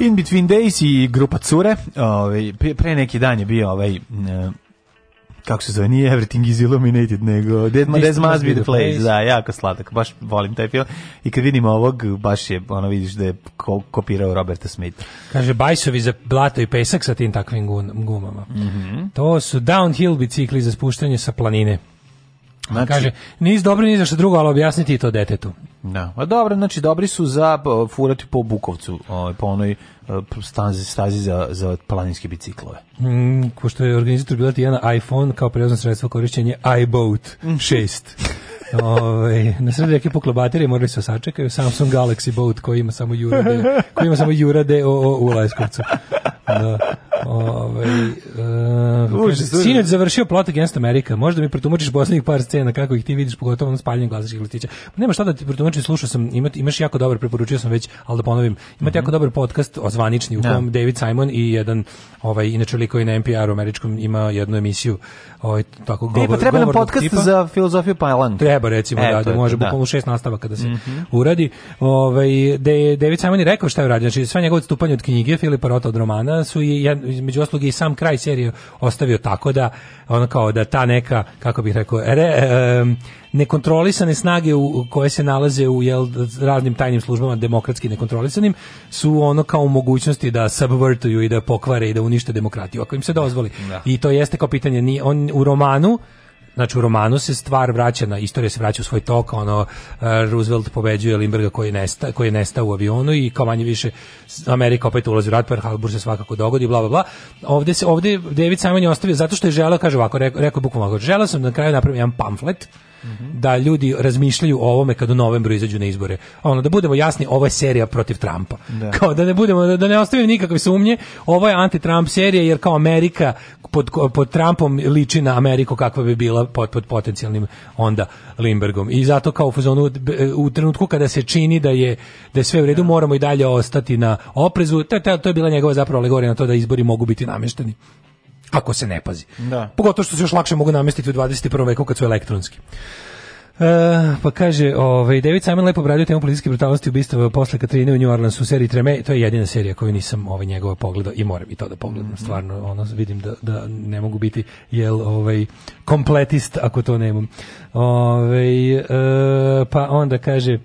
[SPEAKER 9] In Between Days i grupa Cure, ovaj, pre neki dan je bio ovaj, kako se zove, nije Everything is Illuminated, nego Dead, Dead Must Be The Place, da, jako sladak, baš volim taj film. I kad vidim ovog, baš je, ono vidiš da je ko, kopirao Roberta Smitha. Kaže, bajsovi za blato i pesak sa tim takvim gumama. Mm -hmm. To su downhill bicikli za spuštanje sa planine. Znači, kaže, nis dobro ni za što drugo, ali objasniti to detetu.
[SPEAKER 8] Da. A pa dobro, znači dobri su za pa, furati po Bukovcu, ovaj, po onoj eh, stazi, stazi za, za planinske biciklove.
[SPEAKER 9] Mm, što je organizator bila ti jedan iPhone, kao prevozno sredstvo korišćenje iBoat 6. Ove, ovaj, na sred reke puklo baterije, morali se da sačekaju Samsung Galaxy Boat koji ima samo Jura, koji ima samo Jura o, u Leskovcu. Da. Ovaj uh, sinoć završio Plot Against America. Možda mi pretumačiš poslednjih par scena kako ih ti vidiš pogotovo na spaljanju glasačkih listića. Nema šta da ti pretumačim, slušao sam, ima, imaš jako dobar, preporučio sam već, ali da ponovim. Imate mm -hmm. jako mhm. dobar podcast o zvanični u da. kom David Simon i jedan ovaj inače liko i na NPR-u američkom ima jednu emisiju ovaj
[SPEAKER 8] tako pa govor, pa treba nam podcast tipa. za filozofiju Pajlan.
[SPEAKER 9] Treba recimo e, da, da može da. bukvalno šest nastava kada se mm -hmm. uradi. Ovaj da je David Simon je rekao šta je uradio, znači sve njegove odstupanje od knjige Filipa Rota od romana Tarzana su i među osloge i sam kraj serije ostavio tako da ono kao da ta neka kako bih rekao re, um, nekontrolisane snage u, koje se nalaze u jel, raznim tajnim službama demokratski nekontrolisanim su ono kao u mogućnosti da subvertuju i da pokvare i da unište demokratiju ako im se dozvoli. Da. I to jeste kao pitanje ni on u romanu znači u romanu se stvar vraća na istorija se vraća u svoj tok, ono uh, Roosevelt pobeđuje Limberga koji nesta koji je nestao u avionu i kao manje više Amerika opet ulazi u rat, Pearl Harbor se svakako dogodi, bla bla bla. Ovde se ovde David Simon je ostavio zato što je želeo, kaže ovako, rekao, rekao bukvalno, želeo sam da na kraju napravim jedan pamflet Mhm. da ljudi razmišljaju o ovome kad u novembru izađu na izbore. Ono da budemo jasni, ova je serija protiv Trampa. Da. Kao da ne budemo da, ne ostavimo nikakve sumnje, ovo je anti-Trump serija jer kao Amerika pod, pod Trumpom liči na Ameriku kakva bi bila pod, pod potencijalnim onda Limbergom. I zato kao u fazonu u trenutku kada se čini da je da je sve u redu, da. moramo i dalje ostati na oprezu. To, to, to je bila njegova zapravo alegorija na to da izbori mogu biti namešteni ako se ne pazi.
[SPEAKER 8] Da.
[SPEAKER 9] Pogotovo što se još lakše mogu namestiti u 21. veku kad su elektronski. Uh, pa kaže, ovaj David Simon lepo obradio temu policijske brutalnosti ubistava posle Katrine u New Orleansu u seriji Treme, to je jedina serija koju nisam ovaj njegova pogledao i moram i to da pogledam. Mm -hmm. Stvarno, ono vidim da, da ne mogu biti jel ovaj kompletist ako to nemam. Ovaj uh, pa onda kaže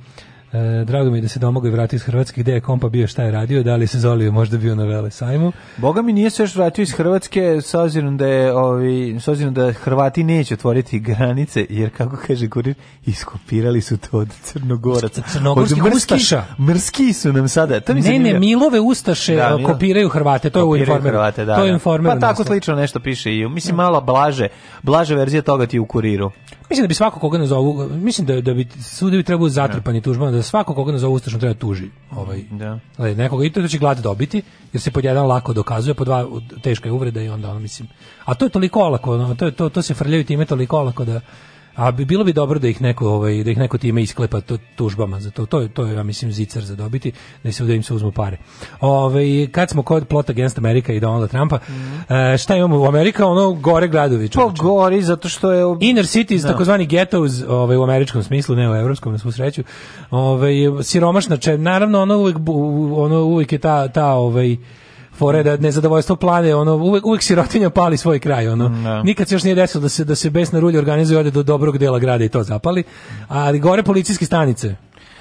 [SPEAKER 9] E, drago mi je da se domogao i vratio iz Hrvatske. Gde je kompa bio, šta je radio, da li se zolio možda bio na Vele sajmu.
[SPEAKER 8] Boga mi nije se još vratio iz Hrvatske s obzirom da je ovi, s obzirom da Hrvati neće otvoriti granice, jer kako kaže kurir, iskopirali su to od Crnogoraca.
[SPEAKER 9] Crnogorskih od Ustaša.
[SPEAKER 8] Mrski su nam sada. To mi ne, ne,
[SPEAKER 9] Milove Ustaše da, Milo. kopiraju Hrvate, to
[SPEAKER 8] je u
[SPEAKER 9] informeru.
[SPEAKER 8] Hrvate, da,
[SPEAKER 9] to je da. informeru.
[SPEAKER 8] Pa tako slično nešto piše i, mislim, malo blaže, blaže verzija toga ti u kuriru.
[SPEAKER 9] Mislim da bi svako koga nazovu, mislim da da bi sudovi trebalo zatrpani da. tužbama da svako koga nazovu ustašno treba da tuži, ovaj. Da. Ali nekoga i to će glad dobiti, jer se pod jedan lako dokazuje, pod dva teška je uvreda i onda ono mislim. A to je toliko lako, ono, to je to to se frljaju time toliko lako da A bi bilo bi dobro da ih neko ovaj da ih neko time isklepa to, tužbama za to. To je to je ja mislim zicer za dobiti da se da im se uzmu pare. Ovaj kad smo kod plot against America i Donalda Trumpa, mm -hmm. šta imamo u Amerika? Ono gore gradovi. Pa gori
[SPEAKER 8] zato što je ob...
[SPEAKER 9] inner cities, no. Da. takozvani ghettos, ovaj u američkom smislu, ne u evropskom na svu sreću. Ovaj siromašna, če, naravno ono uvek ono uvek je ta ta ovaj fore da nezadovoljstvo plane, ono uvek, uvek sirotinja pali svoj kraj, ono. No. Da. Nikad se još nije desilo da se da se besna rulja organizuje ode do dobrog dela grada i to zapali. Ali gore policijske stanice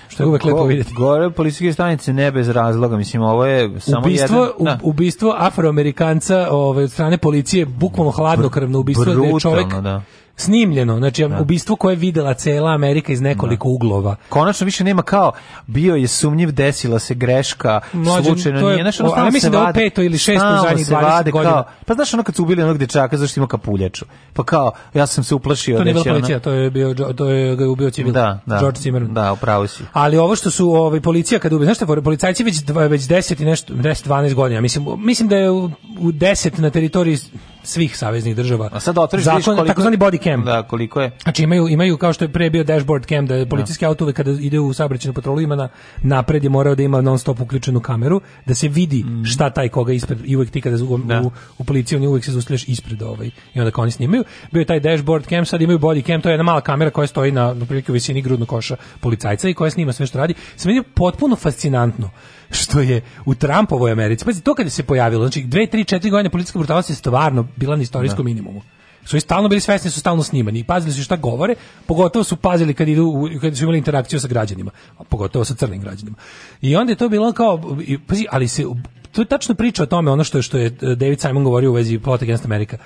[SPEAKER 9] što je uvek Go, lepo videti.
[SPEAKER 8] Gore policijske stanice ne bez razloga, mislim ovo je samo ubistvo, jedan,
[SPEAKER 9] da. ubistvo afroamerikanca, ove ovaj, od strane policije bukvalno hladnokrvno ubistvo Br brutalno, gde je čovjek da snimljeno, znači da. ubistvo koje je videla cela Amerika iz nekoliko da. uglova.
[SPEAKER 8] Konačno više nema kao bio je sumnjiv, desila se greška, Mlađe, slučajno to je, nije, znači ono
[SPEAKER 9] ali mislim da je peto ili šesto u zadnjih 20 godina. Kao,
[SPEAKER 8] pa znaš ono kad su ubili onog dečaka zašto ima kapuljaču. Pa kao ja sam se uplašio
[SPEAKER 9] da će. To nije znači, policija, to je bio to je ga ubio civil. Da, da, George Zimmerman.
[SPEAKER 8] Da, upravo si.
[SPEAKER 9] Ali ovo što su ovaj policija kad ubije, znaš šta, policajci već već 10 i nešto 10 12 godina. Mislim mislim da je u, u 10 na teritoriji svih saveznih država.
[SPEAKER 8] A sad otvoriš, otriš koliko...
[SPEAKER 9] takozvani body cam.
[SPEAKER 8] Da, koliko je. Znači
[SPEAKER 9] imaju, imaju kao što je pre bio dashboard cam, da policijski da. auto kada ide u saobraćajnu patrolu ima na napred je morao da ima non stop uključenu kameru, da se vidi mm. šta taj koga ispred, i uvek ti kada u, da. u, u policiji oni uvek se zustavljaš ispred ovaj, i onda kao oni snimaju. Bio je taj dashboard cam, sad imaju body cam, to je jedna mala kamera koja stoji na, na prilike u visini grudnog koša policajca i koja snima sve što radi. Sve je potpuno fascinantno što je u Trumpovoj Americi. Pazi, to kada se pojavilo, znači 2, 3, 4 godine politička brutalnost je stvarno bila na istorijskom da. minimumu su i stalno bili svesni, da su stalno snimani i pazili su šta govore, pogotovo su pazili kad, idu, kad su imali interakciju sa građanima, a pogotovo sa crnim građanima. I onda je to bilo kao, pazi, ali se, to je tačno priča o tome, ono što je, što je e, David Simon govorio u vezi Plot Against America.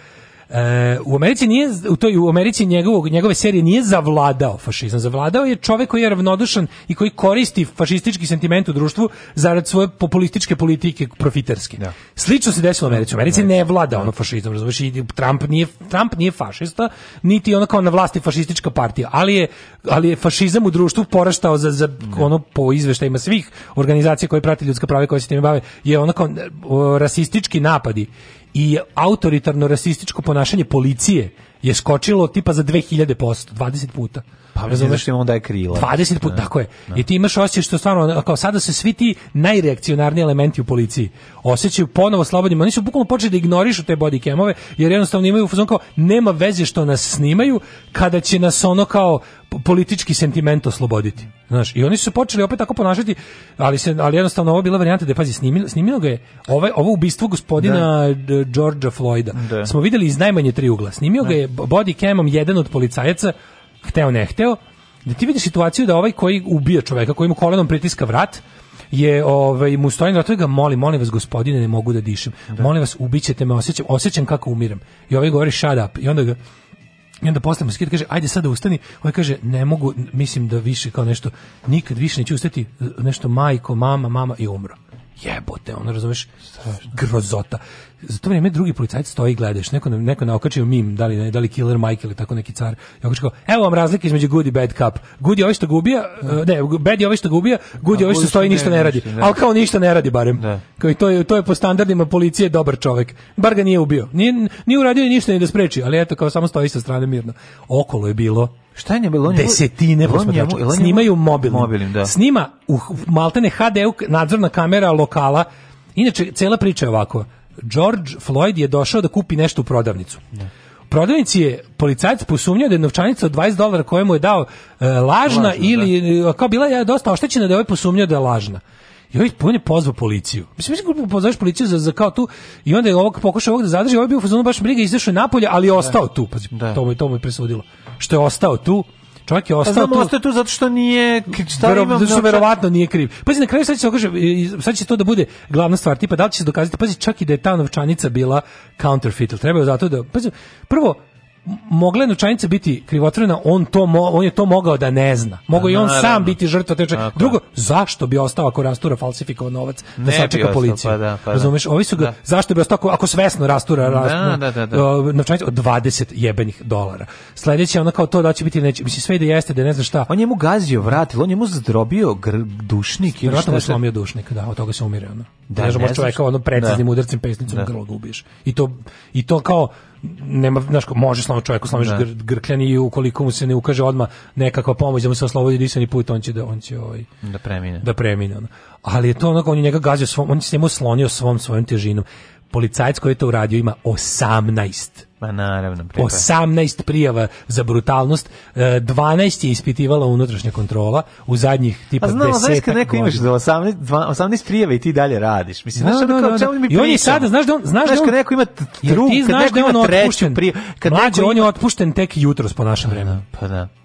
[SPEAKER 9] E, u Americi nije u toj u Americi njegovog njegove serije nije zavladao fašizam. Zavladao je čovjek koji je ravnodušan i koji koristi fašistički sentiment u društvu zarad svoje populističke politike profiterske. Da. Slično se desilo u Americi. U Americi ne vlada da. ono fašizam, razumeš? Trump nije Trump nije fašista, niti ono kao na vlasti fašistička partija, ali je ali je fašizam u društvu poraštao za, za da. ono po izveštajima svih organizacija koje prate ljudska prava i koje se time bave, je onako rasistički napadi i autoritarno rasističko ponašanje policije je skočilo tipa za 2000%, 20 puta.
[SPEAKER 8] Pa razumeš
[SPEAKER 9] im onda je krila. 20 puta, da. tako je. Da. I ti imaš osjećaj što stvarno, kao sada se svi ti najreakcionarniji elementi u policiji osjećaju ponovo slobodnim. Oni su bukvalno počeli da ignorišu te bodycamove, jer jednostavno imaju fuzon kao, nema veze što nas snimaju, kada će nas ono kao politički sentiment osloboditi. Znaš, i oni su počeli opet tako ponašati, ali se ali jednostavno ovo je bila varijanta da pazi snimilo, snimilo ga je ovaj ovo ubistvo gospodina da. Georgia Floyda. Da. Smo videli iz najmanje tri ugla. Snimio da. ga je je body camom jedan od policajaca, hteo ne hteo, da ti vidiš situaciju da ovaj koji ubija čoveka, koji mu kolenom pritiska vrat, je ovaj mu stoji na to ga moli, molim vas gospodine, ne mogu da dišem. Da. Molim vas, ubićete me, osjećam, osjećam kako umirem I ovaj govori shut up i onda ga I onda posle moskita kaže, ajde sada da ustani. On ovaj kaže, ne mogu, mislim da više kao nešto, nikad više neću ustati, nešto majko, mama, mama i umro. Jebote, ono razumeš, Strašno. grozota za to vrijeme drugi policajac stoji i gledaš, neko, neko na okačio mim, da li, da li Killer Mike ili tako neki car, i okači kao, evo vam razlike između good i bad cup. Good je ovaj što ga ubija, da. e, ne, bad je ovaj što ga ubija, good je ovaj što stoji i ništa ne radi. Ali kao ništa ne radi barem. Da. Kao i to je, to je po standardima policije dobar čovek. Bar ga nije ubio. Nije, nije uradio i ništa ni da spreči, ali eto kao samo stoji sa strane mirno. Okolo je bilo Šta je bilo? Desetine posmatrača. Snimaju mobilnim. mobilnim da. Snima u maltene HD nadzorna kamera lokala. Inače, cela priča je ovako George Floyd je došao da kupi nešto u prodavnicu. Ne. Da. Prodavnici je policajac posumnjao da je novčanica od 20 dolara koju mu je dao e, lažna, lažna, da. ili da. kao bila je dosta oštećena da je ovaj posumnjao da je lažna. I ovaj on je pozvao policiju. Mislim, mislim, pozvaš policiju za, za kao tu i onda je ovog pokušao ovog da zadrži, ovaj bio u fazonu baš briga, izašao je napolje, ali je da. ostao tu. Pazi, da. to mu je presudilo. Što je ostao tu, Čovjek
[SPEAKER 8] je
[SPEAKER 9] ostao
[SPEAKER 8] pa tu. tu zato što nije
[SPEAKER 9] šta Vero, imam, zato verovatno nije kriv. Pazi na kraju sad će se okaže, sad će to da bude glavna stvar, tipa da li će se dokazati, pazi čak i da je ta novčanica bila counterfeit, treba je zato da pazi prvo mogla je novčanica biti krivotvorena, on to mo, on je to mogao da ne zna. Mogao i on naravno. sam biti žrtva Teče. Drugo, zašto bi ostao ako rastura falsifikovan novac da sačeka policiju? Pa da, pa da. Razumeš, ovi su ga da. zašto bi ostao ako, svesno rastura da, rastura da, da, da, novčanicu od 20 jebenih dolara. Sledeće ona kao to da će biti neće, mislim sve da jeste da ne zna šta.
[SPEAKER 8] On je mu gazio vratil, on je mu zdrobio gr, dušnik
[SPEAKER 9] ili šta.
[SPEAKER 8] Verovatno
[SPEAKER 9] slomio dušnik, da, od toga se umire ona. Da, ne, ne možeš čoveka ono preciznim da. udarcem pesnicom da. grlo gubiš. I to i to kao nema znaš može slobodno čovjek osloviš da. gr, grkljani i ukoliko mu se ne ukaže odma nekakva pomoć da mu se oslobodi disani put on će da on će ovaj
[SPEAKER 8] da premine
[SPEAKER 9] da premine ono. ali je to onako on je njega gađa svom on se njemu slonio svom svojom težinom policajac koji je to uradio ima 18
[SPEAKER 8] Ma naravno.
[SPEAKER 9] Pripa. 18 prijava za brutalnost, 12 e, je ispitivala unutrašnja kontrola u zadnjih tipa
[SPEAKER 8] 10 godina.
[SPEAKER 9] A
[SPEAKER 8] znaš kad neko imaš za 18, 18 prijava i ti dalje radiš. Mislim, no, da, znaš, no, no, no. Mi I
[SPEAKER 9] on je
[SPEAKER 8] sada,
[SPEAKER 9] znaš da on...
[SPEAKER 8] Znaš, znaš
[SPEAKER 9] da
[SPEAKER 8] kad neko ima tru, znaš da kad neko ima treću prijavu.
[SPEAKER 9] Mlađe,
[SPEAKER 8] on
[SPEAKER 9] je otpušten tek jutros po našem vremenu.
[SPEAKER 8] Pa da. Pa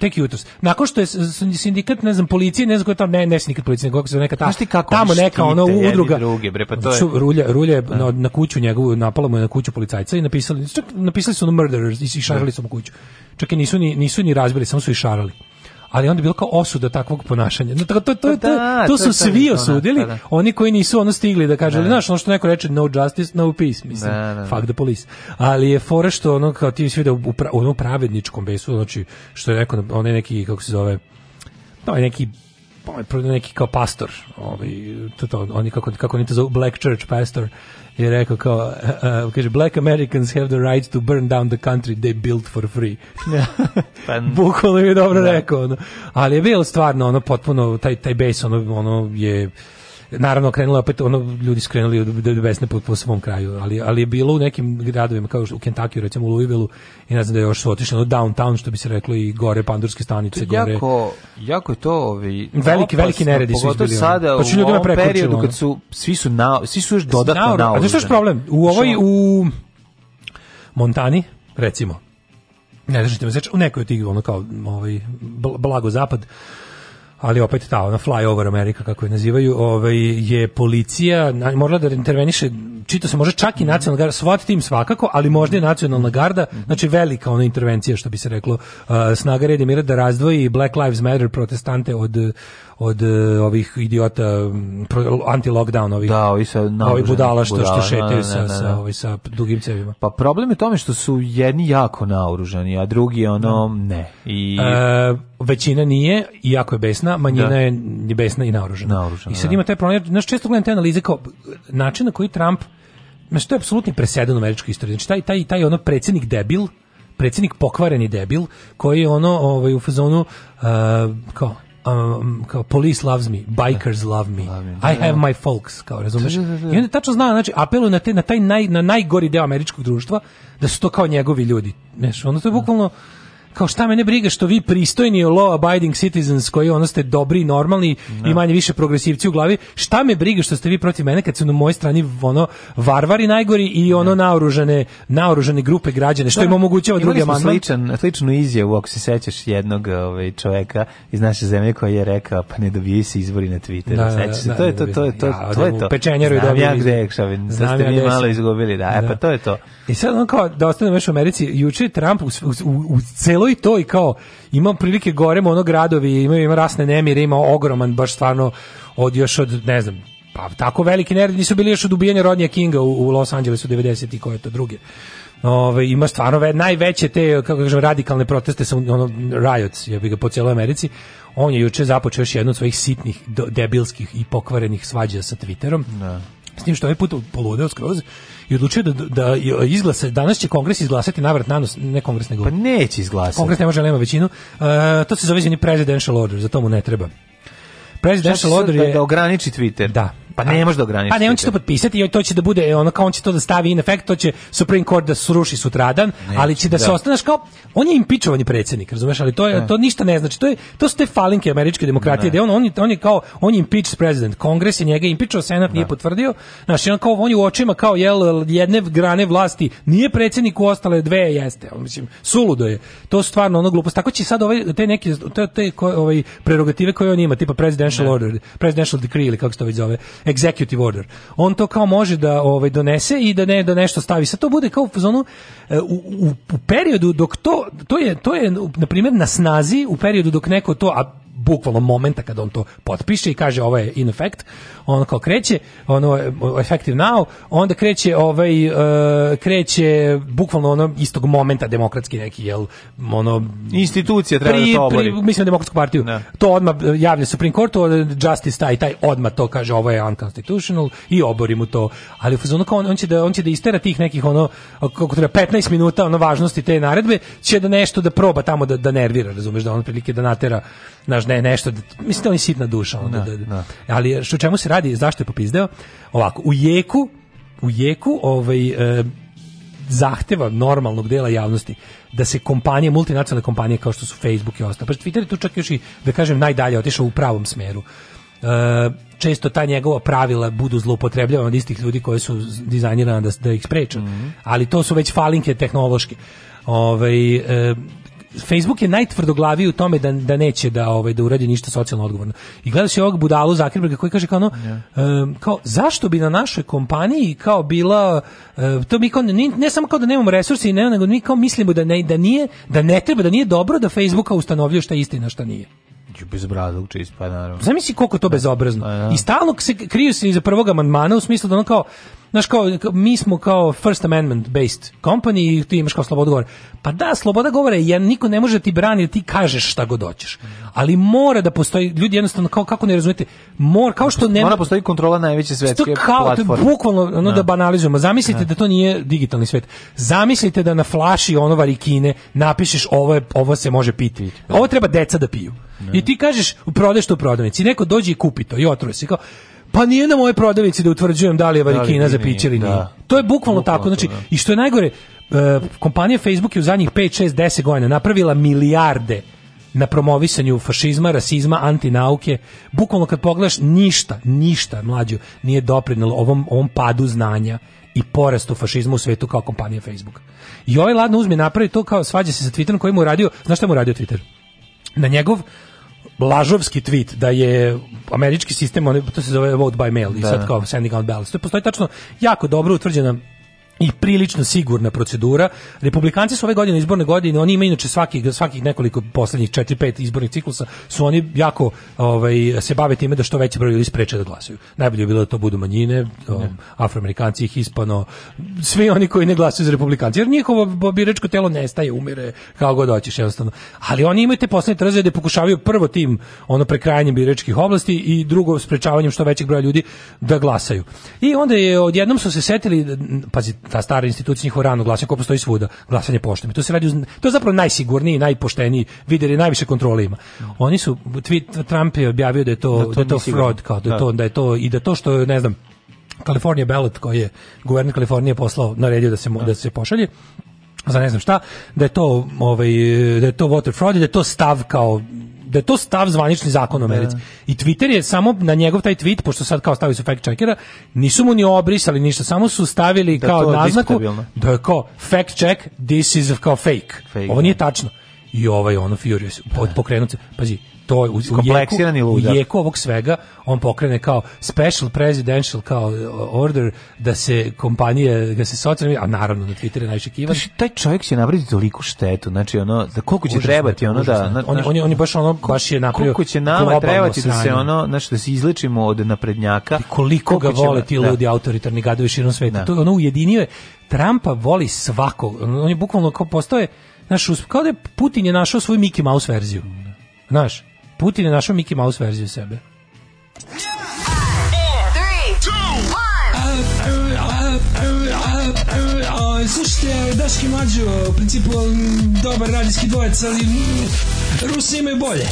[SPEAKER 9] tek jutros. Nakon što je sindikat, ne znam, policije, ne znam ko je tamo, ne, ne sindikat policije, nego se neka ta, kako tamo neka ona udruga. Druge, bre, pa to je... Su, rulja, rulja je da. na, na, kuću njegovu, napala mu je na kuću policajca i napisali, čak, napisali su ono murderers i, i šarali da. su mu kuću. Čak i nisu ni, nisu ni razbili, samo su i šarali ali onda je bilo kao osuda takvog ponašanja. No, to, to, to, da, to, su svi da, osudili, pa da, oni koji nisu ono stigli da kažu, ali da, da. znaš, ono što neko reče, no justice, no peace, mislim, fuck the police. Ali je fora što ono, kao ti svi da u ono pravedničkom besu, znači, što je rekao, onaj neki, kako se zove, to je neki Pa, neki kao pastor, ovaj, to, to, oni kako, kako oni to zovu, Black Church pastor, je rekao kao, uh, kaže, Black Americans have the right to burn down the country they built for free. Pa, Bukvalno je dobro da. rekao. Ono. Ali je bilo stvarno, ono, potpuno, taj, taj base, ono, ono je naravno krenulo opet ono ljudi skrenuli do besne po, po svom kraju, ali ali je bilo u nekim gradovima kao u Kentakiju recimo u Louisville i ne znam da je još su otišli no downtown što bi se reklo i gore pandurske stanice gore.
[SPEAKER 8] Jako jako je to ovi
[SPEAKER 9] ovaj, veliki opasno, veliki neredi su bili.
[SPEAKER 8] Sada pa u ovom periodu kad su svi su na svi su
[SPEAKER 9] još dodatno naoružani. a znaš što je problem? U ovoj u Montani recimo ne držite me znači, u nekoj od tih ono kao ovaj blago zapad ali opet ta ona flyover Amerika kako je nazivaju, ovaj je policija morala da interveniše čito se može čak i nacionalna garda, SWAT tim svakako, ali možda i nacionalna garda, znači velika ona intervencija što bi se reklo uh, snaga reda mira da razdvoji Black Lives Matter protestante od od uh, ovih idiota mm, anti lockdown ovih.
[SPEAKER 8] Da, ovi sa ovi
[SPEAKER 9] budala što budala, što šetaju sa sa ovi sa dugim cevima.
[SPEAKER 8] Pa problem je tome što su jedni jako naoružani, a drugi ono da. ne.
[SPEAKER 9] I e, većina nije, iako je besna, manjina da. je besna i naoružana. naoružana I sad da. ima taj problem, znaš često gledam te analize kao način na koji Trump znači, to je apsolutni presedan u američkoj istoriji. Znači, taj, taj, taj ono predsednik debil, predsednik pokvareni debil, koji je ono ovaj, u fazonu, uh, kao, um, kao police loves me, bikers da. love me, I da, da, have my folks, kao razumeš. I onda tačno zna, znači apeluje na te na taj naj, na najgori deo američkog društva da su to kao njegovi ljudi. Znaš, ono to je bukvalno kao šta ne briga što vi pristojni law abiding citizens koji ono ste dobri, normalni no. i manje više progresivci u glavi, šta me briga što ste vi protiv mene kad su na moje strani ono varvari najgori i ono no. naoružane, naoružane grupe građane, što im da. omogućava drugi amandman. Sličan,
[SPEAKER 8] sličnu izjavu, ako se sećaš jednog ovaj, čoveka iz naše zemlje koji je rekao, pa ne dobijaju se izvori na Twitteru, da, da, da, se, da, to je to, to je to, ja, to je to. Pečenjeru Znam ja gde, Kšavin, ste mi malo izgubili, da, da. E, pa to je to.
[SPEAKER 9] I sad on kao, da ostane još u Americi, juče Trump u, u, u celu delo i to i kao imam prilike gorem ono gradovi, ima, ima rasne nemire, ima ogroman baš stvarno od još od, ne znam, pa tako veliki neredi nisu bili još od ubijanja Rodnija Kinga u, u Los Angelesu 90 i koje to druge. Ove, ima stvarno ve, najveće te kako kažem radikalne proteste sa ono riots je bi ga po celoj Americi on je juče započeo još jednu od svojih sitnih debilskih i pokvarenih svađa sa Twitterom ne. Da. s tim što je ovaj put poludeo skroz i odlučio da, da izglasa, danas će kongres izglasati navrat nanos, ne kongres nego...
[SPEAKER 8] Pa neće izglasati.
[SPEAKER 9] Kongres ne može, nema većinu. Uh, to se zove presidential order, za to mu ne treba.
[SPEAKER 8] Presidential order da- je... da ograniči Twitter.
[SPEAKER 9] Da, Pa ne
[SPEAKER 8] može da ograničiti. Pa
[SPEAKER 9] ne, on će to potpisati i to će da bude ono kao on će to da stavi in effect, to će Supreme Court da sruši sutradan, ne, ali će da, da, se ostaneš kao on je impičovani predsjednik, razumeš, ali to je da. to ništa ne znači. To je to su te falinke američke demokratije, da on on je, on je kao on je impeached president. Kongres je njega impičao, senat nije da. potvrdio. Znači on kao on je u očima kao jel jedne grane vlasti nije predsjednik u ostale dve jeste. On mislim suludo je. To stvarno ono glupost. Tako će sad ovaj te neke te, te ovaj prerogative koje on ima, tipa presidential da. order, presidential decree ili kako se to već zove executive order. On to kao može da ovaj donese i da ne da nešto stavi. Sad to bude kao u zonu e, u, u, u periodu dok to to je to je na primjer na snazi u periodu dok neko to a bukvalno momenta kada on to potpiše i kaže ovo je in effect, on kao kreće, ono effective now, onda kreće ovaj uh, kreće bukvalno ono istog momenta demokratski neki jel ono
[SPEAKER 8] institucije treba da pri, da to
[SPEAKER 9] obori. Pri, mislim demokratsku partiju. Ne. Da. To odmah javlja Supreme Courtu, Justice taj taj odmah to kaže ovo je unconstitutional i obori mu to. Ali u fazonu kao on, on će da on će da istera tih nekih ono kako treba 15 minuta ono važnosti te naredbe će da nešto da proba tamo da da nervira, razumeš da on prilike da natera naš da je nešto, da, mislim da on je sitna duša. Onda, da, da, da. da. Ali e, što čemu se radi, zašto je popizdeo? Ovako, u jeku, u jeku ovaj, e, zahteva normalnog dela javnosti da se kompanije, multinacionalne kompanije kao što su Facebook i ostalo, pa Twitter je tu čak još i, da kažem, najdalje otišao u pravom smeru. E, često ta njegova pravila budu zloupotrebljavana od istih ljudi koji su dizajnirana da, da ih spreče, mm -hmm. ali to su već falinke tehnološke. Ove, ovaj, e, Facebook je najtvrdoglaviji u tome da, da neće da ovaj da uradi ništa socijalno odgovorno. I gledaš je ovog budalu Zuckerberga koji kaže kao ono, yeah. um, kao zašto bi na našoj kompaniji kao bila uh, to mi kao ne, ne samo kao da nemamo resurse i ne, nego mi kao mislimo da ne, da nije da ne treba da nije dobro da Facebooka ustanovljuje šta je istina šta nije.
[SPEAKER 8] Bezobrazluk čist, pa
[SPEAKER 9] naravno. Zamisli koliko to da. bezobrazno. Da, da. I stalno se kriju se iza prvog amandmana u smislu da ono kao znaš kao, mi smo kao First Amendment based company i ti imaš kao slobodu govora. Pa da, sloboda govora je, niko ne može ti braniti, ti kažeš šta god hoćeš. Ali mora da postoji, ljudi jednostavno, kao, kako ne razumete, mora, kao što ne...
[SPEAKER 8] Mora postoji kontrola najveće svetske kao, platforme.
[SPEAKER 9] Bukvalno, ono no. Da, da banalizujemo, zamislite no. Da. da to nije digitalni svet. Zamislite da na flaši ono varikine napišeš ovo, je, ovo se može piti. Da. Ovo treba deca da piju. No. I ti kažeš, prodeš to u prodavnici. Neko dođe i kupi to i otruje se. Kao, Pa nije na moje prodavnici da utvrđujem da li je da varikina za piće ili nije. Da. To je bukvalno tako. Znači, da. I što je najgore, e, kompanija Facebook je u zadnjih 5, 6, 10 godina napravila milijarde na promovisanju fašizma, rasizma, antinauke. Bukvalno kad pogledaš ništa, ništa mlađo nije doprinelo ovom, ovom padu znanja i porastu fašizma u svetu kao kompanija Facebook. I ovaj ladno uzme napravi to kao svađa se sa Twitterom koji mu radio, znaš šta mu radio Twitter? Na njegov blažovski tweet da je američki sistem, to se zove vote by mail da. i sad da. kao sending out ballots. To postoji tačno jako dobro utvrđena i prilično sigurna procedura. Republikanci su ove godine izborne godine, oni imaju inače svakih svakih nekoliko poslednjih 4-5 izbornih ciklusa su oni jako ovaj se bave time da što veći broj ljudi spreče da glasaju. Najbolje bi bilo da to budu manjine, um, afroamerikanci, hispano, svi oni koji ne glasaju za republikanci. Jer njihovo biračko telo nestaje, umire, kako god hoćeš jednostavno. Ali oni imaju te poslednje trzaje da pokušavaju prvo tim ono prekrajanjem biračkih oblasti i drugo sprečavanjem što većeg broja ljudi da glasaju. I onda je odjednom su se setili pazi ta stara institucija njihova rano glasanje koja postoji svuda, glasanje poštom. to se radi to je zapravo najsigurniji, najpošteniji videli najviše kontrole ima. Oni su tweet Trump je objavio da je to da, to, da je to fraud, kao da, da. to da je to i da to što ne znam California ballot koji je guverner Kalifornije poslao naredio da se da se pošalje za ne znam šta, da je to ovaj da je to voter fraud, da je to stav kao da je to stav zvanični zakon u da. Americi. I Twitter je samo na njegov taj tweet, pošto sad kao stavili su fact checkera, nisu mu ni obrisali ništa, samo su stavili da kao naznaku da je kao fact check, this is kao fake. fake Ovo nije da. tačno. I ovaj ono furious, da. pokrenut se. Pazi, to je u, kompleksirani u jeku, u jeku ovog svega on pokrene kao special presidential kao uh, order da se kompanije da se socijalni a naravno na Twitteru najšekivan
[SPEAKER 8] taj čovjek će napraviti toliko štetu znači ono za koliko će užasno, trebati ono da na,
[SPEAKER 9] on, on, on je baš ono baš je napravio
[SPEAKER 8] koliko će nam trebati da se ono znači da se izlečimo od naprednjaka I
[SPEAKER 9] koliko, ga vole ti da. ljudi da. autoritarni gadovi širom sveta da. to je ono ujedinjuje je Trumpa voli svakog on je bukvalno kao postoje naš kao da je Putin je našao svoju Mickey Mouse verziju znaš Putin je našao Mickey Mouse verziju sebe.
[SPEAKER 10] Slušajte, Daški Mađo, u principu mm, dobar radijski dvojec, ali mm, Rusi imaju bolje.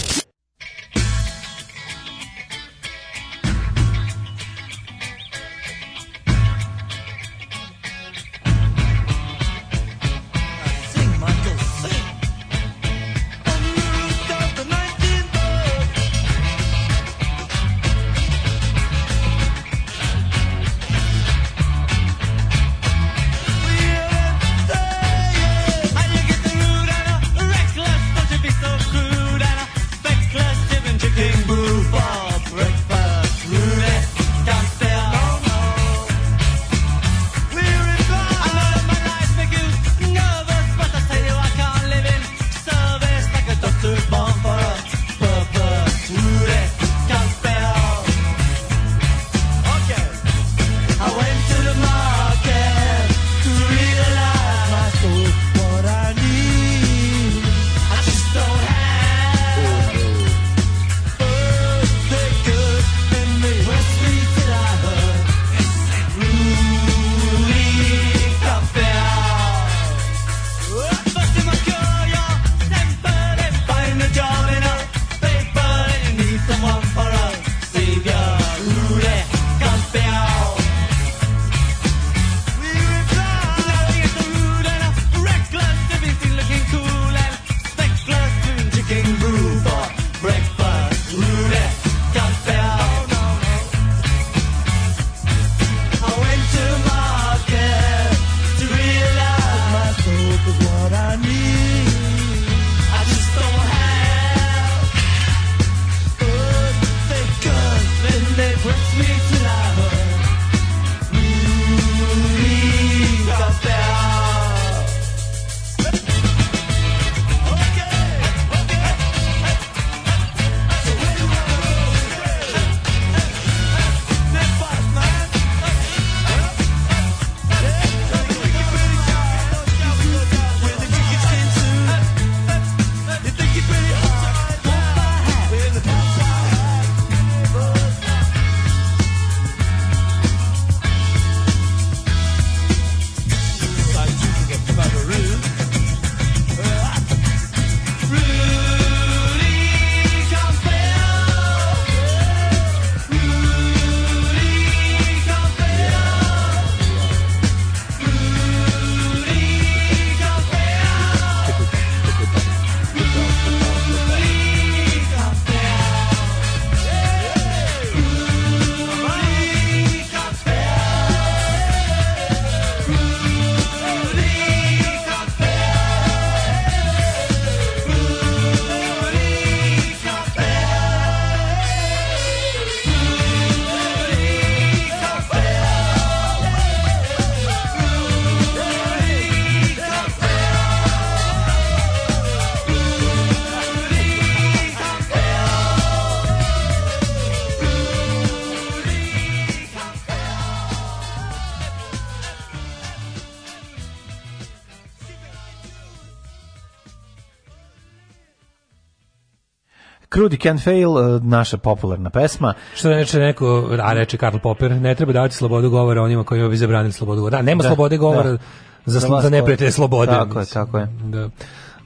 [SPEAKER 8] Judy Can Fail, e, naša popularna pesma.
[SPEAKER 9] Što reče neko, a reče Karl Popper, ne treba davati slobodu govora onima koji bi zabranili slobodu govora. Da, nema da, slobode da. govora da. za, slo, za neprijatelje slobode.
[SPEAKER 8] Tako je, tako je. Da.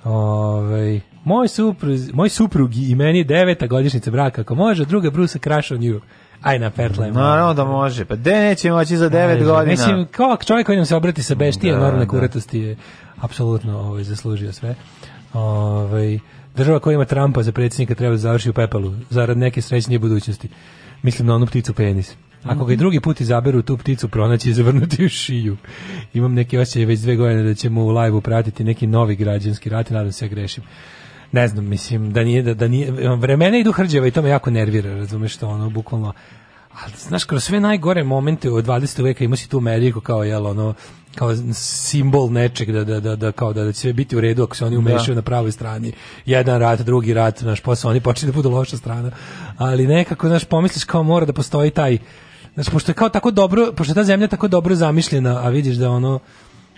[SPEAKER 9] Ove, moj, suprug, moj suprug i meni deveta godišnjica braka, ako može, druga Brusa Crash on you. Aj na Petlem.
[SPEAKER 8] Naravno da može. Pa gde neće moći za 9 godina. Mislim,
[SPEAKER 9] kao čovjek koji nam se obrati sa beštije, da, normalne da. kuratosti je apsolutno ovaj, zaslužio sve. Ovaj, Država koja ima Trumpa za predsjednika treba da završi u pepelu, zarad neke srećnije budućnosti. Mislim na onu pticu penis. Ako ga i mhm. drugi put izaberu tu pticu pronaći i zavrnuti u šiju. Imam neke osjećaje već dve godine da ćemo u live pratiti neki novi građanski rat, nadam se ja da grešim. Ne znam, mislim, da nije, da, da nije, vremena idu hrđeva i to me jako nervira, razumeš to, ono, bukvalno, ali znaš, kroz sve najgore momente u 20. veka ima si tu Ameriku kao, jel, ono, kao simbol nečeg da, da, da, da kao da, da će sve biti u redu ako se oni umešaju da. na pravoj strani jedan rat, drugi rat, naš posao oni počinju da budu loša strana, ali nekako znaš, pomisliš kao mora da postoji taj znaš, pošto je kao tako dobro, pošto ta zemlja tako dobro zamišljena, a vidiš da ono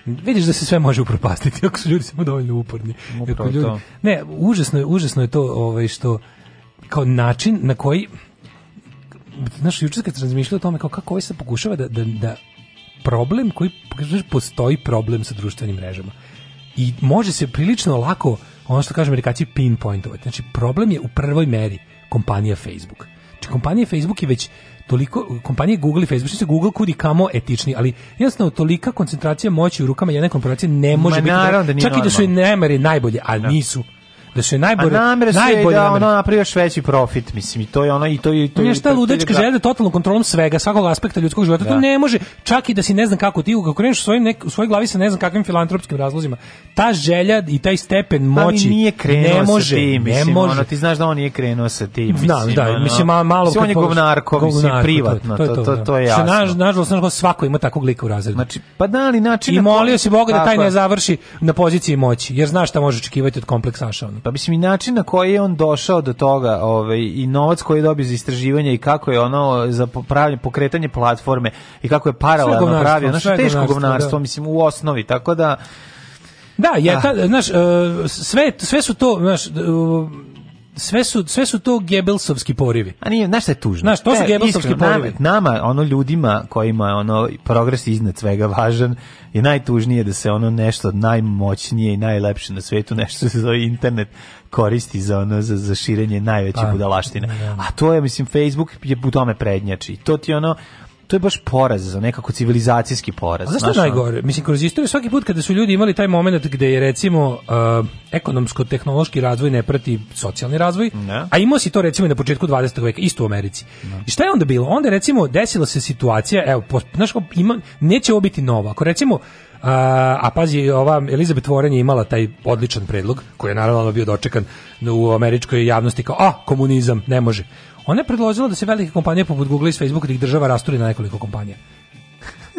[SPEAKER 9] vidiš da se sve može upropastiti ako su ljudi samo dovoljno uporni ljudi, ne, užasno je, užasno je to ovaj, što kao način na koji znaš, juče kad sam razmišljao o tome kao kako ovo ovaj se pokušava da, da, da problem koji, znaš, postoji problem sa društvenim mrežama. I može se prilično lako, ono što kažem amerikaci, pinpointovati. Znači, problem je u prvoj meri kompanija Facebook. Znači, kompanija Facebook je već toliko, kompanije Google i Facebook, što se Google kudi kamo etični, ali jednostavno tolika koncentracija moći u rukama jedne korporacije ne može Ma, biti, naravno, da čak normalno. i da su i nemeri najbolje, ali da. nisu da
[SPEAKER 8] su najbolje a najbolje da ono napravi veći profit mislim i to je ono i to i
[SPEAKER 9] to je šta ludačka želja da totalno kontrolom svega svakog aspekta ljudskog života da. to ne može čak i da si ne znam kako ti kako kreneš u svojoj nek, u svojoj glavi sa ne znam kakvim filantropskim razlozima ta želja i taj stepen pa moći Ali nije krenuo ne može sa tim, mislim, ne može ono,
[SPEAKER 8] ti znaš da on nije krenuo sa tim mislim
[SPEAKER 9] Znam, da ono, mislim malo malo
[SPEAKER 8] on je govnarko
[SPEAKER 9] mislim privatno to to to
[SPEAKER 8] da. je jasno naš nažalost svako
[SPEAKER 9] ima takvog lika u razredu znači pa da li način i molio se Boga da taj ne završi na poziciji moći jer znaš šta može očekivati od
[SPEAKER 8] kompleksa ono Pa mislim i način na koji je on došao do toga, ovaj i novac koji je dobio za istraživanje i kako je ono za popravljanje pokretanje platforme i kako je paralelno pravio, znači teško govnarstvo, da. mislim u osnovi, tako da
[SPEAKER 9] Da, je da. ta, znaš, e, sve, sve su to, znaš, e, sve su, sve su to Gebelsovski porivi.
[SPEAKER 8] A nije, znaš šta je tužno? Znaš, to
[SPEAKER 9] su Gebelsovski porivi.
[SPEAKER 8] Nama, ono ljudima kojima je ono progres iznad svega važan, je najtužnije da se ono nešto najmoćnije i najlepše na svetu, nešto se zove internet, koristi za ono za, za širenje najveće pa, budalaštine. Da, da, da. A to je mislim Facebook je u tome prednjači. To ti ono to je baš poraz za nekako civilizacijski poraz.
[SPEAKER 9] Zašto
[SPEAKER 8] je
[SPEAKER 9] najgore? Mislim, kroz istoriju svaki put kada su ljudi imali taj moment gde je recimo uh, ekonomsko-tehnološki razvoj ne prati socijalni razvoj, ne. a imao si to recimo na početku 20. veka, isto u Americi. Ne. Da. I šta je onda bilo? Onda recimo desila se situacija, evo, znaš, ima, neće ovo biti nova. Ako recimo a, uh, a pazi, ova Elizabeth Warren je imala taj odličan predlog, koji je naravno bio dočekan u američkoj javnosti kao, a, komunizam, ne može. Ona je predložila da se velike kompanije poput Google i Facebook da ih država rasturi na nekoliko kompanija.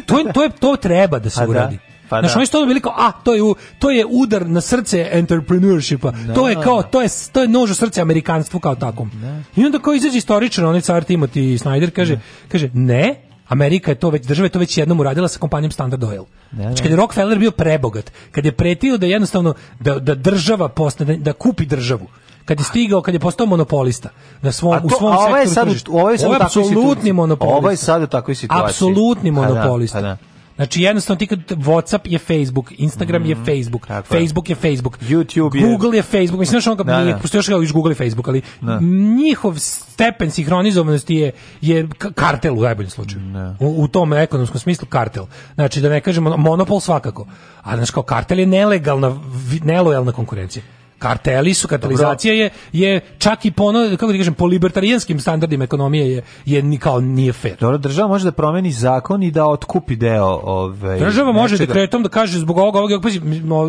[SPEAKER 9] To, to, je, to treba da se a pa da, uradi. Da. Pa znači, da. oni su bili kao, a, to je, to je udar na srce entrepreneurshipa. Da. To je kao, to je, to je nož u srce amerikanstvu kao takom. Da. I onda kao izađe istoričan, onaj car Timothy Snyder, kaže, da. kaže, ne, Amerika je to već, država je to već jednom uradila sa kompanijom Standard Oil. Da, da. znači, kad je Rockefeller bio prebogat, kad je pretio da jednostavno, da, da država postane, da kupi državu, kad je stigao, kad je postao monopolista na svom to, ovaj u svom
[SPEAKER 8] ovaj sektoru. Ovo je sad, ovo je sad ovo je apsolutni
[SPEAKER 9] monopolista. Ovo je sad u takvoj situaciji. Apsolutni da, monopolista. da, da. Znači jednostavno ti kad WhatsApp je Facebook, Instagram mm je mhm, Facebook, Facebook je Facebook,
[SPEAKER 8] YouTube
[SPEAKER 9] je Google je Facebook. Mislim da on ga nije, da. pošto još ga još Google i Facebook, ali ne. Da. njihov stepen sinhronizovanosti je je kartel u najboljem slučaju. U, u, tom ekonomskom smislu kartel. Znači da ne kažemo monopol svakako. A znači kao kartel je nelegalna nelojalna konkurencija. Karteli su, kartelizacija je, je čak i po, kako da kažem, po libertarijanskim standardima ekonomije je, je ni nije fer.
[SPEAKER 8] Dobro, država može da promeni zakon i da otkupi deo ove... Ovaj,
[SPEAKER 9] država može dekretom da kaže zbog ovoga, ovoga,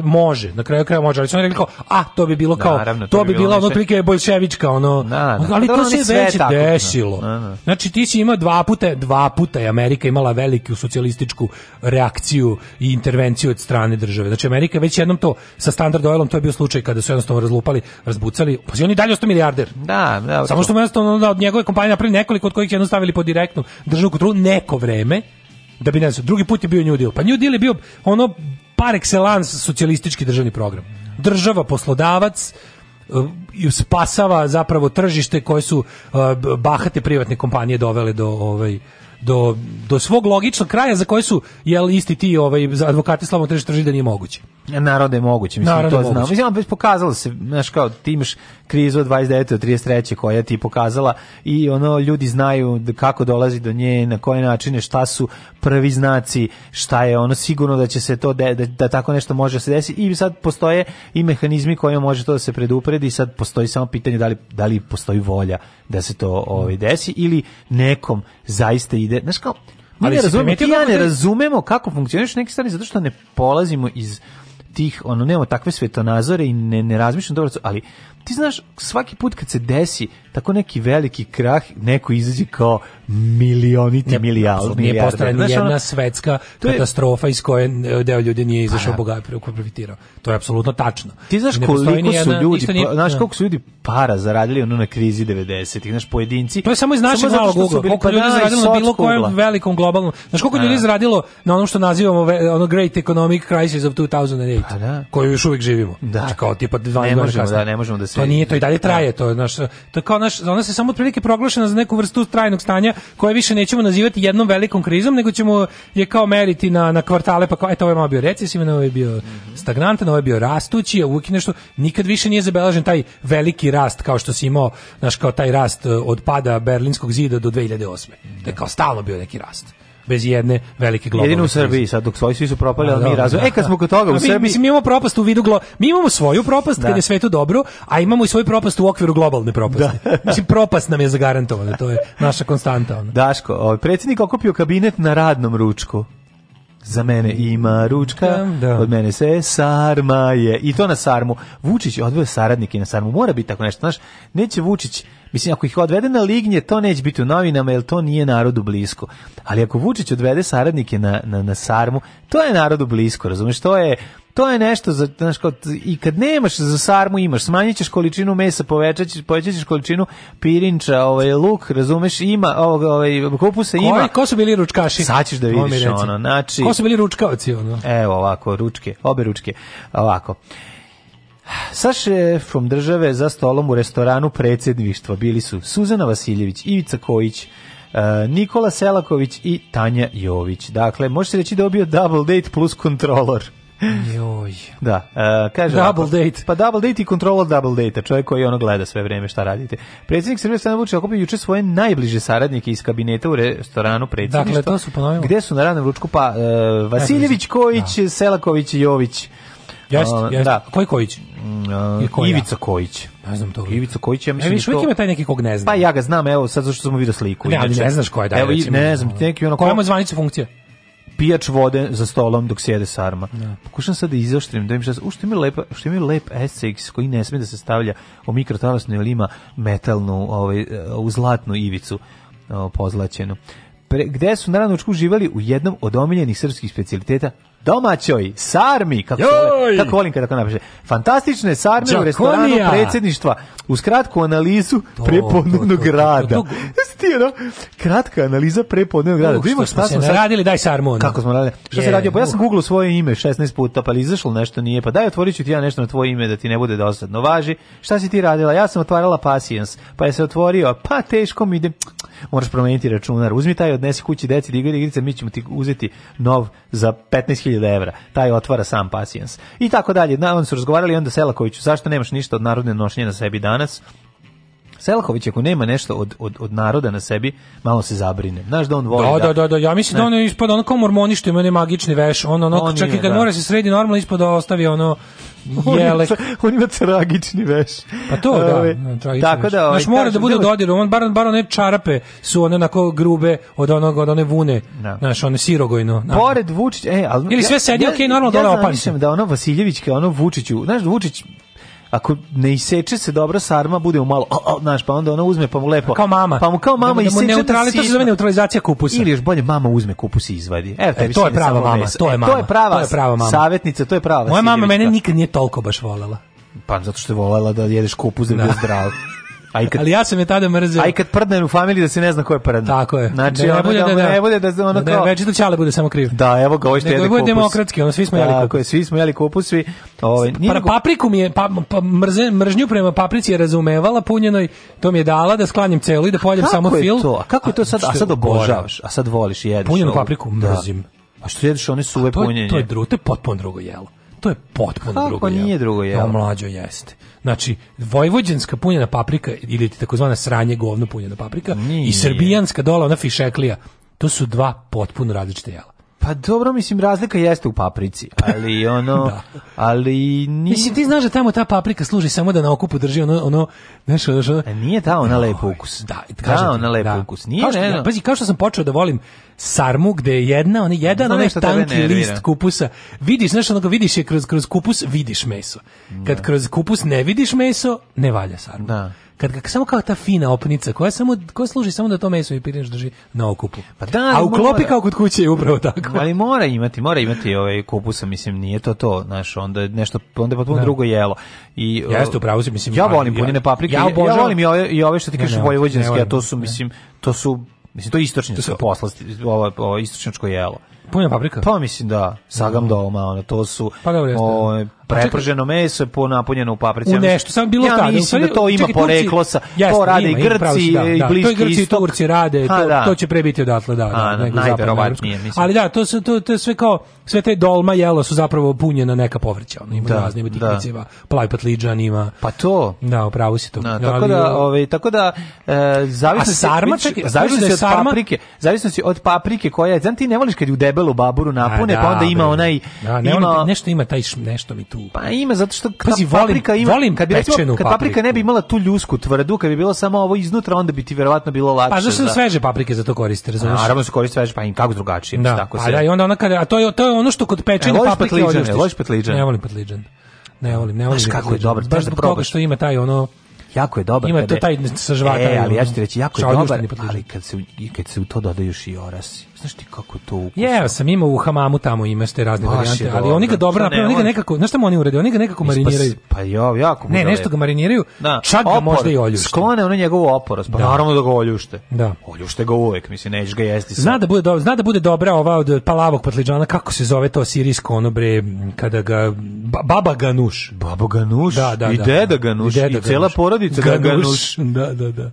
[SPEAKER 9] može, na kraju kraja može, ali su oni rekli kao, a, to bi bilo kao, Naravno, to, to, bi, bi bilo ono, otprilike bolševička, ono, na, na. ali to se već da. desilo. Na, znači, ti si ima dva puta, dva puta je Amerika imala veliku socijalističku reakciju i intervenciju od strane države. Znači, Amerika već jednom to sa standard oilom, to je bio slučaj kada su jednostavno razlupali, razbucali. Pa si on i dalje ostao milijarder.
[SPEAKER 8] Da, da.
[SPEAKER 9] Samo što mu jednostavno da od njegove kompanije napravili nekoliko od kojih će stavili pod direktnu državnu kontrolu neko vreme, da bi ne znam, drugi put je bio New Deal. Pa New Deal je bio ono par excellence socijalistički državni program. Država, poslodavac, eh, spasava zapravo tržište koje su eh, bahate privatne kompanije dovele do ovaj do, do svog logičnog kraja za koji su jel isti ti ovaj advokati slabo tržište trži da nije moguće.
[SPEAKER 8] Narode je moguće, mislim Narode to moguće. znam. Mislim, opet pokazalo se, znaš kao, ti imaš krizu od 29. do 33. koja ti pokazala i ono, ljudi znaju da kako dolazi do nje, na koje načine, šta su prvi znaci, šta je ono, sigurno da će se to, de, da, da, tako nešto može da se desiti i sad postoje i mehanizmi kojima može to da se predupredi i sad postoji samo pitanje da li, da li postoji volja da se to ovaj, desi ili nekom zaista ide, znaš kao, mi ali ne razumemo, ti ja ne razumemo kako funkcioniš neki strani, zato što ne polazimo iz tih, ono, nemamo takve svetonazore i ne, ne razmišljamo dobro, ali ti znaš, svaki put kad se desi tako neki veliki krah, neko izađe kao milioniti ne,
[SPEAKER 9] milijal, Nije postala ni jedna ono, svetska je, katastrofa iz koje e, deo ljudi nije pa izašao pa, bogat profitirao. To je apsolutno tačno.
[SPEAKER 8] Ti znaš koliko su ljudi, pa, nije, pa, znaš da. koliko su ljudi para zaradili ono na krizi 90-ih, znaš pojedinci.
[SPEAKER 9] To je samo iz našeg malog ugla, koliko pa ljudi da, zaradilo na bilo kojem velikom globalnom. Znaš koliko ljudi zaradilo na onom što nazivamo ono Great Economic Crisis of 2008, pa, da. koju još uvijek živimo.
[SPEAKER 8] Da. Znači, kao tipa 12 godina kasnije. Da, ne možemo da se...
[SPEAKER 9] To nije, to i dalje traje, to je, znaš, to kao naš, ona se samo otprilike proglašena za neku vrstu trajnog stanja koje više nećemo nazivati jednom velikom krizom, nego ćemo je kao meriti na, na kvartale, pa kao, eto, ovo je malo bio recesivan, ovo je bio mhm. stagnantan, ovo je bio rastući, a uvijek nešto, nikad više nije zabeležen taj veliki rast kao što si imao, znaš, kao taj rast e, od pada Berlinskog zida do 2008. To je da. kao stalno bio neki rast bez jedne velike globalne. Jedino
[SPEAKER 8] u Srbiji sad dok svoji svi su propali, ali da, mi da, razvoj. Da. E kad smo kod toga
[SPEAKER 9] u Srbiji, mislim imamo propast u vidu glo... mi imamo svoju propast kad je svetu dobro, a imamo i svoju propast u okviru globalne propasti. mislim propast nam je zagarantovana, to je naša konstanta ona.
[SPEAKER 8] Daško, ovaj, predsednik okupio kabinet na radnom ručku za mene ima ručka, da. da. od mene se sarma je. I to na sarmu. Vučić odveo saradnike na sarmu. Mora biti tako nešto, znaš. Neće Vučić, mislim, ako ih odvede na lignje, to neće biti u novinama, jer to nije narodu blisko. Ali ako Vučić odvede saradnike na, na, na sarmu, to je narodu blisko, razumiješ? To je to je nešto za znaš kao i kad nemaš za sarmu imaš smanjićeš količinu mesa povećaćeš povećaćeš količinu pirinča ovaj luk razumeš ima ovog ovaj kupusa ima Koji,
[SPEAKER 9] ko su bili ručkaši
[SPEAKER 8] saćeš da vidiš ono znači
[SPEAKER 9] ko su bili ručkavci ono
[SPEAKER 8] evo ovako ručke obe ručke ovako Sa šefom države za stolom u restoranu predsjedništva bili su Suzana Vasiljević, Ivica Kojić, e, Nikola Selaković i Tanja Jović. Dakle, može se reći da je dobio double date plus kontrolor.
[SPEAKER 9] Joj.
[SPEAKER 8] Da, uh, kaže
[SPEAKER 9] double date.
[SPEAKER 8] Pa double date i kontrola double date, čovjek koji ono gleda sve vrijeme šta radite. Predsjednik Srbije Stefan Vučić okupio juče svoje najbliže saradnike iz kabineta u restoranu
[SPEAKER 9] predsjedništva. Dakle, to su ponovimo.
[SPEAKER 8] Gde su na radnom ručku pa uh, Vasiljević, da. Kojić, da. Selaković i Jović. Jeste, jeste.
[SPEAKER 9] Da. Koji Kojić?
[SPEAKER 8] Uh, Ivica Kojić.
[SPEAKER 9] Ne znam to.
[SPEAKER 8] Ivica Kojić, ja
[SPEAKER 9] mislim. Evo, da uvijek ima taj neki
[SPEAKER 8] kog ne znam. Pa ja ga znam, evo, sad zašto smo vidio sliku.
[SPEAKER 9] Ne, ali
[SPEAKER 8] ne
[SPEAKER 9] znaš
[SPEAKER 8] ko je da. Evo, ne znam, neki
[SPEAKER 9] ono. Koja mu zvanicu funkcija?
[SPEAKER 8] pijač vode za stolom dok sjede sarma. Da. Pokušam sad da izoštrim, da im šta, u što ima lepa, što ima lep SX koji ne sme da se stavlja u mikrotalasnu ili ima metalnu, ovaj, e, u zlatnu ivicu pozlaćenu. Pre, gde su naravno živali u jednom od omiljenih srpskih specialiteta domaćoj sarmi, kako, vole, kako volim kada tako napiše, fantastične sarme Đakonija. u restoranu predsjedništva, uz kratku analizu prepodnevnog grada To, to, to, kratka analiza prepodnevnog rada.
[SPEAKER 9] Uf, što smo se sad... radili, daj sarmu.
[SPEAKER 8] Kako smo radili? šta se radio? Pa ja sam googlao svoje ime 16 puta, pa izašlo nešto nije, pa daj otvoriću ti ja nešto na tvoje ime da ti ne bude dosadno. Važi, šta si ti radila? Ja sam otvarala pasijans, pa je se otvorio, pa teško mi ide, moraš promeniti računar, uzmi taj, odnesi kući deci da igrice, mi ćemo ti uzeti nov za 15 10.000 evra, taj otvara sam pasijans. I tako dalje, na, on su razgovarali onda Selakoviću, zašto nemaš ništa od narodne nošnje na sebi danas? Selković ako nema nešto od, od, od naroda na sebi, malo se zabrine. Znaš da on voli da... Da, da, da, da
[SPEAKER 9] ja mislim da ne. da on je ispada ono kao mormoni što ima onaj magični veš, on ono, on čak i kad da. mora se sredi normalno ispada ostavi ono jelek. On
[SPEAKER 8] ima, on ima tragični veš.
[SPEAKER 9] Pa to, da, Ove, da, tako da, ovaj, Znaš, mora da bude dodir, on bar, bar one čarape su one onako grube od onog, od one vune, da. znaš, one sirogojno.
[SPEAKER 8] Na. Pored Vučić, e, ali...
[SPEAKER 9] Ili sve sedi, ja, okej, okay, normalno ja, dole opali. Ja
[SPEAKER 8] da ono Vasiljević, ono Vučiću, znaš, Vučić ako ne iseče se dobro sarma, bude mu malo, o, znaš, pa onda ona uzme pa mu lepo.
[SPEAKER 9] Kao mama.
[SPEAKER 8] Pa mu kao da mama da, da iseče.
[SPEAKER 9] Neutrali, to se neutralizacija kupusa.
[SPEAKER 8] Ili još bolje mama uzme kupus i izvadi. Evo, e, to je prava mama, to je e, mama. to je prava, to je prava mama.
[SPEAKER 9] Savetnica, to je prava.
[SPEAKER 8] Moja mama mene nikad nije toliko baš volela. Pa zato što je volela da jedeš kupus da bude da. zdrav. A kad,
[SPEAKER 9] ali ja sam je tada mrzeo.
[SPEAKER 8] A kad prdnem u familiji da se ne zna ko je prdno.
[SPEAKER 9] Tako je.
[SPEAKER 8] Znači, da ne,
[SPEAKER 9] bude, da, da, da, ne bude da ono da, da kao...
[SPEAKER 8] Već da čale bude samo kriv.
[SPEAKER 9] Da, evo ga, ovo što jede kupus. Nego je demokratski,
[SPEAKER 8] ono, svi smo jeli kupus.
[SPEAKER 9] Tako je, svi smo jeli kupus, svi... Ovaj, nije pa, papriku mi je, pa, pa, mrze, mržnju prema paprici je razumevala punjenoj, to mi je dala da sklanjem celu i da poljem samo fil. Kako je
[SPEAKER 8] to? kako je to sad? A sad obožavaš, a sad voliš i jedeš.
[SPEAKER 9] Punjenu papriku da. mrzim.
[SPEAKER 8] A što jedeš one suve punjenje? To to je drugo, to je potpuno drugo jelo
[SPEAKER 9] to je potpuno Kako drugo. Kako
[SPEAKER 8] nije drugo jelo?
[SPEAKER 9] To da, mlađo jeste. Znači, vojvođanska punjena paprika ili takozvana sranje govno punjena paprika nije. i srbijanska dola, ona fišeklija, to su dva potpuno različite jela.
[SPEAKER 8] Pa dobro, mislim, razlika jeste u paprici, ali ono, da. ali nije...
[SPEAKER 9] Mislim, ti znaš da tamo ta paprika služi samo da na okupu drži ono, ono, znaš, nešto, nešto... A e,
[SPEAKER 8] nije
[SPEAKER 9] ta
[SPEAKER 8] ona lep ukus.
[SPEAKER 9] Da,
[SPEAKER 8] kažem da, ona lep da. ukus.
[SPEAKER 9] Nije, kao što, ne, pazi, kao što sam počeo da volim sarmu, gde je jedna, on, pa jedan onaj tanki list kupusa, vidiš, znaš, ono vidiš je kroz, kroz kupus, vidiš meso. Kad da. kroz kupus ne vidiš meso, ne valja sarmu. Da kad ga samo kao ta fina opnica koja samo koja služi samo da to meso i pirinč drži na okupu. Pa da, a u klopi kao kod kuće je upravo tako.
[SPEAKER 8] Ali mora imati, mora imati ovaj kupusa, mislim nije to to, znaš, onda je nešto onda je potpuno da. drugo jelo.
[SPEAKER 9] I Jeste u
[SPEAKER 8] mislim. Ja volim punjene paprike. Ja, ja, ja volim i ove i ove što ti kažeš vojvođanske, a to su mislim, to su Mislim, to je istočničko su... poslasti, ovo, ovo istočničko jelo.
[SPEAKER 9] Punja paprika?
[SPEAKER 8] Pa mislim da, sagam mm. doma, ono, to su... Pa dobro, jeste. Da. Ovaj, preprženo meso je napunjeno u paprici. U
[SPEAKER 9] nešto, samo bilo ja tada.
[SPEAKER 8] mislim pa da to ima poreklo sa,
[SPEAKER 9] to
[SPEAKER 8] rade i
[SPEAKER 9] Grci, da,
[SPEAKER 8] i Bliski da, To i
[SPEAKER 9] Grci i Turci rade, to, da. to će prebiti odatle, da, da,
[SPEAKER 8] najverovatnije, mislim.
[SPEAKER 9] Ali da, to su, to, to je sve kao sve te dolma jela su zapravo punjena neka povrća, ono ima da, razne ima da. tikvica, plavi patliđan ima.
[SPEAKER 8] Pa to.
[SPEAKER 9] Da, upravo si to.
[SPEAKER 8] Da, tako, ali, da, ovaj, tako da e, zavisno sarma, se zavisno se od paprike, zavisno se od paprike koja je, znam ti ne voliš kad ju debelu baburu napune, pa onda ima onaj
[SPEAKER 9] nešto ima taj nešto mi tu
[SPEAKER 8] tu? Pa ima zato što
[SPEAKER 9] Pazi, volim, paprika ima, volim
[SPEAKER 8] kad
[SPEAKER 9] bi recimo,
[SPEAKER 8] kad paprika ne bi imala tu ljusku tvrdu, kad bi bilo samo ovo iznutra, onda bi ti verovatno bilo lakše. Pa
[SPEAKER 9] zašto za... sveže paprike za to koriste, pa, razumiješ?
[SPEAKER 8] Naravno da se koriste sveže, pa im kako drugačije,
[SPEAKER 9] da.
[SPEAKER 8] tako pa se.
[SPEAKER 9] Da, i onda ona kad, a to je to je ono što kod pečene e, paprike oljuštiš. Voliš petliđan? Ne volim petliđan. Ne volim, ne volim. Znaš
[SPEAKER 8] kako je dobro,
[SPEAKER 9] baš da probaš. što ima taj ono
[SPEAKER 8] jako je dobar. Ima
[SPEAKER 9] to taj sa žvata. E,
[SPEAKER 8] ali ja ću ti reći, jako je dobar, ali kad se, kad se u to doda još i orasi znaš ti kako to
[SPEAKER 9] ukusno. Jeo sam imao u hamamu tamo ima ste razne Baš varijante, ali oni ga dobro naprave, oni ga nekako, znaš šta mu oni urede, oni ga nekako mariniraju.
[SPEAKER 8] Pa jo, jako
[SPEAKER 9] Ne, nešto ga mariniraju, da. čak ga možda i oljušte.
[SPEAKER 8] Sklone ono njegovu opor, pa da. naravno da ga oljušte. Da. Oljušte ga uvek, mislim, neć ga jesti sad.
[SPEAKER 9] Zna da bude, dobra, zna da bude dobra ova od palavog patliđana, kako se zove to sirijsko ono bre, kada ga, ba, baba ganuš. Baba
[SPEAKER 8] ganuš, da, da, i da. deda ganuš, i, deda i cela porodica da ganuš. ganuš.
[SPEAKER 9] Da, da, da,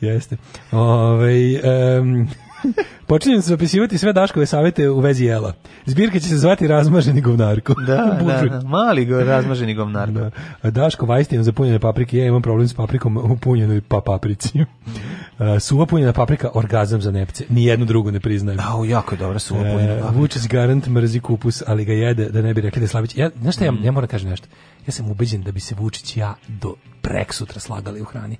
[SPEAKER 9] jeste. Ove, ovaj, um, Počinjem se zapisivati sve Daškove savete u vezi jela. Zbirka će se zvati razmaženi govnarko.
[SPEAKER 8] Da, da, da, mali go, razmaženi govnarko. Da.
[SPEAKER 9] A Daško Vajstijan za punjene paprike, ja imam problem s paprikom u punjenoj pa paprici. Uh, mhm. suva punjena paprika, orgazam za nepce. Nijednu drugu ne priznajem.
[SPEAKER 8] Da, jako je dobra suva e, punjena paprika.
[SPEAKER 9] Vučić garant mrzi kupus, ali ga jede da ne bi rekli da je Slavić. Ja, znaš šta, ja, mhm. ja moram da kažem nešto. Ja sam ubeđen da bi se Vučić ja do prek sutra slagali u hrani.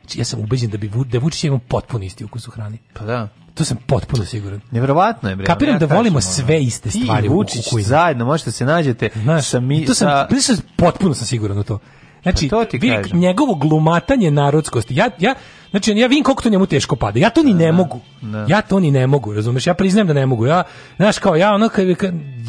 [SPEAKER 9] Znači, ja sam ubeđen da bi
[SPEAKER 8] da
[SPEAKER 9] Vučić ima potpuno isti ukus u hrani. Pa da. To sam potpuno siguran.
[SPEAKER 8] Neverovatno je bre.
[SPEAKER 9] Kapiram ja da volimo sve iste stvari. I
[SPEAKER 8] Vučić u zajedno možete da se nađete Znaš, sa mi to
[SPEAKER 9] sam, sa... potpuno sam siguran u to. Znači, pa to ti vi, njegovo glumatanje narodskosti. Ja, ja, Znači, ja vidim koliko to njemu teško pada. Ja to ni ne da, da, mogu. Da. Ja to ni ne mogu, razumeš? Ja priznajem da ne mogu. Ja, znaš, kao ja ono,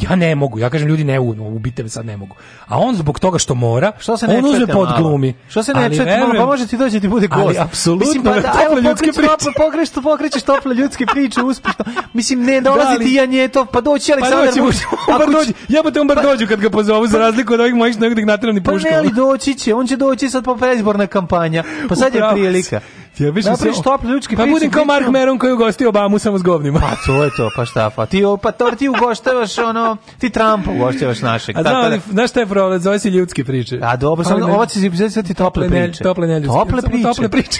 [SPEAKER 9] ja ne mogu. Ja kažem, ljudi, ne, ubite me sad, ne mogu. A on zbog toga što mora, što se ne on uzme pod glumi.
[SPEAKER 8] Što se ne čete malo, pa može ti doći ti bude gost. Ali, apsolutno,
[SPEAKER 9] Mislim,
[SPEAKER 8] pa, da, evo, ljudske priče. Pokreću, pokrećeš tople ljudske priče, uspešno. Mislim, ne dolazi ti ja nje to, pa doći pa Aleksandar
[SPEAKER 9] pa doći, ja Bar te jebate on bar dođu kad ga pozovu, za pa- razliku od ovih mojih što negdje ih puškom.
[SPEAKER 8] Pa ne, ali doći će, on će doći sad po predizborna kampanja. Pa sad je prilika.
[SPEAKER 9] Ja mislim Napraviš se, top ljudski pa budem
[SPEAKER 8] kao
[SPEAKER 9] Mark Meron koji ugosti Obamu samo s govnima.
[SPEAKER 8] Pa to je to, pa šta, pa ti, pa to ti ugoštavaš ono, ti Trump ugoštavaš našeg.
[SPEAKER 9] A znam, da, znaš šta je problem, zove se ljudski priče.
[SPEAKER 8] A dobro, samo ovo će se ti tople priče.
[SPEAKER 9] Tople ne, tople
[SPEAKER 8] priče. Tople
[SPEAKER 9] priče.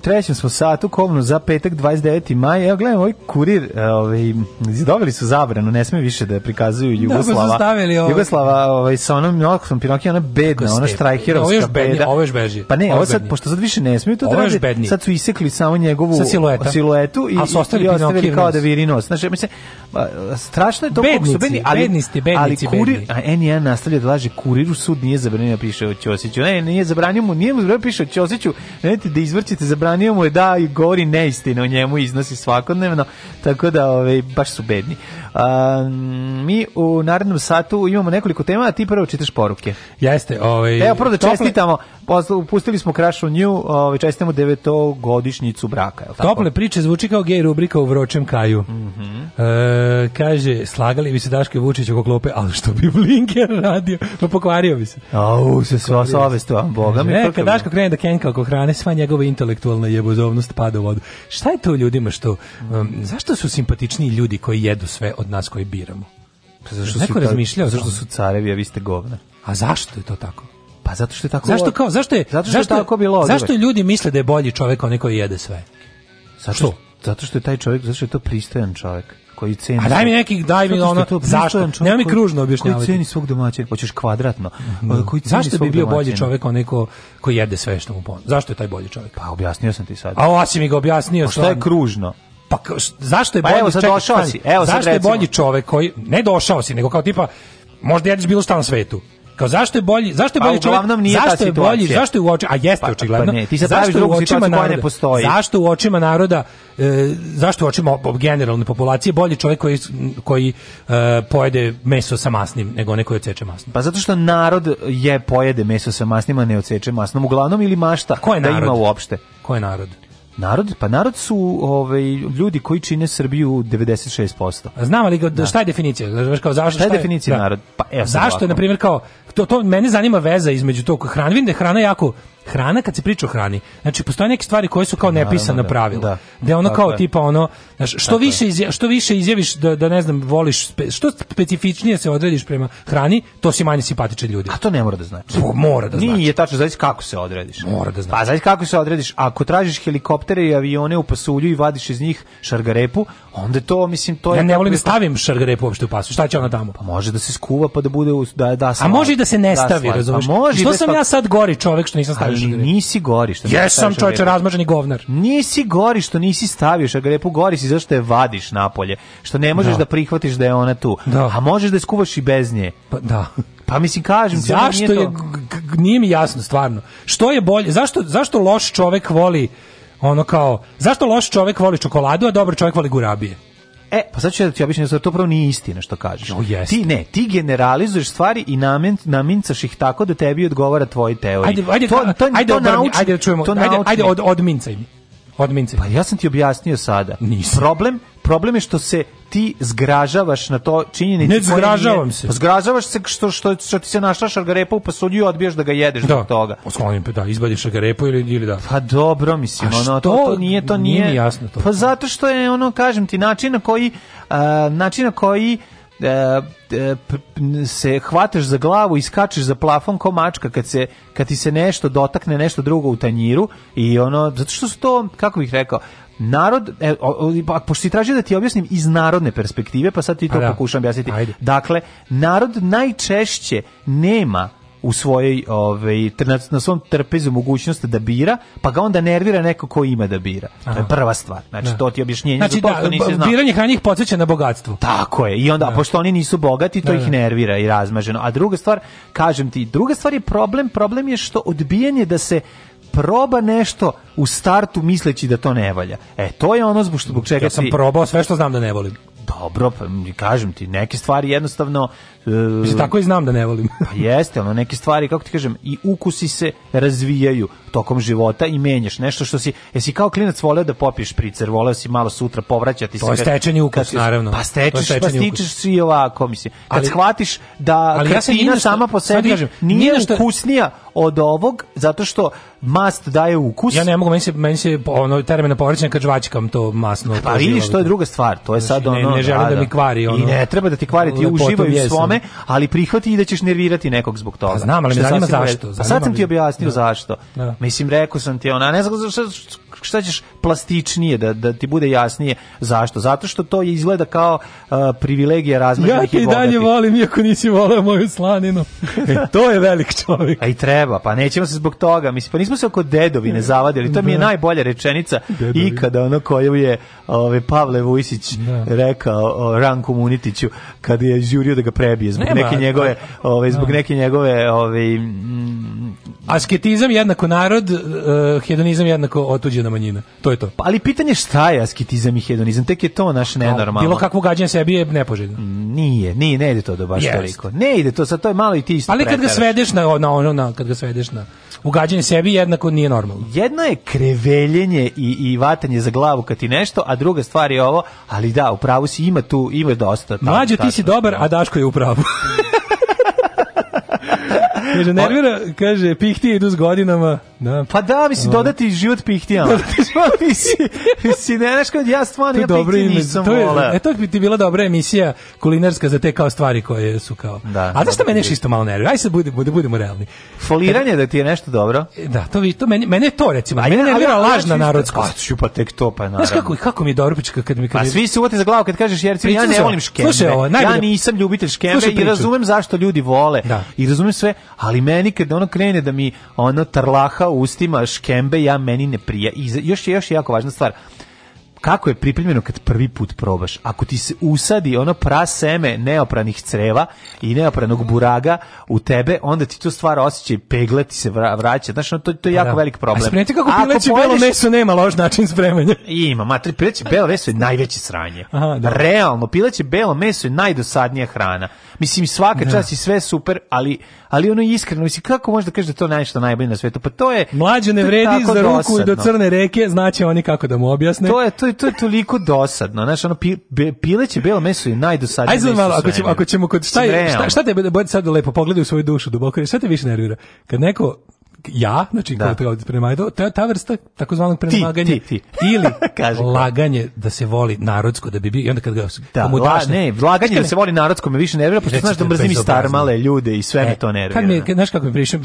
[SPEAKER 8] trećem smo satu kovnu za petak 29. maj. Evo gledam ovaj kurir, e, ovaj zidovali su zabranu, ne sme više da prikazuju da, pa Jugoslava. Da, ovaj. Jugoslava, ovaj sa onom Nokom Pinokija, ona bedna, ona štrajkerovska ovo bedna. ovo je beži. Pa ne, ovo sad pošto sad više ne smeju to da rade. Sad su isekli samo njegovu sad siluetu i A su ostali, i ostavili kao da viri nos. Znači, mislim strašno je to kako su bedni, ali bednisti, bednici, ali kurir, a N1 nastavlja da laže kuriru sud nije zabranio da piše o Ćosiću. Ne, nije zabranio mu, nije mu zabranio da piše o Ćosiću. Ne, da izvrćete zabranio
[SPEAKER 11] zabranio mu je da i govori neistine o njemu iznosi svakodnevno, tako da ovaj, baš su bedni. Um, mi u narednom satu imamo nekoliko tema, a ti prvo čitaš poruke. Jeste. Ovaj, Evo, prvo da čestitamo pustili smo Krašu nju, ovaj čestitamo devetogodišnjicu braka, je tako? Tople priče zvuči kao gej rubrika u Vročem Kaju. Mm e, kaže slagali bi se Daško Vučić oko klope, ali što bi Blinker radio? Pa pokvario bi se. Au, se sva savest, a boga mi. E, Neka Daško krene da kenka oko hrane, sva njegova intelektualna jebozovnost pada u vodu. Šta je to ljudima što um, mhm. zašto su simpatični ljudi koji jedu sve od nas koji biramo? Pa zašto Neko su razmišljao? Zašto su carevi, a vi ste govna? A zašto je to tako? Pa zato što je tako. Zašto kao zašto je zato što zašto, je tako bilo? Odivek. Zašto ljudi misle da je bolji čovjek onaj koji jede sve? Zato što zato što je taj čovjek, zašto je to pristojan čovjek koji ceni. A daj mi neki, daj mi ono, zašto? Nema mi kružno objašnjavati. Koji ceni svog domaćina, hoćeš kvadratno. Mm. Koji ceni zašto bi bio bolji čovjek onaj ko, ko jede sve što mu ponu? Zašto je taj bolji čovjek? Pa objasnio sam ti sad. A ovo si mi ga objasnio. Pa šta je kružno? Pa zašto je pa bolji pa evo, sad čekaj, si. Evo, zašto sad je bolji čovjek koji, ne došao si, nego kao tipa, možda jedeš bilo šta na svetu Kao zašto je bolji, zašto je pa, bolji čovjek? zašto je bolji? Zašto je u oči, a jeste pa, pa očigledno. Pa ne, ti se zašto u očima naroda ne postoji? Zašto u očima naroda, e, zašto u očima generalne populacije bolji čovjek koji koji e, pojede meso sa masnim nego neko koji odseče masno? Pa zato što narod je pojede meso sa masnim, a ne odseče masnom uglavnom ili mašta Ko je narod? da ima uopšte. Ko je narod? Narod, pa narod su ovaj ljudi koji čine Srbiju 96%. Znam ali da. šta je definicija? Znaš kao zašto? Šta je, definicija da. narod? Pa evo. Zašto na primjer kao to to mene zanima veza između tog hrane, vidim da je hrana jako hrana kad se priča o hrani. Znači postoje neke stvari koje su kao nepisana da. pravila. Da. Da je ono kao tipa ono, znači što više izja, što više izjaviš da da ne znam, voliš što specifičnije se odrediš prema hrani, to si manje simpatičan ljudi. A to ne mora da znači. To pa mora da Nije znači. Nije tačno znači kako se odrediš. Mora da znači. Pa znači kako se odrediš, ako tražiš helikoptere i avione u pasulju i vadiš iz njih šargarepu, Onda to, mislim, to je... Ja ne volim da stavim šargarepu uopšte u pasu. Šta će ona tamo? Pa može da se skuva pa da bude... U, da, da, sla, A može i da se da ne da stavi, pa razumiješ? Što da sam stav... Pa- ja sad gori čovek što nisam stavio šargarepu? Ali nisi gori što nisi Jesam čovječe razmaženi govnar. Nisi gori što nisi stavio šargarepu, gori si zašto je vadiš napolje. Što ne možeš da, da prihvatiš da je ona tu. Da. A možeš da je skuvaš i bez nje. Pa, da. Pa mislim kažem zašto nije to... je nije mi jasno stvarno. Što je bolje? Zašto zašto loš čovek voli ono kao, zašto loš čovjek voli čokoladu, a dobar čovjek voli gurabije? E, pa sad ću da ti objasnim, to prvo nije istina što kažeš. No, jest. Ti ne, ti generalizuješ stvari i namen, namincaš ih tako da tebi odgovara tvoje teorije. Ajde, ajde, to, to, ajde, to nauči, ajde da čujemo, to ajde, ajde, od, odmincaj mi. Odmincaj. Pa ja sam ti objasnio sada. Nisam. Problem problem je što se ti zgražavaš na to činjenicu. Ne zgražavam se. Pa zgražavaš se što, što, što ti se našla šargarepa u pasulju i odbiješ da ga jedeš da. zbog toga. Sklonim, pa da, izbadiš šargarepu ili, ili da. Pa dobro, mislim, A ono, to, to nije, to nije. nije jasno to. Pa zato što je, ono, kažem ti, način na koji, uh, način na koji E, e, se hvataš za glavu i skačeš za plafon ko mačka kad, se, kad ti se nešto dotakne, nešto drugo u tanjiru i ono, zato što su to, kako bih rekao, narod, e, o, o, pa, pošto si tražio da ti objasnim iz narodne perspektive, pa sad ti to pa da. pokušam objasniti. Ajde. Dakle, narod najčešće nema u svojoj ovaj na svom trpezu mogućnost da bira, pa ga onda nervira neko ko ima da bira. Aha. To je prva stvar. Znači da. to ti objašnjenje znači, za to da, nisi znao. Biranje hrane ih na bogatstvo. Tako je. I onda da. pošto oni nisu bogati, to da, ih da. nervira i razmaženo. A druga stvar, kažem ti, druga stvar je problem, problem je što odbijanje da se proba nešto u startu misleći da to ne valja. E, to je ono zbog, što, zbog čega ja sam ti... probao sve što znam da ne volim. Dobro, pa kažem ti, neke stvari jednostavno Mislim, tako i znam da ne volim. pa
[SPEAKER 12] jeste, ono neke stvari, kako ti kažem, i ukusi se razvijaju tokom života i menjaš nešto što si, jesi kao klinac voleo da popiješ pricer, voleo si malo sutra povraćati
[SPEAKER 11] se. To je stečeni ukus, naravno.
[SPEAKER 12] Pa stečeš, pa stičeš si ovako, mislim. Kad ali, shvatiš da ali kretina ja sama po sebi kažem, nije ništa... ukusnija od ovog, zato što mast daje ukus.
[SPEAKER 11] Ja ne mogu, meni se, meni se ono, termina povrćanja kad žvačkam to masno.
[SPEAKER 12] Pa vidiš, to je druga stvar, to je sad
[SPEAKER 11] ono...
[SPEAKER 12] Ne,
[SPEAKER 11] ne želim da, da mi da. kvari
[SPEAKER 12] ono. I ne treba da ti kvari, ti uživaj u svome, ali prihvati i da ćeš nervirati nekog zbog toga. Pa
[SPEAKER 11] znam, ali me zanima zašto. A pa
[SPEAKER 12] sad sam ti objasnio da. zašto. Da. Mislim, rekao sam ti, ona, ne znam šta ćeš plastičnije da da ti bude jasnije zašto? Zato što to izgleda kao uh, privilegija razmaženih
[SPEAKER 11] ja i bogatih. Ja i dalje volim iako nisi voleo moju slaninu. E, to je velik čovjek.
[SPEAKER 12] A i treba, pa nećemo se zbog toga, mislim pa nismo se oko dedovine zavadili. To mi je da. najbolja rečenica Dedovi. ikada ono koju je ove ovaj, Pavle Vujsić da. rekao o Ranku Munitiću kad je žurio da ga prebije zbog Nema, neke njegove ove ovaj, zbog da. neke njegove ove ovaj, mm,
[SPEAKER 11] asketizam jednako narod, uh, hedonizam jednako otuđena manjina. To je to.
[SPEAKER 12] Pa, ali pitanje šta je asketizam i hedonizam, tek je to naš nenormalno.
[SPEAKER 11] Bilo kakvo gađanje sebi je nepoželjno. Mm,
[SPEAKER 12] nije, nije, ne ide to do baš yes. toliko. Ne ide to, sad to je malo i ti isto
[SPEAKER 11] Ali kad ga svedeš na, ono, na, na, kad ga svedeš na ugađanje sebi jednako nije normalno.
[SPEAKER 12] Jedno je kreveljenje i, i vatanje za glavu kad ti nešto, a druga stvar je ovo, ali da, u pravu si, ima tu, ima dosta.
[SPEAKER 11] Tam, Mlađo, ti si dobar, a Daško je u pravu. Kaže, pa- nervira, kaže, pihtije idu s godinama.
[SPEAKER 12] Da. Pa da, mislim, dodati život pihtijama.
[SPEAKER 11] mislim,
[SPEAKER 12] mislim, ne znaš kod ja stvarno, ja pihtije nisam to je,
[SPEAKER 11] voleo.
[SPEAKER 12] E,
[SPEAKER 11] to bi ti bila dobra emisija kulinarska za te kao stvari koje su kao... Da, A znaš šta da, da, mene da. još isto malo nervira? Aj sad budemo, budemo, budemo realni.
[SPEAKER 12] Foliranje da ti je nešto dobro?
[SPEAKER 11] E, da, to, vi, to meni, mene to recimo, mene nervira lažna narodskost.
[SPEAKER 12] Pa tek to, pa
[SPEAKER 11] naravno. Znaš kako, kako mi je dobro, kad mi...
[SPEAKER 12] Kad pa svi se uvati za glavu kad kažeš Jercin, ja ne volim škembe. Slušaj, ovo, najbolje... Ja nisam ljubitelj škembe i razumem zašto ljudi vole. Da. I razumem sve, ali meni kad ono krene da mi ono trlaha ustima škembe, ja meni ne prija. I još je još jako važna stvar kako je pripremljeno kad prvi put probaš. Ako ti se usadi ono praseme neopranih creva i neopranog buraga u tebe, onda ti to stvar osjećaj pegle ti se vraća. Znaš, no, to, to je jako da. velik problem.
[SPEAKER 11] A spremite kako pileći belo meso nema loš način spremanja.
[SPEAKER 12] Ima, matri, pileći belo meso je najveće sranje. Aha, da. Realno, pileći belo meso je najdosadnija hrana. Mislim, svaka da. čast i sve super, ali ali ono je iskreno, mislim, kako možda kažeš da to nešto najbolje na svetu? Pa to je... Mlađe
[SPEAKER 11] ne vredi za ruku dosadno. do crne reke, znaće oni kako da mu objasne. To je,
[SPEAKER 12] to to, to je toliko dosadno.
[SPEAKER 11] Znaš, ono, pi,
[SPEAKER 12] pileće belo meso je najdosadnije
[SPEAKER 11] Ajde, malo, ako ćemo, ako ćemo kod, šta, je, šta, šta te da bodi sad lepo, pogledaj u svoju dušu duboko, šta te više nervira? Kad neko ja, znači da. kao premajdo, ta, ta vrsta takozvanog premaganja ti, ti, ti. ili laganje da se voli narodsko da bi bi i onda kad ga
[SPEAKER 12] da, mu daš la, ne, laganje ne, da se voli narodsko me više nervira pošto znaš da mrzim i star male ljude i sve e, me to nervira.
[SPEAKER 11] Kad mi, da. znaš kako mi prišem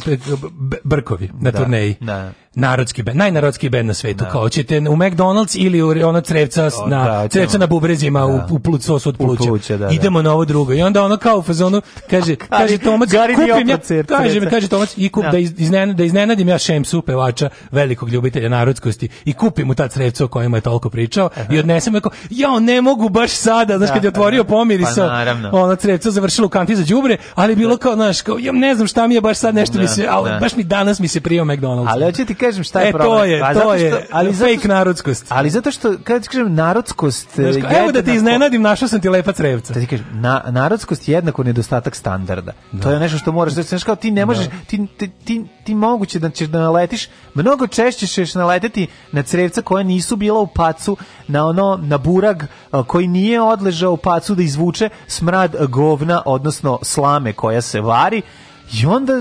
[SPEAKER 11] brkovi na da, turneji. Da narodski bend, najnarodski bend na svetu. Da. Kao ćete u McDonald's ili u ono crevca o, na da, crevca na bubrezima da. u, u plut od pluća. pluća da, da, Idemo na ovo drugo. I onda ono kao u fazonu kaže Kari, kaže Tomac kupim ja, kaže mi kaže Tomac i kup da, da iz, da iznenadim ja Šemsu pevača velikog ljubitelja narodskosti i kupim mu ta crevca o kojima je toliko pričao Aha. i odnesem jako ja ne mogu baš sada, znaš da, kad je otvorio pomirisao. Pa, ona crevca završila u kanti za đubre, ali bilo kao znaš kao ja ne znam šta mi je baš sad nešto mi se, al baš mi danas mi se prio McDonald's. Ali hoćete kažem šta je e,
[SPEAKER 12] problem.
[SPEAKER 11] to je,
[SPEAKER 12] to
[SPEAKER 11] je, što,
[SPEAKER 12] ali
[SPEAKER 11] fake što, narodskost.
[SPEAKER 12] Ali zato što, kad kažem narodskost...
[SPEAKER 11] Znaš, jednako, eh, evo da te iznenadim, našao sam ti lepa crevca.
[SPEAKER 12] Da ti kažem, na, narodskost je jednako nedostatak standarda. Da. To je nešto što možeš, znači kao ti ne možeš, da. ti, ti, ti, ti moguće da ćeš da naletiš, mnogo češće ćeš naleteti na crevca koja nisu bila u pacu, na ono, na burag koji nije odležao u pacu da izvuče smrad govna, odnosno slame koja se vari, I onda,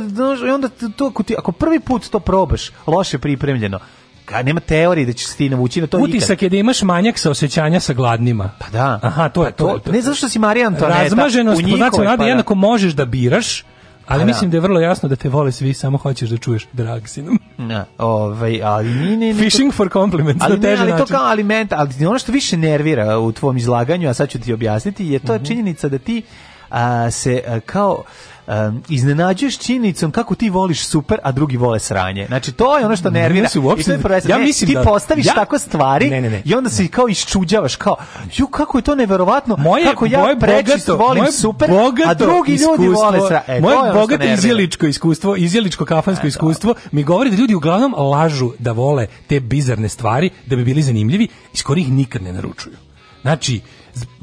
[SPEAKER 12] i onda to, ako, ti, ako prvi put to probaš, loše pripremljeno, Ka, nema teorije da ćeš ti navući na to Utisak
[SPEAKER 11] ikad. je
[SPEAKER 12] da
[SPEAKER 11] imaš manjak sa osjećanja sa gladnima.
[SPEAKER 12] Pa da.
[SPEAKER 11] Aha, to
[SPEAKER 12] pa
[SPEAKER 11] je to. to, to
[SPEAKER 12] ne zato što si Marija Antoneta.
[SPEAKER 11] Razmaženost, u pa njihovoj, znači, pa da. možeš da biraš, ali pa da. mislim da. da je vrlo jasno da te vole svi, samo hoćeš da čuješ drag si Na,
[SPEAKER 12] ovaj, ali ni ne,
[SPEAKER 11] Fishing for compliments,
[SPEAKER 12] ali, na teži ali to kao aliment, ali ono što više nervira u tvom izlaganju, a sad ću ti objasniti, je to mm -hmm. činjenica da ti a, se a, kao um, iznenađuješ činjenicom kako ti voliš super, a drugi vole sranje. Znači to je ono što nervira.
[SPEAKER 11] Ne uopšte, I da- Ja mislim ne, ti da,
[SPEAKER 12] postaviš ja, tako stvari ne, ne, i onda se kao iščuđavaš kao ju kako je to neverovatno moje, kako ja moje bogato, volim
[SPEAKER 11] moje
[SPEAKER 12] super, a drugi ljudi vole
[SPEAKER 11] sranje. E, moje bogato izjeličko iskustvo, izjeličko kafansko e, iskustvo mi govori da ljudi uglavnom lažu da vole te bizarne stvari da bi bili zanimljivi, iz kojih nikad ne naručuju. Znači,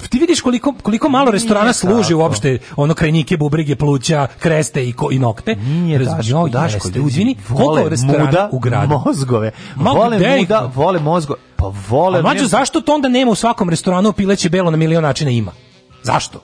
[SPEAKER 11] ti vidiš koliko, koliko malo restorana Nije služi tako. uopšte ono krajnike, bubrige, pluća, kreste i, ko, i nokte. Nije
[SPEAKER 12] Daško, Daško, ljudi,
[SPEAKER 11] izvini, koliko restorana
[SPEAKER 12] muda,
[SPEAKER 11] u gradu?
[SPEAKER 12] mozgove. Ma, vole gde? muda, vole mozgove. Pa vole... A
[SPEAKER 11] mađo, zašto to onda nema u svakom restoranu pileće belo na milion načina ima? Zašto?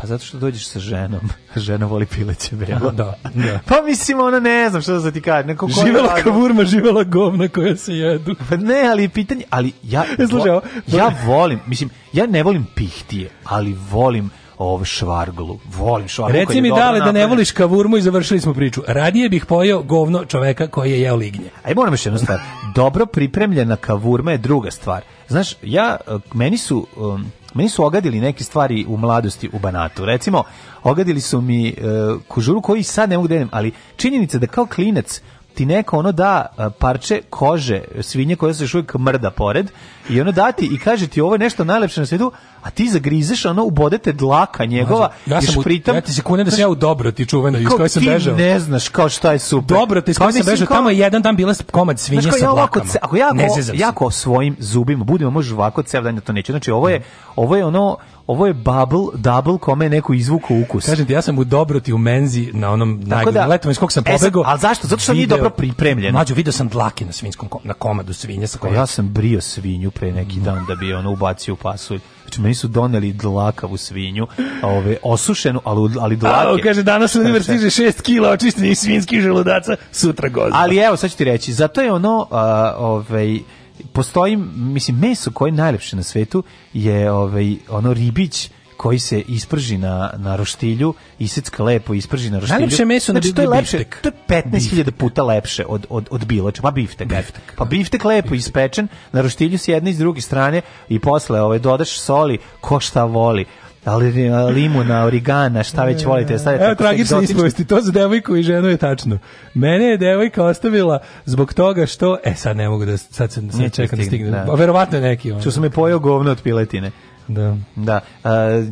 [SPEAKER 12] Pa zato što dođeš sa ženom. Žena voli pileće belo.
[SPEAKER 11] da, da.
[SPEAKER 12] Pa mislim, ona ne znam što da ti kaže.
[SPEAKER 11] Neko živela kavurma, živela govna koja se jedu.
[SPEAKER 12] Pa ne, ali pitanje, ali ja,
[SPEAKER 11] Slušaj,
[SPEAKER 12] ja volim, mislim, ja ne volim pihtije, ali volim ovo švarglu. Volim švarglu.
[SPEAKER 11] Reci mi dale da ne voliš kavurmu i završili smo priču. Radije bih pojeo govno čoveka koji je jeo lignje.
[SPEAKER 12] Aj moram još jednu stvar. Dobro pripremljena kavurma je druga stvar. Znaš, ja, eh, meni su... Um, meni su ogadili neke stvari u mladosti u Banatu. Recimo, ogadili su mi uh, e, kožuru koji sad ne mogu da jedem, ali činjenica da kao klinac ti neko ono da e, parče kože svinje koja se još uvijek mrda pored i ono dati i kaže ti ovo je nešto najlepše na svijetu, a ti zagrizeš ono ubodete dlaka njegova ja sam u, pritam,
[SPEAKER 11] ja ti se
[SPEAKER 12] kunem da
[SPEAKER 11] sam ja u dobro ti čuvena
[SPEAKER 12] iz
[SPEAKER 11] koje
[SPEAKER 12] sam ti ne znaš kao šta je super
[SPEAKER 11] dobro ti iz pa koje sam bežao tamo je jedan dan bila komad svinje znaš, kao, sa ja ovako,
[SPEAKER 12] ako jako, jako svojim zubima budemo možeš ovako cev dan ja to neće. znači ovo je, ovo je ono ovo je bubble, double kome neku izvuku ukus.
[SPEAKER 11] Kažem ti, ja sam u dobroti u menzi na onom najgledom da, letom iz kog sam e, pobegao.
[SPEAKER 12] ali zašto? Zato što nije dobro pripremljen.
[SPEAKER 11] Mađo, video sam dlake na svinjskom na komadu svinje Sa kojom...
[SPEAKER 12] Ja sam brio svinju pre neki mhm. dan da bi ona ubacio u pasulj. Znači, meni su doneli dlakavu svinju, ove, osušenu, ali, ali dlake.
[SPEAKER 11] A, kaže, danas u univer stiže 6 kila očištenih svinjskih želudaca, sutra gozda.
[SPEAKER 12] Ali evo, sad ću ti reći, zato je ono, a, ovaj, postoji, mislim, meso koje je najlepše na svetu je ovaj, ono ribić koji se isprži na, na roštilju, isecka lepo isprži na roštilju. Najlepše
[SPEAKER 11] meso znači, na
[SPEAKER 12] to
[SPEAKER 11] je
[SPEAKER 12] lepše, To je 15.000 puta lepše od, od, od bilo čega. Pa biftek. biftek. Pa biftek lepo biftek. ispečen, na roštilju s jedne i s druge strane i posle ovaj, dodaš soli, ko šta voli ali eh, limuna, origana, šta već volite da stavite.
[SPEAKER 11] Evo tragično ispovesti, to za devojku i ženu je tačno. Mene je devojka ostavila zbog toga što, e sad ne mogu da, sad, se sad čekam da, da stignem, da. verovatno neki.
[SPEAKER 12] Ono. Što sam
[SPEAKER 11] je
[SPEAKER 12] pojao govno od piletine.
[SPEAKER 11] Da.
[SPEAKER 12] da. Uh,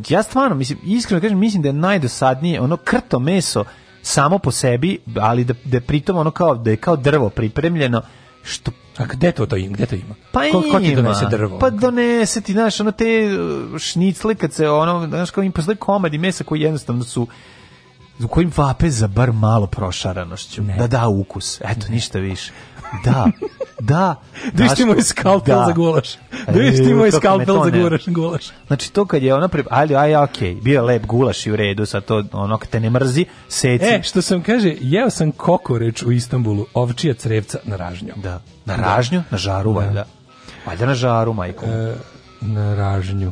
[SPEAKER 12] ja stvarno, mislim, iskreno kažem, mislim da je najdosadnije ono krto meso samo po sebi, ali da, da pritom ono kao, da je kao drvo pripremljeno, što
[SPEAKER 11] A gde to, to, ima? Gde to ima?
[SPEAKER 12] Pa ko, ko ti donese drvo? Pa donese ti, znaš, ono te uh, šnicle kad se ono, znaš, kao im posle komadi mesa koji jednostavno su u kojim vape za bar malo prošaranošću, ne. da da ukus, eto, ne. ništa više. Da, da.
[SPEAKER 11] da viš moj skalpel da. za gulaš. Da viš da e, moj skalpel za gulaš, gulaš.
[SPEAKER 12] Znači to kad je ona pre... Ajde, aj, okej, okay. bio lep gulaš i u redu, sad to ono kad te ne mrzi, seci.
[SPEAKER 11] E, što sam kaže, jeo sam kokoreč u Istanbulu, ovčija crevca na ražnju.
[SPEAKER 12] Da, da. na ražnju, da. na žaru, da. valjda. Valjda na žaru, majko. E,
[SPEAKER 11] na ražnju.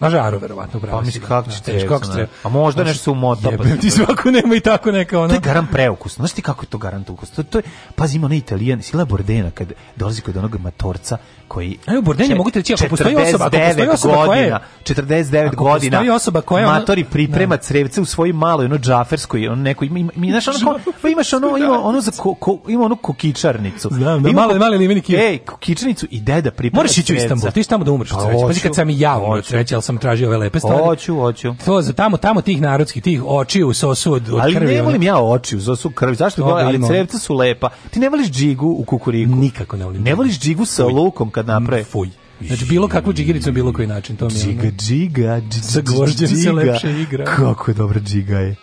[SPEAKER 11] Na žaru verovatno
[SPEAKER 12] pravo. Pa mislim kako će kako će. A možda nešto se umota.
[SPEAKER 11] Jebem
[SPEAKER 12] ti
[SPEAKER 11] svako nema i tako neka ona. To
[SPEAKER 12] je garan preukus. Znaš ti kako je to garant ukus? To, to je, pazi, ima onaj italijan, sila Bordena, kad dolazi kod onog matorca koji...
[SPEAKER 11] Aj u Bordeni mogu ti reći, ako postoji osoba, ako postoji osoba
[SPEAKER 12] godina, koja je... 49 godina, postoji
[SPEAKER 11] osoba koja
[SPEAKER 12] matori priprema ne. Da. crevce u svojoj maloj, ono džaferskoj, ono neko, ima, ima, ima, znaš, ono, pa imaš ono, ima, ono za ko,
[SPEAKER 11] ko,
[SPEAKER 12] ima ono kokičarnicu. Znam, da, male, male limeni kije. Ej, kokičarnicu i deda
[SPEAKER 11] priprema Možeš ići u Istanbul, ti tamo da umreš pa u Pazi kad sam i ja umreš u sam tražio ove lepe stvari.
[SPEAKER 12] Hoću, hoću.
[SPEAKER 11] To za tamo tamo tih narodskih tih očiju u sosu od, od ali krvi.
[SPEAKER 12] Ali ne volim ja očiju u sosu krvi. Zašto Toga, ali crevca su lepa. Ti ne voliš džigu u kukuriku.
[SPEAKER 11] Nikako ne volim.
[SPEAKER 12] Ne voliš džigu sa Fuj. lukom kad naprave.
[SPEAKER 11] Fuj. Znači bilo kakvu džigiricu bilo koji način, to
[SPEAKER 12] mi je. Džiga, džiga,
[SPEAKER 11] džiga. Sa gvožđem se lepše igra.
[SPEAKER 12] Kako je dobra džiga je.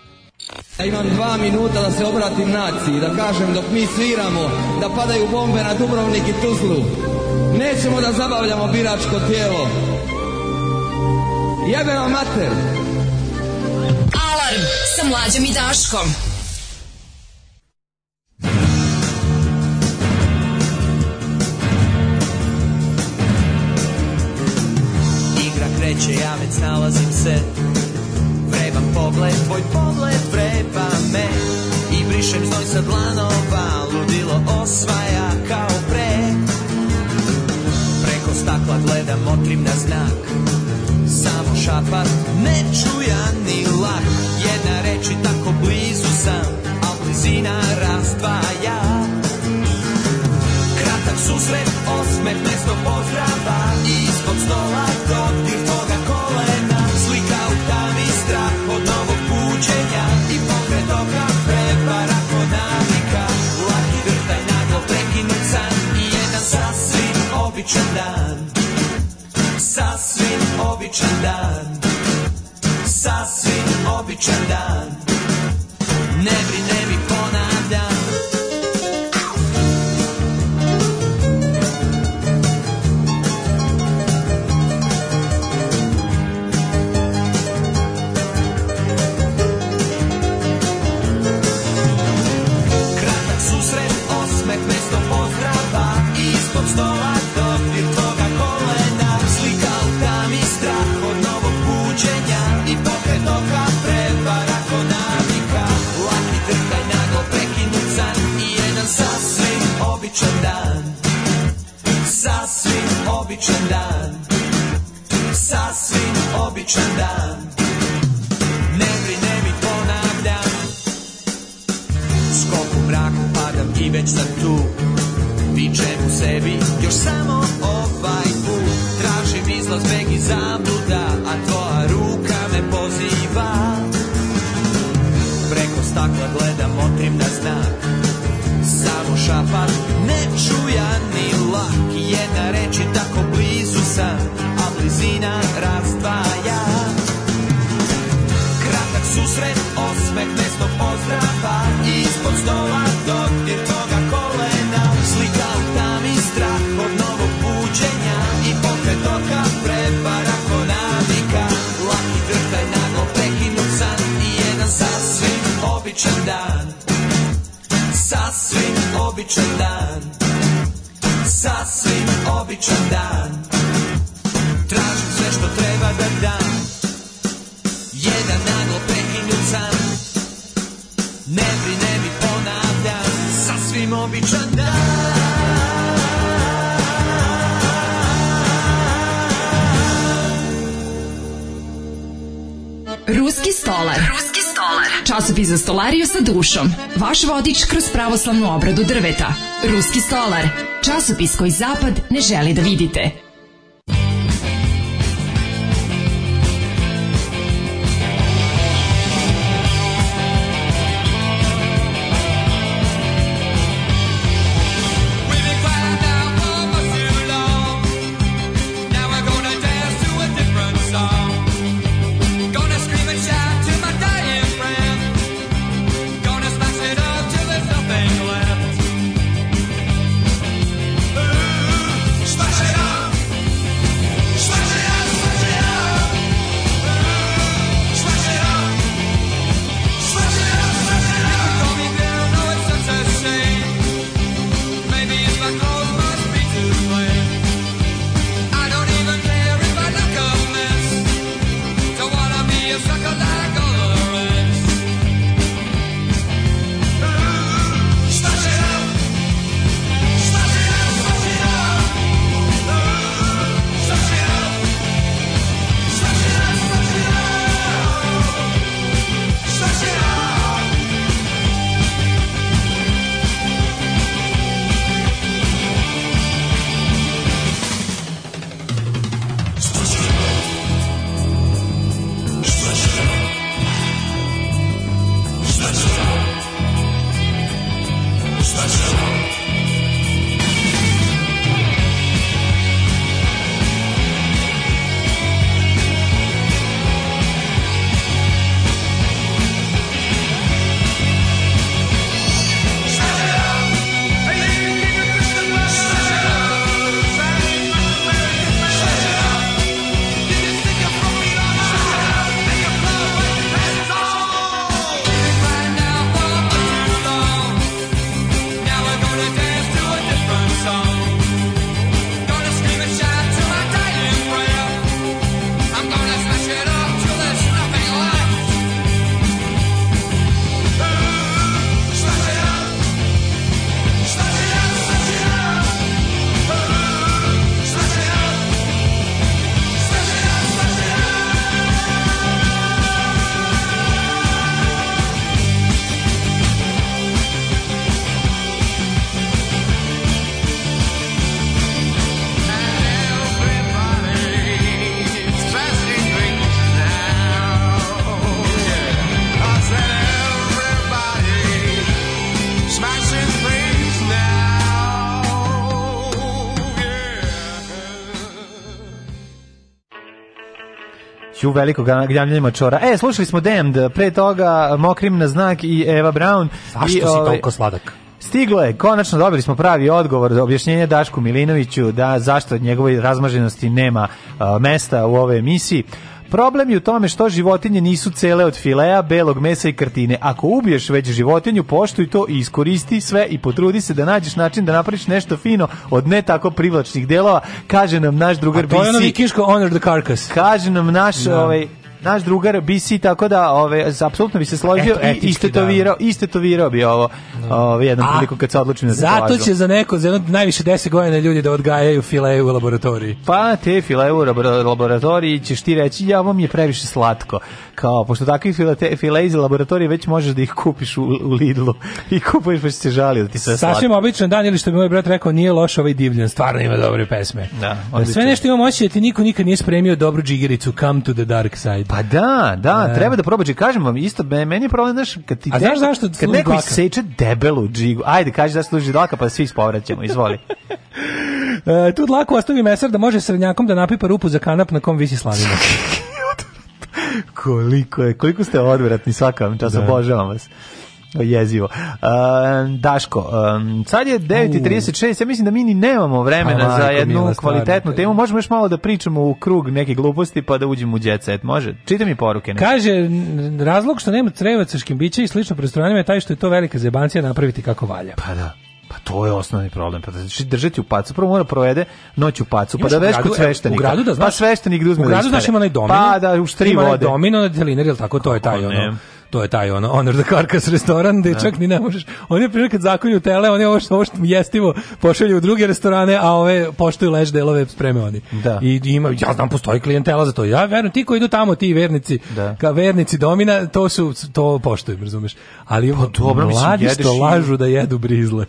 [SPEAKER 13] Ja imam dva minuta da se obratim naciji, da kažem dok mi sviramo, da padaju bombe na Dubrovnik i Tuzlu. Nećemo da zabavljamo biračko tijelo, Jebe vam mater.
[SPEAKER 14] Alarm sa mlađom i Daškom. Igra kreće, ja već nalazim se. Vrebam pogled, tvoj pogled vreba me. I brišem znoj sa dlanova, ludilo osvaja kao pre. Preko stakla gledam, otrim na znak čapat Ne čuja ni lak Jedna reč i tako blizu sam A blizina razdvaja Kratak susret, osmeh, mesto pozdrava Ispod stola, dodir tvoga kolena Slika u tavi, strah od novog buđenja I pokret oka, prepara kod navika Laki vrtaj naglo prekinut san I jedan sasvim običan dan sasvim običan dan Sasvim običan dan Ne bri, ne običan dan Ne brine mi ponavljam Skok u mraku padam i već sam tu Vičem u sebi još samo ovaj put Tražim izlaz beg i zabluda A tvoja ruka me poziva Preko stakla gledam otrim na znak Samo šapan ne čuja ni lak Jedna reč je tako blizu sam A blizina razdvaja sred osmeh nesnog pozdrava Ispod stola dodir toga kolena Slika u tami strah od novog buđenja I pokret oka prevara ko navika Laki drhtaj naglo prekinut san I jedan sasvim običan dan Sasvim običan dan Sasvim običan dan
[SPEAKER 15] običan dan Ruski stolar. Ruski stolar. Časopis za stolariju sa dušom. Vaš vodič kroz pravoslavnu obradu drveta. Ruski stolar. Časopis koji zapad ne želi da vidite.
[SPEAKER 11] u velikog gamljenja čora. E, slušali smo Damned, pre toga Mokrim na znak i Eva Brown.
[SPEAKER 12] Zašto
[SPEAKER 11] i,
[SPEAKER 12] si ove, ovaj, toliko sladak?
[SPEAKER 11] Stiglo je, konačno dobili smo pravi odgovor za objašnjenje Dašku Milinoviću da zašto od njegove razmaženosti nema uh, mesta u ovoj emisiji. Problem je u tome što životinje nisu cele od fileja, belog mesa i krtine. Ako ubiješ već životinju, poštuj to i iskoristi sve i potrudi se da nađeš način da napraviš nešto fino od ne tako privlačnih delova, kaže nam naš drugar BC. A
[SPEAKER 12] to je ono vikinško honor the carcass.
[SPEAKER 11] Kaže nam naš, no. Da. ovaj, naš drugar BC, tako da ove, apsolutno bi se složio Et, i istetovirao, istetovirao bi ovo da. ove, jednom priliku kad se odlučim da se
[SPEAKER 12] Zato će za neko, za jedno najviše 10 godina ljudi da odgajaju fileje u laboratoriji. Pa te fileje u laboratoriji ćeš ti reći, ja vam je previše slatko. Kao, pošto takvi file iz laboratorije već možeš da ih kupiš u, u Lidlu i kupuješ pa se žali da ti sve slatko. Sasvim
[SPEAKER 11] obično dan, ili što bi moj brat rekao, nije loš ovaj divljan, stvarno ima dobre pesme. Da, odlično. sve nešto imam osjećaj da ti niko nikad nije spremio dobru džigericu Come to the Dark Side.
[SPEAKER 12] Pa Pa da, da, da, treba da probaš. Kažem vam, isto, meni je problem, znaš, kad ti... A znaš zašto Kad neko iseče debelu džigu, ajde, kaži da služi dlaka, pa da svi ispovraćamo, izvoli.
[SPEAKER 11] e, tu dlaku ostavi mesar da može srednjakom da napipa rupu za kanap na kom visi slavina.
[SPEAKER 12] koliko je, koliko ste odvratni, svaka vam čas, da. obožavam vas jezivo. Um, Daško, sad je 9.36, ja mislim da mi ni nemamo vremena pa, za jednu mila, kvalitetnu temu. Možemo još malo da pričamo u krug neke gluposti pa da uđemo u jet Može? Čita mi poruke. Ne?
[SPEAKER 11] Kaže, razlog što nema trevaca škimbića i slično restoranima je taj što je to velika zebancija napraviti kako valja.
[SPEAKER 12] Pa da. Pa to je osnovni problem. Pa da znači držati u pacu, prvo mora provede noć u pacu, pa da veš kod sveštenika. U gradu da pa znaš, pa sveštenik da uzme.
[SPEAKER 11] U gradu da znaš ima onaj domino. Pa da u štri vode. Ima onaj domino na delineri, tako to je taj ono to je taj ono Honor the Carcass restoran gde da. čak ni ne možeš. Oni je primer kad da zakolju tele, oni ovo što, ovo što jestivo pošalju u druge restorane, a ove poštuju leš delove spreme oni. Da. I ima ja znam postoji klijentela za to. Ja verujem ti koji idu tamo ti vernici, da. ka vernici domina, to su to poštuju, razumeš. Ali pa, dobro, mladi što lažu da jedu brizle.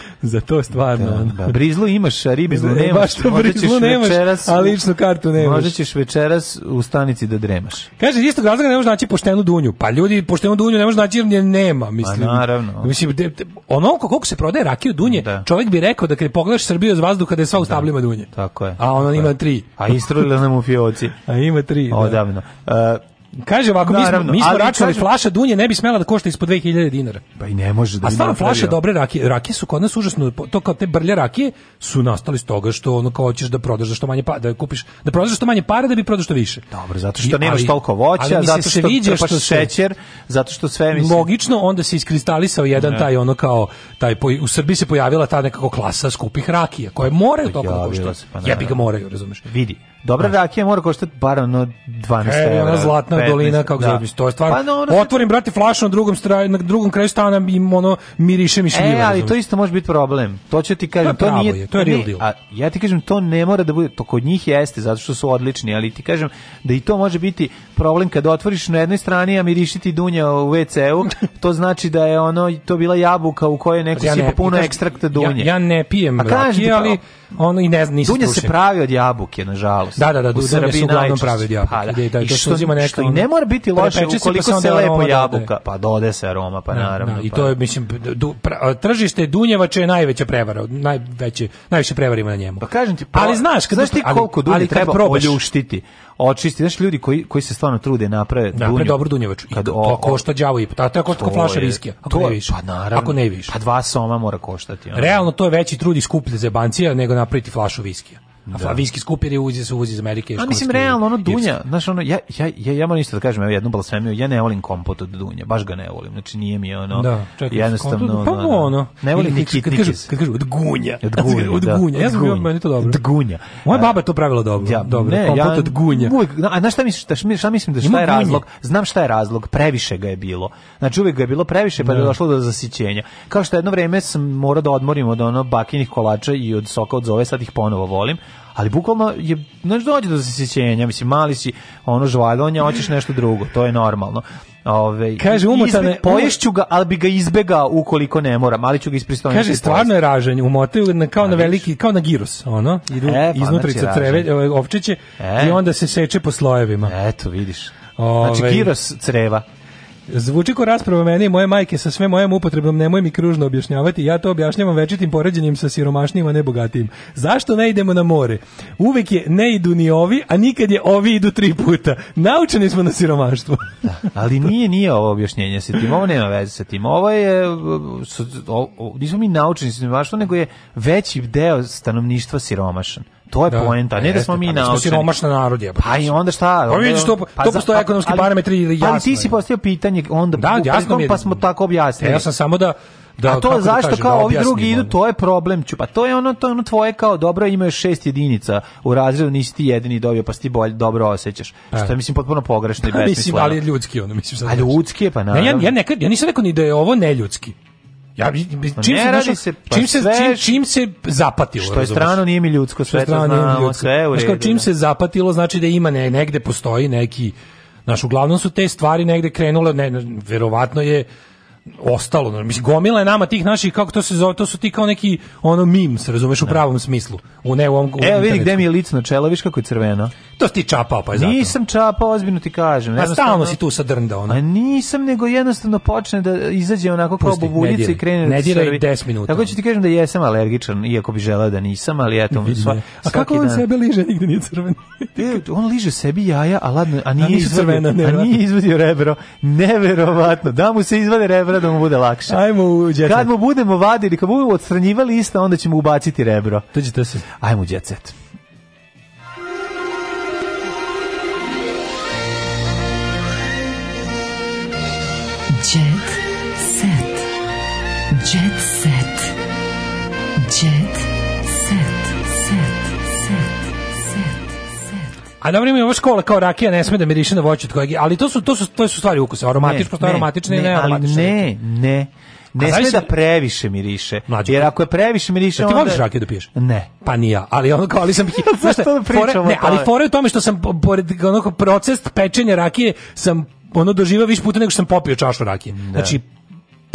[SPEAKER 11] Za to stvarno. Da, da.
[SPEAKER 12] Brizlu imaš, a ribizlu nemaš. Baš to brizlu nemaš, večeras, a ličnu kartu nemaš. Možda ćeš večeras u stanici da dremaš.
[SPEAKER 11] Kaže, istog razloga ne možeš naći poštenu dunju. Pa ljudi, poštenu dunju ne možeš naći jer nema. Pa
[SPEAKER 12] mislim. Pa naravno.
[SPEAKER 11] Mislim, de, de, ono koliko se prodaje rakiju dunje, da. čovjek bi rekao da kada pogledaš Srbiju iz vazduha da je sva u da. stablima dunje. Tako je. A ona ima tri.
[SPEAKER 12] A istrojila nam u fioci.
[SPEAKER 11] a ima tri.
[SPEAKER 12] Odavno.
[SPEAKER 11] Da. Uh, Kaže ovako, mi smo, mi smo računali, kažem... flaša dunje ne bi smela da košta ispod 2000 dinara.
[SPEAKER 12] Pa i ne može da
[SPEAKER 11] A stvarno flaše dobre rakije, rakije su kod nas užasno, to kao te brlje rakije su nastali s toga što ono kao hoćeš da prodaš što manje para, da kupiš, da prodaš što manje para da bi prodao što više.
[SPEAKER 12] Dobro, zato što I, nemaš ali, toliko voća, zato što se viđe pa što šećer, zato što sve mislim.
[SPEAKER 11] Logično, onda se iskristalisao jedan ne. taj ono kao taj po, u Srbiji se pojavila ta nekako klasa skupih rakija koje moraju pa to da košta. Pa bi ga moraju, razumeš.
[SPEAKER 12] Vidi, Dobra znači. rakija mora koštati bar ono 12 e,
[SPEAKER 11] evra. zlatna 15, dolina, kako da. zoveš, to je stvar. Pa, no, ono Otvorim, brate, flašu na drugom, straj, na drugom kraju stana i ono, miriše mi šljiva. E,
[SPEAKER 12] ali znači. to isto može biti problem. To će ti kažem, to, to nije... Je, to je real deal. A, ja ti kažem, to ne mora da bude, to kod njih jeste, zato što su odlični, ali ti kažem da i to može biti problem kada otvoriš na jednoj strani, a miriši ti dunja u WC-u, to znači da je ono, to bila jabuka u kojoj neko ja sipa puno ekstrakta dunje. Ja, ja ne pijem rakije, pa ali
[SPEAKER 11] ono i ne znam, nisam Dunja se pravi od jabuke, nažalost. Da, da, da, u Srbiji su uglavnom prave jabuke.
[SPEAKER 12] Pa, da. I, da, I što, uzima neka, što i ne mora biti loše ukoliko pa se lepo jabuka, pa dode se aroma, pa naravno. Da,
[SPEAKER 11] I to je, mislim, tržište Dunjevače je najveća prevara, najveće, najviše prevara ima na njemu.
[SPEAKER 12] Pa kažem ti, ali znaš, kad znaš ti koliko dunje treba oljuštiti, očistiti, znaš ljudi koji, koji se stvarno trude naprave da, dunju.
[SPEAKER 11] dobru dunjevaču. Kad, to košta đavo i pa tako košta flaša viskija. Ako ne više. Pa naravno. Ako ne više.
[SPEAKER 12] Pa dva soma mora koštati.
[SPEAKER 11] Realno to je veći trud i skuplje za bancija nego napraviti flašu viskija. Da. A viski skupljer je uzi, su uzi iz Amerike. A
[SPEAKER 12] pa mislim, realno, ono dunja, znaš, ono, ja, ja, ja, ja moram ništa da kažem, evo jednu balsemiju, ja ne volim kompot od dunja, baš ga ne volim, znači nije mi ono, da, čekaj, jednostavno, kompot, pa
[SPEAKER 11] ono, ono,
[SPEAKER 12] ne volim ni
[SPEAKER 11] kitnikis. Kad kažu, od gunja, od gunja, od da, gunja, ja sam meni to dobro.
[SPEAKER 12] Od gunja. Moja e, baba to pravila dobro, ja, dobro, ne, kompot ja, od gunja. Uvijek, a znaš šta misliš, šta, šta mislim da šta je razlog, znam šta je razlog, previše ga je bilo, znači uvijek ga je bilo previše, pa je da. došlo do zasićenja. Kao što jedno vreme sam morao da odmorim od ono bakinih kolača i od soka od zove, sad ih ponovo volim, ali bukvalno je znaš dođe do zasećenja, mislim mali si, ono žvaljonja, hoćeš nešto drugo, to je normalno. Ove, kaže umotane izbe, poješću ga, ali bi ga izbega ukoliko ne moram, ali ću ga ispristojiti.
[SPEAKER 11] Kaže stvarno je raženje, umotaju na kao na veliki, kao na girus, ono, idu e, pa, iznutrica znači treve, ovčiće e. i onda se seče po slojevima.
[SPEAKER 12] Eto, vidiš. Ove, znači giros creva.
[SPEAKER 11] Zvuči kao rasprava mene i moje majke sa sve mojom upotrebom, nemoj mi kružno objašnjavati. Ja to objašnjavam večitim poređenjem sa siromašnijima, ne bogatijim. Zašto ne idemo na more? Uvek je ne idu ni ovi, a nikad je ovi idu tri puta. Naučeni smo na siromaštvo. da,
[SPEAKER 12] ali nije nije ovo objašnjenje sa tim, ovo nema veze sa tim. Ovo je nismo mi naučeni sa siromaštvo, nego je veći deo stanovništva siromašan. To je da, poenta, ne da smo mi pa da naučeni. Pa, siromašna
[SPEAKER 11] narod je.
[SPEAKER 12] Pa i onda šta? Pa
[SPEAKER 11] vidiš, to, to pa postoje pa- ekonomski parametri ili jasno.
[SPEAKER 12] Ali ti si postavio pitanje, onda da, jasno mi je. pa da- smo tako objasnili. E,
[SPEAKER 11] ja sam samo da da,
[SPEAKER 12] a to da zašto kažem, kao ovi drugi idu, to je problem ću. Pa to je ono to je ono tvoje kao dobro imaš šest jedinica u razredu nisi ti jedini dobio pa si ti bolje dobro osjećaš. E. Što je mislim potpuno pogrešno i besmisleno. Mislim
[SPEAKER 11] ali ljudski ono mislim A znači.
[SPEAKER 12] ljudski je pa naravno. Ne, ja, ja
[SPEAKER 11] nekad ja nisam rekao ni da je ovo neljudski. Ja, pa čim, ne se, radi se, pa čim, sve, se, čim, čim se zapatilo.
[SPEAKER 12] Što je strano nije mi ljudsko, sve to nije mi ljudsko. Pa redu. Znači, čim da.
[SPEAKER 11] se zapatilo, znači da ima ne, negde postoji neki... Znaš, uglavnom su te stvari negde krenule, ne, verovatno je ostalo, mislim gomila je nama tih naših kako to se zove, to su ti kao neki ono memes, razumeš u da. pravom smislu. U
[SPEAKER 12] ne u ovom. Evo vidi gde mi je lice na čelo, viš kako
[SPEAKER 11] je
[SPEAKER 12] crveno.
[SPEAKER 11] To si ti čapao pa je zato.
[SPEAKER 12] Nisam čapao, ozbiljno ti kažem. A pa
[SPEAKER 11] stalno si tu sa drnda ona.
[SPEAKER 12] A nisam, nego jednostavno počne da izađe onako kao bubuljica i krene ne
[SPEAKER 11] diraj 10 minuta.
[SPEAKER 12] Tako ću ti kažem da jesam alergičan, iako bi želeo da nisam, ali eto, sva,
[SPEAKER 11] A kako on sebe liže nigde nije crven?
[SPEAKER 12] on liže sebi jaja, a ladno, a nije, a nije crvena, a nije izvadio rebro. Neverovatno. Da mu se izvade rebro izgleda da mu bude lakše. Ajmo u jet Kad mu budemo vadili, kad mu budemo odstranjivali isto, onda ćemo ubaciti rebro.
[SPEAKER 11] Dođite se.
[SPEAKER 12] Ajmo u jet Jet
[SPEAKER 15] set. Jet set.
[SPEAKER 11] A dobro ima škola kao rakija, ne sme da miriše na voće od kojeg, ali to su to su to su stvari ukusa, aromatično, postoje aromatične i ne, aromatične.
[SPEAKER 12] Ne, ne. Ne sme da previše miriše. Mlađe, jer ako je previše miriše,
[SPEAKER 11] da ti voliš rakiju da piješ?
[SPEAKER 12] Ne.
[SPEAKER 11] Pa ni ali ono kao, ali sam... Zašto da fore, ne, ali fore u tome što sam, pored onako proces pečenja rakije, sam ono doživao više puta nego što sam popio čašu rakije. Da. Znači,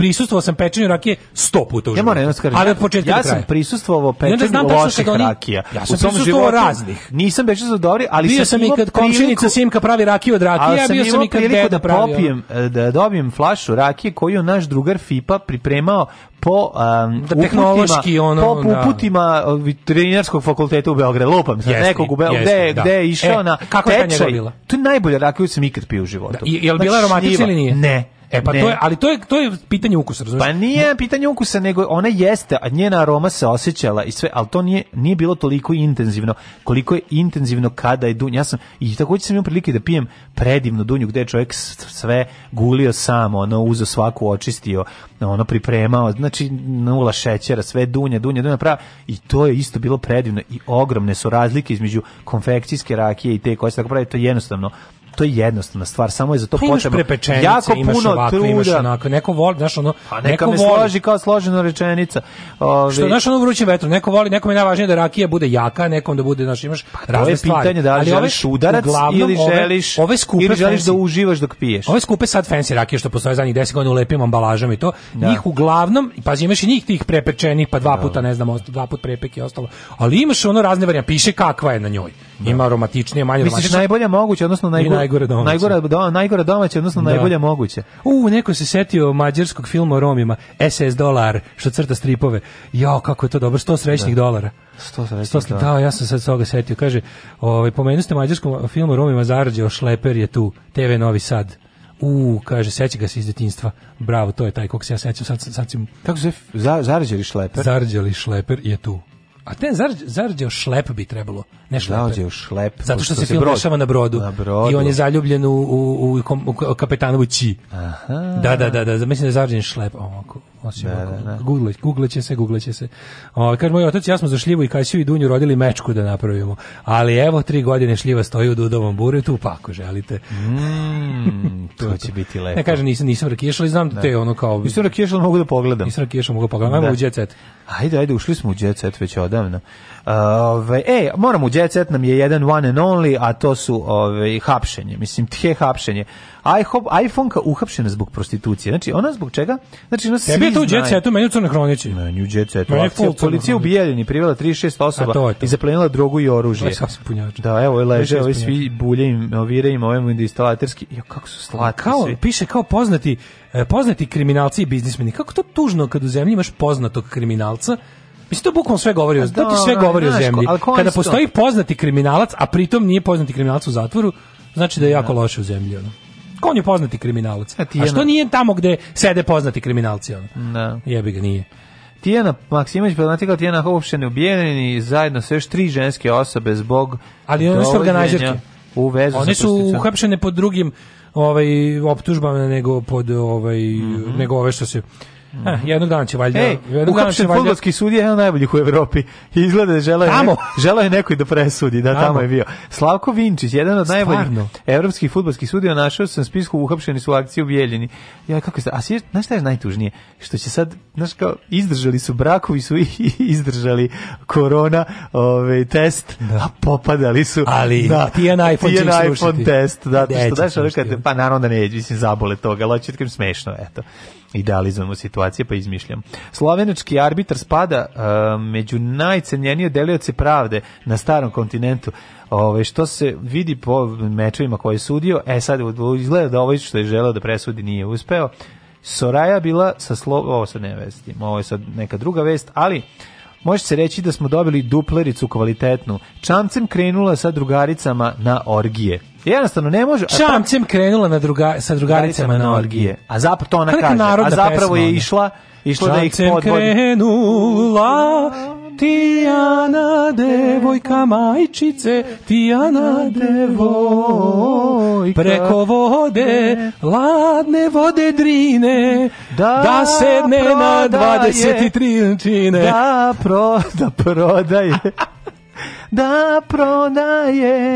[SPEAKER 11] prisustvovao sam pečenju rakije 100 puta u životu. Ja moram jedno da Ali od početka
[SPEAKER 12] ja do sam prisustvovao pečenju
[SPEAKER 11] ja
[SPEAKER 12] loših oni, rakija.
[SPEAKER 11] Ja sam prisustvovao raznih.
[SPEAKER 12] Nisam bečao za dobri, ali bio sam,
[SPEAKER 11] sam i kad komšinica Simka pravi rakiju od rakije, ja bio sam i kad deda da
[SPEAKER 12] popijem, e, da dobijem flašu rakije koju naš drugar Fipa pripremao po um, da, tehnološki ono, po da. uputima e, veterinarskog fakulteta u Beogradu lopam sa nekog u Beogradu gde da. je išao e, na
[SPEAKER 11] kako
[SPEAKER 12] tečaj je to je
[SPEAKER 11] najbolja rakija koju
[SPEAKER 12] sam ikad pio u životu da,
[SPEAKER 11] je, je li bila aromatična znači, ili nije
[SPEAKER 12] ne
[SPEAKER 11] E pa
[SPEAKER 12] ne.
[SPEAKER 11] to je, ali to je to je pitanje ukusa, razumiješ?
[SPEAKER 12] Pa nije no. pitanje ukusa, nego ona jeste, a njena aroma se osjećala i sve, ali to nije nije bilo toliko intenzivno koliko je intenzivno kada je dunja. Ja sam i takođe sam imao prilike da pijem predivnu dunju gde je čovjek sve gulio sam, ono uzeo svaku očistio, ono pripremao, znači nula šećera, sve dunja, dunja, dunja prava i to je isto bilo predivno i ogromne su razlike između konfekcijske rakije i te koje se tako pravi, to je jednostavno to je jednostavna stvar, samo je za to pa potrebno prepečenice, jako imaš puno ovako, truda. Imaš onako,
[SPEAKER 11] neko voli, znaš ono,
[SPEAKER 12] pa neka neko me voli. složi kao složena rečenica.
[SPEAKER 11] Ovi. Što znaš ono vrućim vetrom, neko voli, nekom je najvažnije da rakija bude jaka, nekom da bude, znaš, imaš pa, razne
[SPEAKER 12] stvari. To je pitanje
[SPEAKER 11] da
[SPEAKER 12] li želiš udarac ili želiš, ove, ove skupe ili želiš da uživaš dok piješ.
[SPEAKER 11] Ove skupe sad fancy rakije što postoje zadnjih deset godina u lepim ambalažama i to, da. njih uglavnom, pa imaš i njih tih prepečenih, pa dva da. puta, ne znam, dva puta prepek i ostalo, ali imaš ono razne varijante, piše kakva je na njoj. Da. Ima aromatičnije, manje aromatičnije.
[SPEAKER 12] Misliš najbolje moguće, odnosno najgore, najgore domaće. Najgore,
[SPEAKER 11] do, najgore domaće, odnosno da. najbolje moguće. U, neko se setio mađarskog filma o Romima, SS dolar, što crta stripove. Jo, kako je to dobro, 100 srećnih da. dolara. 100 srećnih dolara. Da, ja sam sad toga setio. Kaže, ovaj, pomenuli ste mađarskom filmu o Romima Zarđeo, Šleper je tu, TV Novi Sad. U, kaže, seća ga se iz detinjstva. Bravo, to je taj kog se ja sećam. Sad, sad, sad, sad,
[SPEAKER 12] Kako se zarađeli šleper?
[SPEAKER 11] Zarađeli šleper je tu. A ten zar zarđeo šlep bi trebalo, ne
[SPEAKER 12] šlep. šlep.
[SPEAKER 11] Zato što, što se film brod, dešava na brodu. Na brodu. I on je zaljubljen u u u, u kapetanovu Chi. Aha. Da, da, da, da, mislim da je zarđen šlep ovako. Osim da, da, da. Google, Google će se, Google će se. O, ovaj, kad moj otac, ja smo za šljivu i kasiju i dunju rodili mečku da napravimo. Ali evo, tri godine šljiva stoji u dudovom buretu, pa ako želite.
[SPEAKER 12] Mm, to, to, će biti lepo.
[SPEAKER 11] Ne kažem, nisam, nisam rakijaš, ali znam da, da te ono kao...
[SPEAKER 12] Nisam rakijaš, mogu da pogledam.
[SPEAKER 11] Nisam rakijaš, mogu
[SPEAKER 12] da
[SPEAKER 11] pogledam. Ajmo da. u jet set.
[SPEAKER 12] Ajde, ajde, ušli smo u jet set već odavno. Ove, e, moramo u jet set, nam je jedan one and only, a to su ove, hapšenje. Mislim, tje hapšenje iPhone-ka uhapšena zbog prostitucije. Znači, ona zbog čega? Znači,
[SPEAKER 11] ona svi Tebi je to u djecetu, meni u crne hronici. Meni
[SPEAKER 12] u djecetu. Akcija policije u privela 36 osoba i zaplenila drogu i oružje. Da, evo, leže, ovi svi bulje im, ovire im, ovim instalaterski. Jo, kako su slatki
[SPEAKER 11] kao,
[SPEAKER 12] svi.
[SPEAKER 11] Piše kao poznati, e, poznati kriminalci i biznismeni. Kako to tužno kad u zemlji imaš poznatog kriminalca Mislim, to bukvalno sve govori, o, da ti sve govori o zemlji. Kada postoji poznati kriminalac, a pritom nije poznati kriminalac u zatvoru, znači da je jako da. loše u zemlji. Ono on je poznati kriminalac. E, A, A što nije tamo gde sede poznati kriminalci on? Da. Jebi ga nije.
[SPEAKER 12] Tijana Maksimović, poznati kao Tijana Hopšen, ubijena zajedno sve još tri ženske osobe zbog
[SPEAKER 11] Ali one su organizerke.
[SPEAKER 12] U vezu
[SPEAKER 11] One su uhapšene pod drugim ovaj optužbama nego pod ovaj mm -hmm. nego ove što se Ha, mhm. jednog dana će valjda. Ej,
[SPEAKER 12] jednog valjda... će valjda. sudija je jedan najboljih u Evropi. izgleda da žele tamo. Ne, žele neko da presudi, da tamo. tamo. je bio. Slavko Vinčić, jedan od Stvarno. najboljih evropskih fudbalskih sudija, našao sam spisku uhapšeni su u akciji u Bijeljini. Ja kako se, a si, znaš šta je najtužnije? Što će sad, znaš kao, izdržali su brakovi su izdržali korona, ovaj test, da. a popadali su.
[SPEAKER 11] Ali da, ti je na iPhone, ti je na iPhone
[SPEAKER 12] test, da, što daš, pa naravno da neće, mislim zabole toga, loće da smešno, eto idealizujemo situacije pa izmišljam. Slovenački arbitar spada uh, među najcenjenije delioce pravde na starom kontinentu. Ove, što se vidi po mečevima koje je sudio, e sad izgleda da ovo ovaj što je želeo da presudi nije uspeo. Soraja bila sa slo... ovo sad ne vestim, ovo je sad neka druga vest, ali može se reći da smo dobili duplericu kvalitetnu. Čamcem krenula sa drugaricama na orgije. Jednostavno ne može.
[SPEAKER 11] Čamcem krenula na druga, sa drugaricama na orgije.
[SPEAKER 12] A zapravo to ona kaže, a zapravo je išla išla da ih podvodi. krenula
[SPEAKER 11] Tijana devojka majčice, Tijana devojka. Preko vode, ladne vode drine, da, da sedne na 23 čine.
[SPEAKER 12] Da, pro, da prodaje
[SPEAKER 11] da prodaje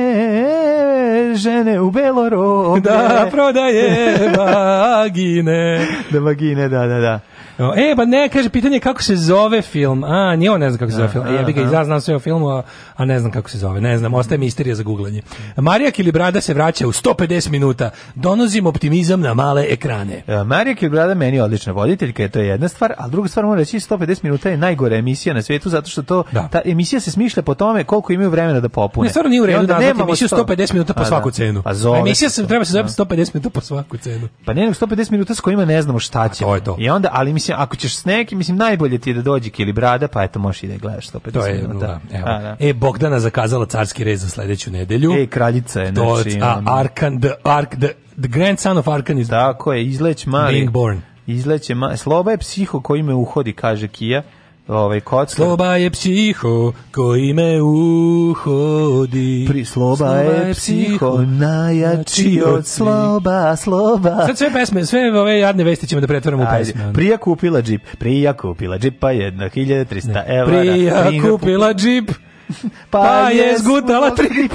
[SPEAKER 11] žene u belo roblje. Da
[SPEAKER 12] prodaje vagine.
[SPEAKER 11] da vagine, da, da, da. E, pa ne, kaže, pitanje je kako se zove film. A, nije on ne znam kako se zove film. E, ja bih ga i znam sve o filmu, a, a, ne znam kako se zove. Ne znam, ostaje misterija za googlanje. Marija Kilibrada se vraća u 150 minuta. Donosim optimizam na male ekrane.
[SPEAKER 12] Ja, e, Marija Kilibrada meni je odlična voditeljka, to je jedna stvar, a druga stvar moram reći 150 minuta je najgore emisija na svetu, zato što to da. ta emisija se smišlja po tome koliko imaju vremena da popune.
[SPEAKER 11] Ne,
[SPEAKER 12] stvarno
[SPEAKER 11] nije u redu
[SPEAKER 12] da
[SPEAKER 11] emisiju 150 minuta po da. svaku cenu. Pa zove, emisija se treba se zove 150 minuta po svaku cenu.
[SPEAKER 12] Pa ne, 150 minuta s kojima ne znamo šta će. To je to. I onda ali mi mislim, ako ćeš s nekim, mislim, najbolje ti je da dođe brada pa eto, možeš i da gledaš 150 to je, minuta. Da, evo. A, da.
[SPEAKER 11] E, Bogdana zakazala carski rez za sledeću nedelju.
[SPEAKER 12] E, kraljica je.
[SPEAKER 11] To, znači, a, Arkan, the, Ark, the, the grand of Arkan is...
[SPEAKER 12] Tako je, izleć mali. Being born. Izleće, ma, sloba je psiho koji me uhodi, kaže Kija
[SPEAKER 11] ovaj kocka. Sloba je psiho koji me uhodi.
[SPEAKER 12] Pri sloba, sloba je psiho najjači od sloba, sloba.
[SPEAKER 11] Sad sve pesme, sve ove jadne vesti ćemo da pretvorimo u pesme.
[SPEAKER 12] Prija kupila džip,
[SPEAKER 11] prija kupila
[SPEAKER 12] džip
[SPEAKER 11] pa
[SPEAKER 12] jedna 1300
[SPEAKER 11] evra. Prija kupila džip pa, pa, je zgutala trip.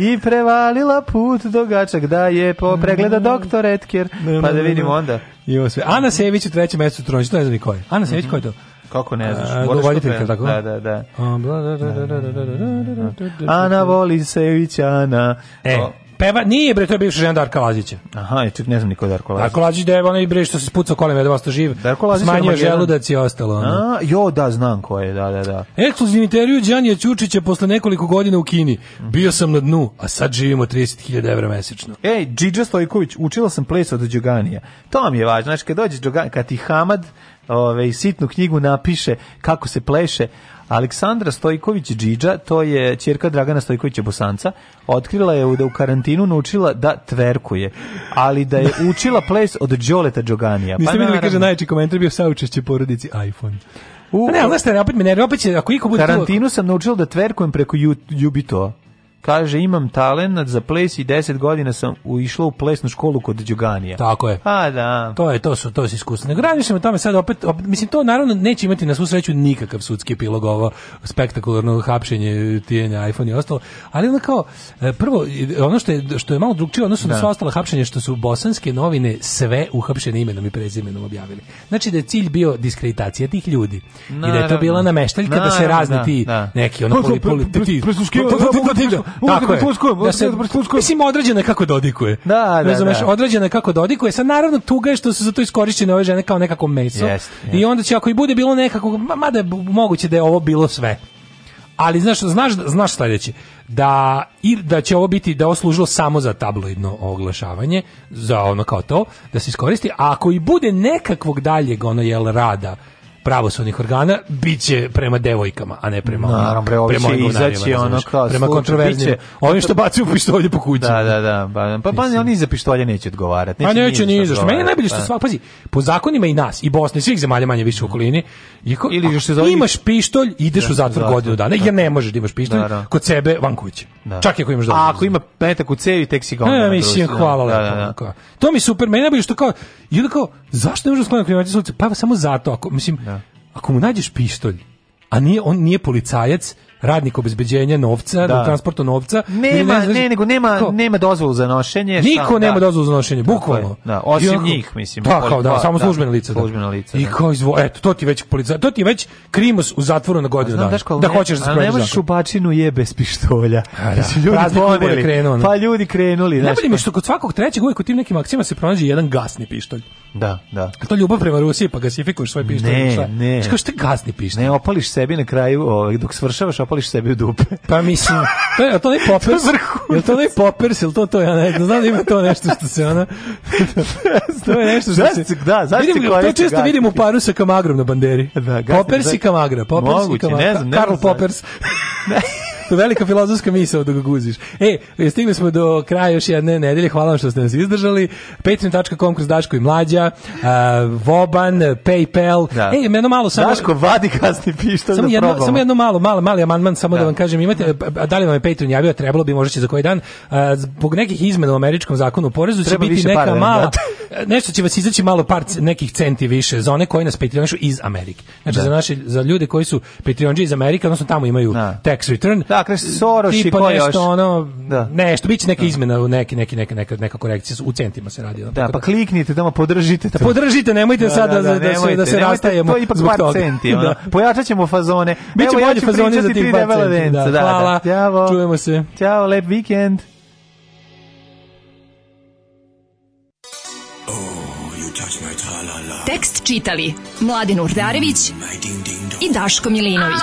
[SPEAKER 12] i prevalila put do gačak da je po pregleda mm. doktor Etker. Pa da vidimo onda.
[SPEAKER 11] Jo, sve. Ana Sević u trećem mesecu tronić, to ne znam ni ko je. Ana Sević, mm -hmm. ko je to?
[SPEAKER 12] kako ne znaš. A, govoriteljka,
[SPEAKER 11] tako? Da, da, da.
[SPEAKER 12] Ana voli Sević, Ana.
[SPEAKER 11] E, peva, nije bre, to je bivša žena Darka Lazića.
[SPEAKER 12] Aha, ja ček ne znam niko Darko Lazić. Darko
[SPEAKER 11] Lazić da je onaj bre što se spucao kolima da vas to živ. Darko Lazić smanjio želudac i ostalo. Ono. A,
[SPEAKER 12] jo, da, znam ko je, da, da, da.
[SPEAKER 11] Ekskluzivni intervju Đanija Ćučića posle nekoliko godina u Kini. Bio sam na dnu, a sad živimo 30.000 evra mesečno.
[SPEAKER 12] Ej, Džidža Stojković, učila sam ples od Đoganija. To mi je važno, znači kad dođe Đogan, kad ti Hamad ove, sitnu knjigu napiše kako se pleše. Aleksandra Stojković Džidža, to je ćerka Dragana Stojkovića Bosanca, otkrila je da u karantinu naučila da tverkuje, ali da je učila ples od Đoleta Đoganija. Pa Niste vidjeli,
[SPEAKER 11] kaže, najveći komentar bio saučešće porodici iPhone. U, ne, ali znaš šta, opet me nervira, opet će, ako iko
[SPEAKER 12] bude... Karantinu sam naučila da tverkujem preko Jubitoa kaže imam talent za ples i 10 godina sam ušla u plesnu školu kod Đuganija.
[SPEAKER 11] Tako je. A
[SPEAKER 12] da.
[SPEAKER 11] To je to su to se iskustvo. Ne gradišemo tome sad opet, opet, mislim to naravno neće imati na svu sreću nikakav sudski epilog ovo spektakularno hapšenje tijenja iPhone i ostalo, ali onda kao prvo ono što je što je malo drugčije odnosno na sva ostala hapšenja što su bosanske novine sve uhapšene imenom i prezimenom objavili. Znači da je cilj bio diskreditacija tih ljudi naravno. i da je to bila nameštaljka naravno, da se razni ti da. neki ono poli poli Tako je. Da se, mislim, određena je kako dodikuje. Da, da, da. Određena je kako dodikuje. Sa naravno, tuga je što su za to iskorišćene ove žene kao nekako meso. Yes, yes. I onda će, ako i bude bilo nekako, mada je moguće da je ovo bilo sve. Ali znaš, znaš, znaš sledeće, da, i, da će ovo biti, da je samo za tabloidno oglašavanje, za ono kao to, da se iskoristi, a ako i bude nekakvog daljeg ono, jel, rada, pravosudnih organa biće prema devojkama, a ne prema
[SPEAKER 12] Naravno, prema ovim izaći ono znači. kao prema
[SPEAKER 11] kontroverznim. Oni što bacaju pištolje po kući.
[SPEAKER 12] Da, da, da. Pa
[SPEAKER 11] pa,
[SPEAKER 12] pa oni za pištolje neće odgovarati. Neće
[SPEAKER 11] pa neće ni za što. Meni je najbolje što svak pazi, po zakonima i nas i Bosne i svih zemalja manje više u okolini, iako ili što zove imaš pištolj, ideš u zatvor godinu dana. Jer ne možeš da imaš pištolj da, da. kod sebe van kuće. Da. Čak i ako imaš dobro. A
[SPEAKER 12] ako ima petak u cevi, tek si ga onda. Ne,
[SPEAKER 11] mislim, hvala lepo. To mi super, meni najbolje što kao, i onda kao, zašto ne možeš sklanjati kriminalci Pa samo zato, ako, mislim, Ako mu nađeš pištolj, a nije, on nije policajac, radnik obezbeđenja novca, da. transportu novca. Nema,
[SPEAKER 12] ne, ne, nego nema, nema dozvolu za nošenje.
[SPEAKER 11] Niko šta, nema da. dozvolu za nošenje, bukvalno. Da,
[SPEAKER 12] osim onako, njih, mislim.
[SPEAKER 11] Da, kao, da, pa, samo da, službena lica.
[SPEAKER 12] Da. Službena lica.
[SPEAKER 11] I da. kao izvo, eto, to ti već policaj, to ti već krimos u zatvoru na godinu dana. Da hoćeš da spremiš. A nemaš
[SPEAKER 12] bačinu je bez pištolja. ljudi krenuli. Pa ljudi krenuli,
[SPEAKER 11] znači. Ne što kod svakog trećeg uvek u tim nekim akcijama se pronađe jedan gasni pištolj.
[SPEAKER 12] Da, da.
[SPEAKER 11] A to ljubav prema Rusiji, pa gasifikuješ svoj pištolj. Ne, ne.
[SPEAKER 12] Kako što gasni pištolj? Ne, opališ sebi na kraju, ovaj, dok svršavaš, zapališ sebi u dupe.
[SPEAKER 11] Pa mislim, to je, to ne popers, to je to ne popers, ili to to, ja ne znam, znam da ima to nešto što se ona, to je nešto što se, da, zašto vidim, to često gađe. vidim u paru sa kamagrom na banderi. Da, gađe, popers i da. kamagra, popers moguće, i kamagra, ne znam, ne Karl Popers. Ne to velika filozofska misao da ga guziš. E, e, stigli smo do kraja još jedne nedelje. Hvala vam što ste nas izdržali. Patreon.com kroz Daško i Mlađa, uh, Voban, Paypal.
[SPEAKER 12] Da. E, jedno malo
[SPEAKER 11] samo...
[SPEAKER 12] Daško, vadi kasni pištolj samo da jedno,
[SPEAKER 11] probamo. Samo jedno malo, malo, mali amandman, samo da. da. vam kažem. Imate, da. a da li vam je Patreon javio, trebalo bi možda za koji dan. Uh, zbog nekih izmena u američkom zakonu o porezu Treba će biti neka para, mala... Da. nešto će vas izaći malo par nekih centi više za one koji nas Patreonišu iz Amerike. Znači, da. za, naše, za ljude koji su Patreonđe iz Amerike, odnosno tamo imaju da. tax return, da,
[SPEAKER 12] odakle Soroš i ko nešto,
[SPEAKER 11] ono, da. nešto, bit će neka da. izmena, neki, neki, neka, neka, neka korekcija, u centima se radi. Ono, da, pa
[SPEAKER 12] da. kliknite tamo, podržite
[SPEAKER 11] da to.
[SPEAKER 12] Da, podržite,
[SPEAKER 11] nemojte da, sada da, da, da, nemojte, da se, da se nemojte, rastajemo. To
[SPEAKER 12] je ipak par centi,
[SPEAKER 11] ono.
[SPEAKER 12] Pojačat ćemo fazone. Biće
[SPEAKER 11] Evo, bolje ja fazone za tih par centi. Da, da, hvala, da. Ćavo. čujemo se.
[SPEAKER 12] Ćao, lep vikend. Tekst čitali Mladin Urdarević i Daško Milinović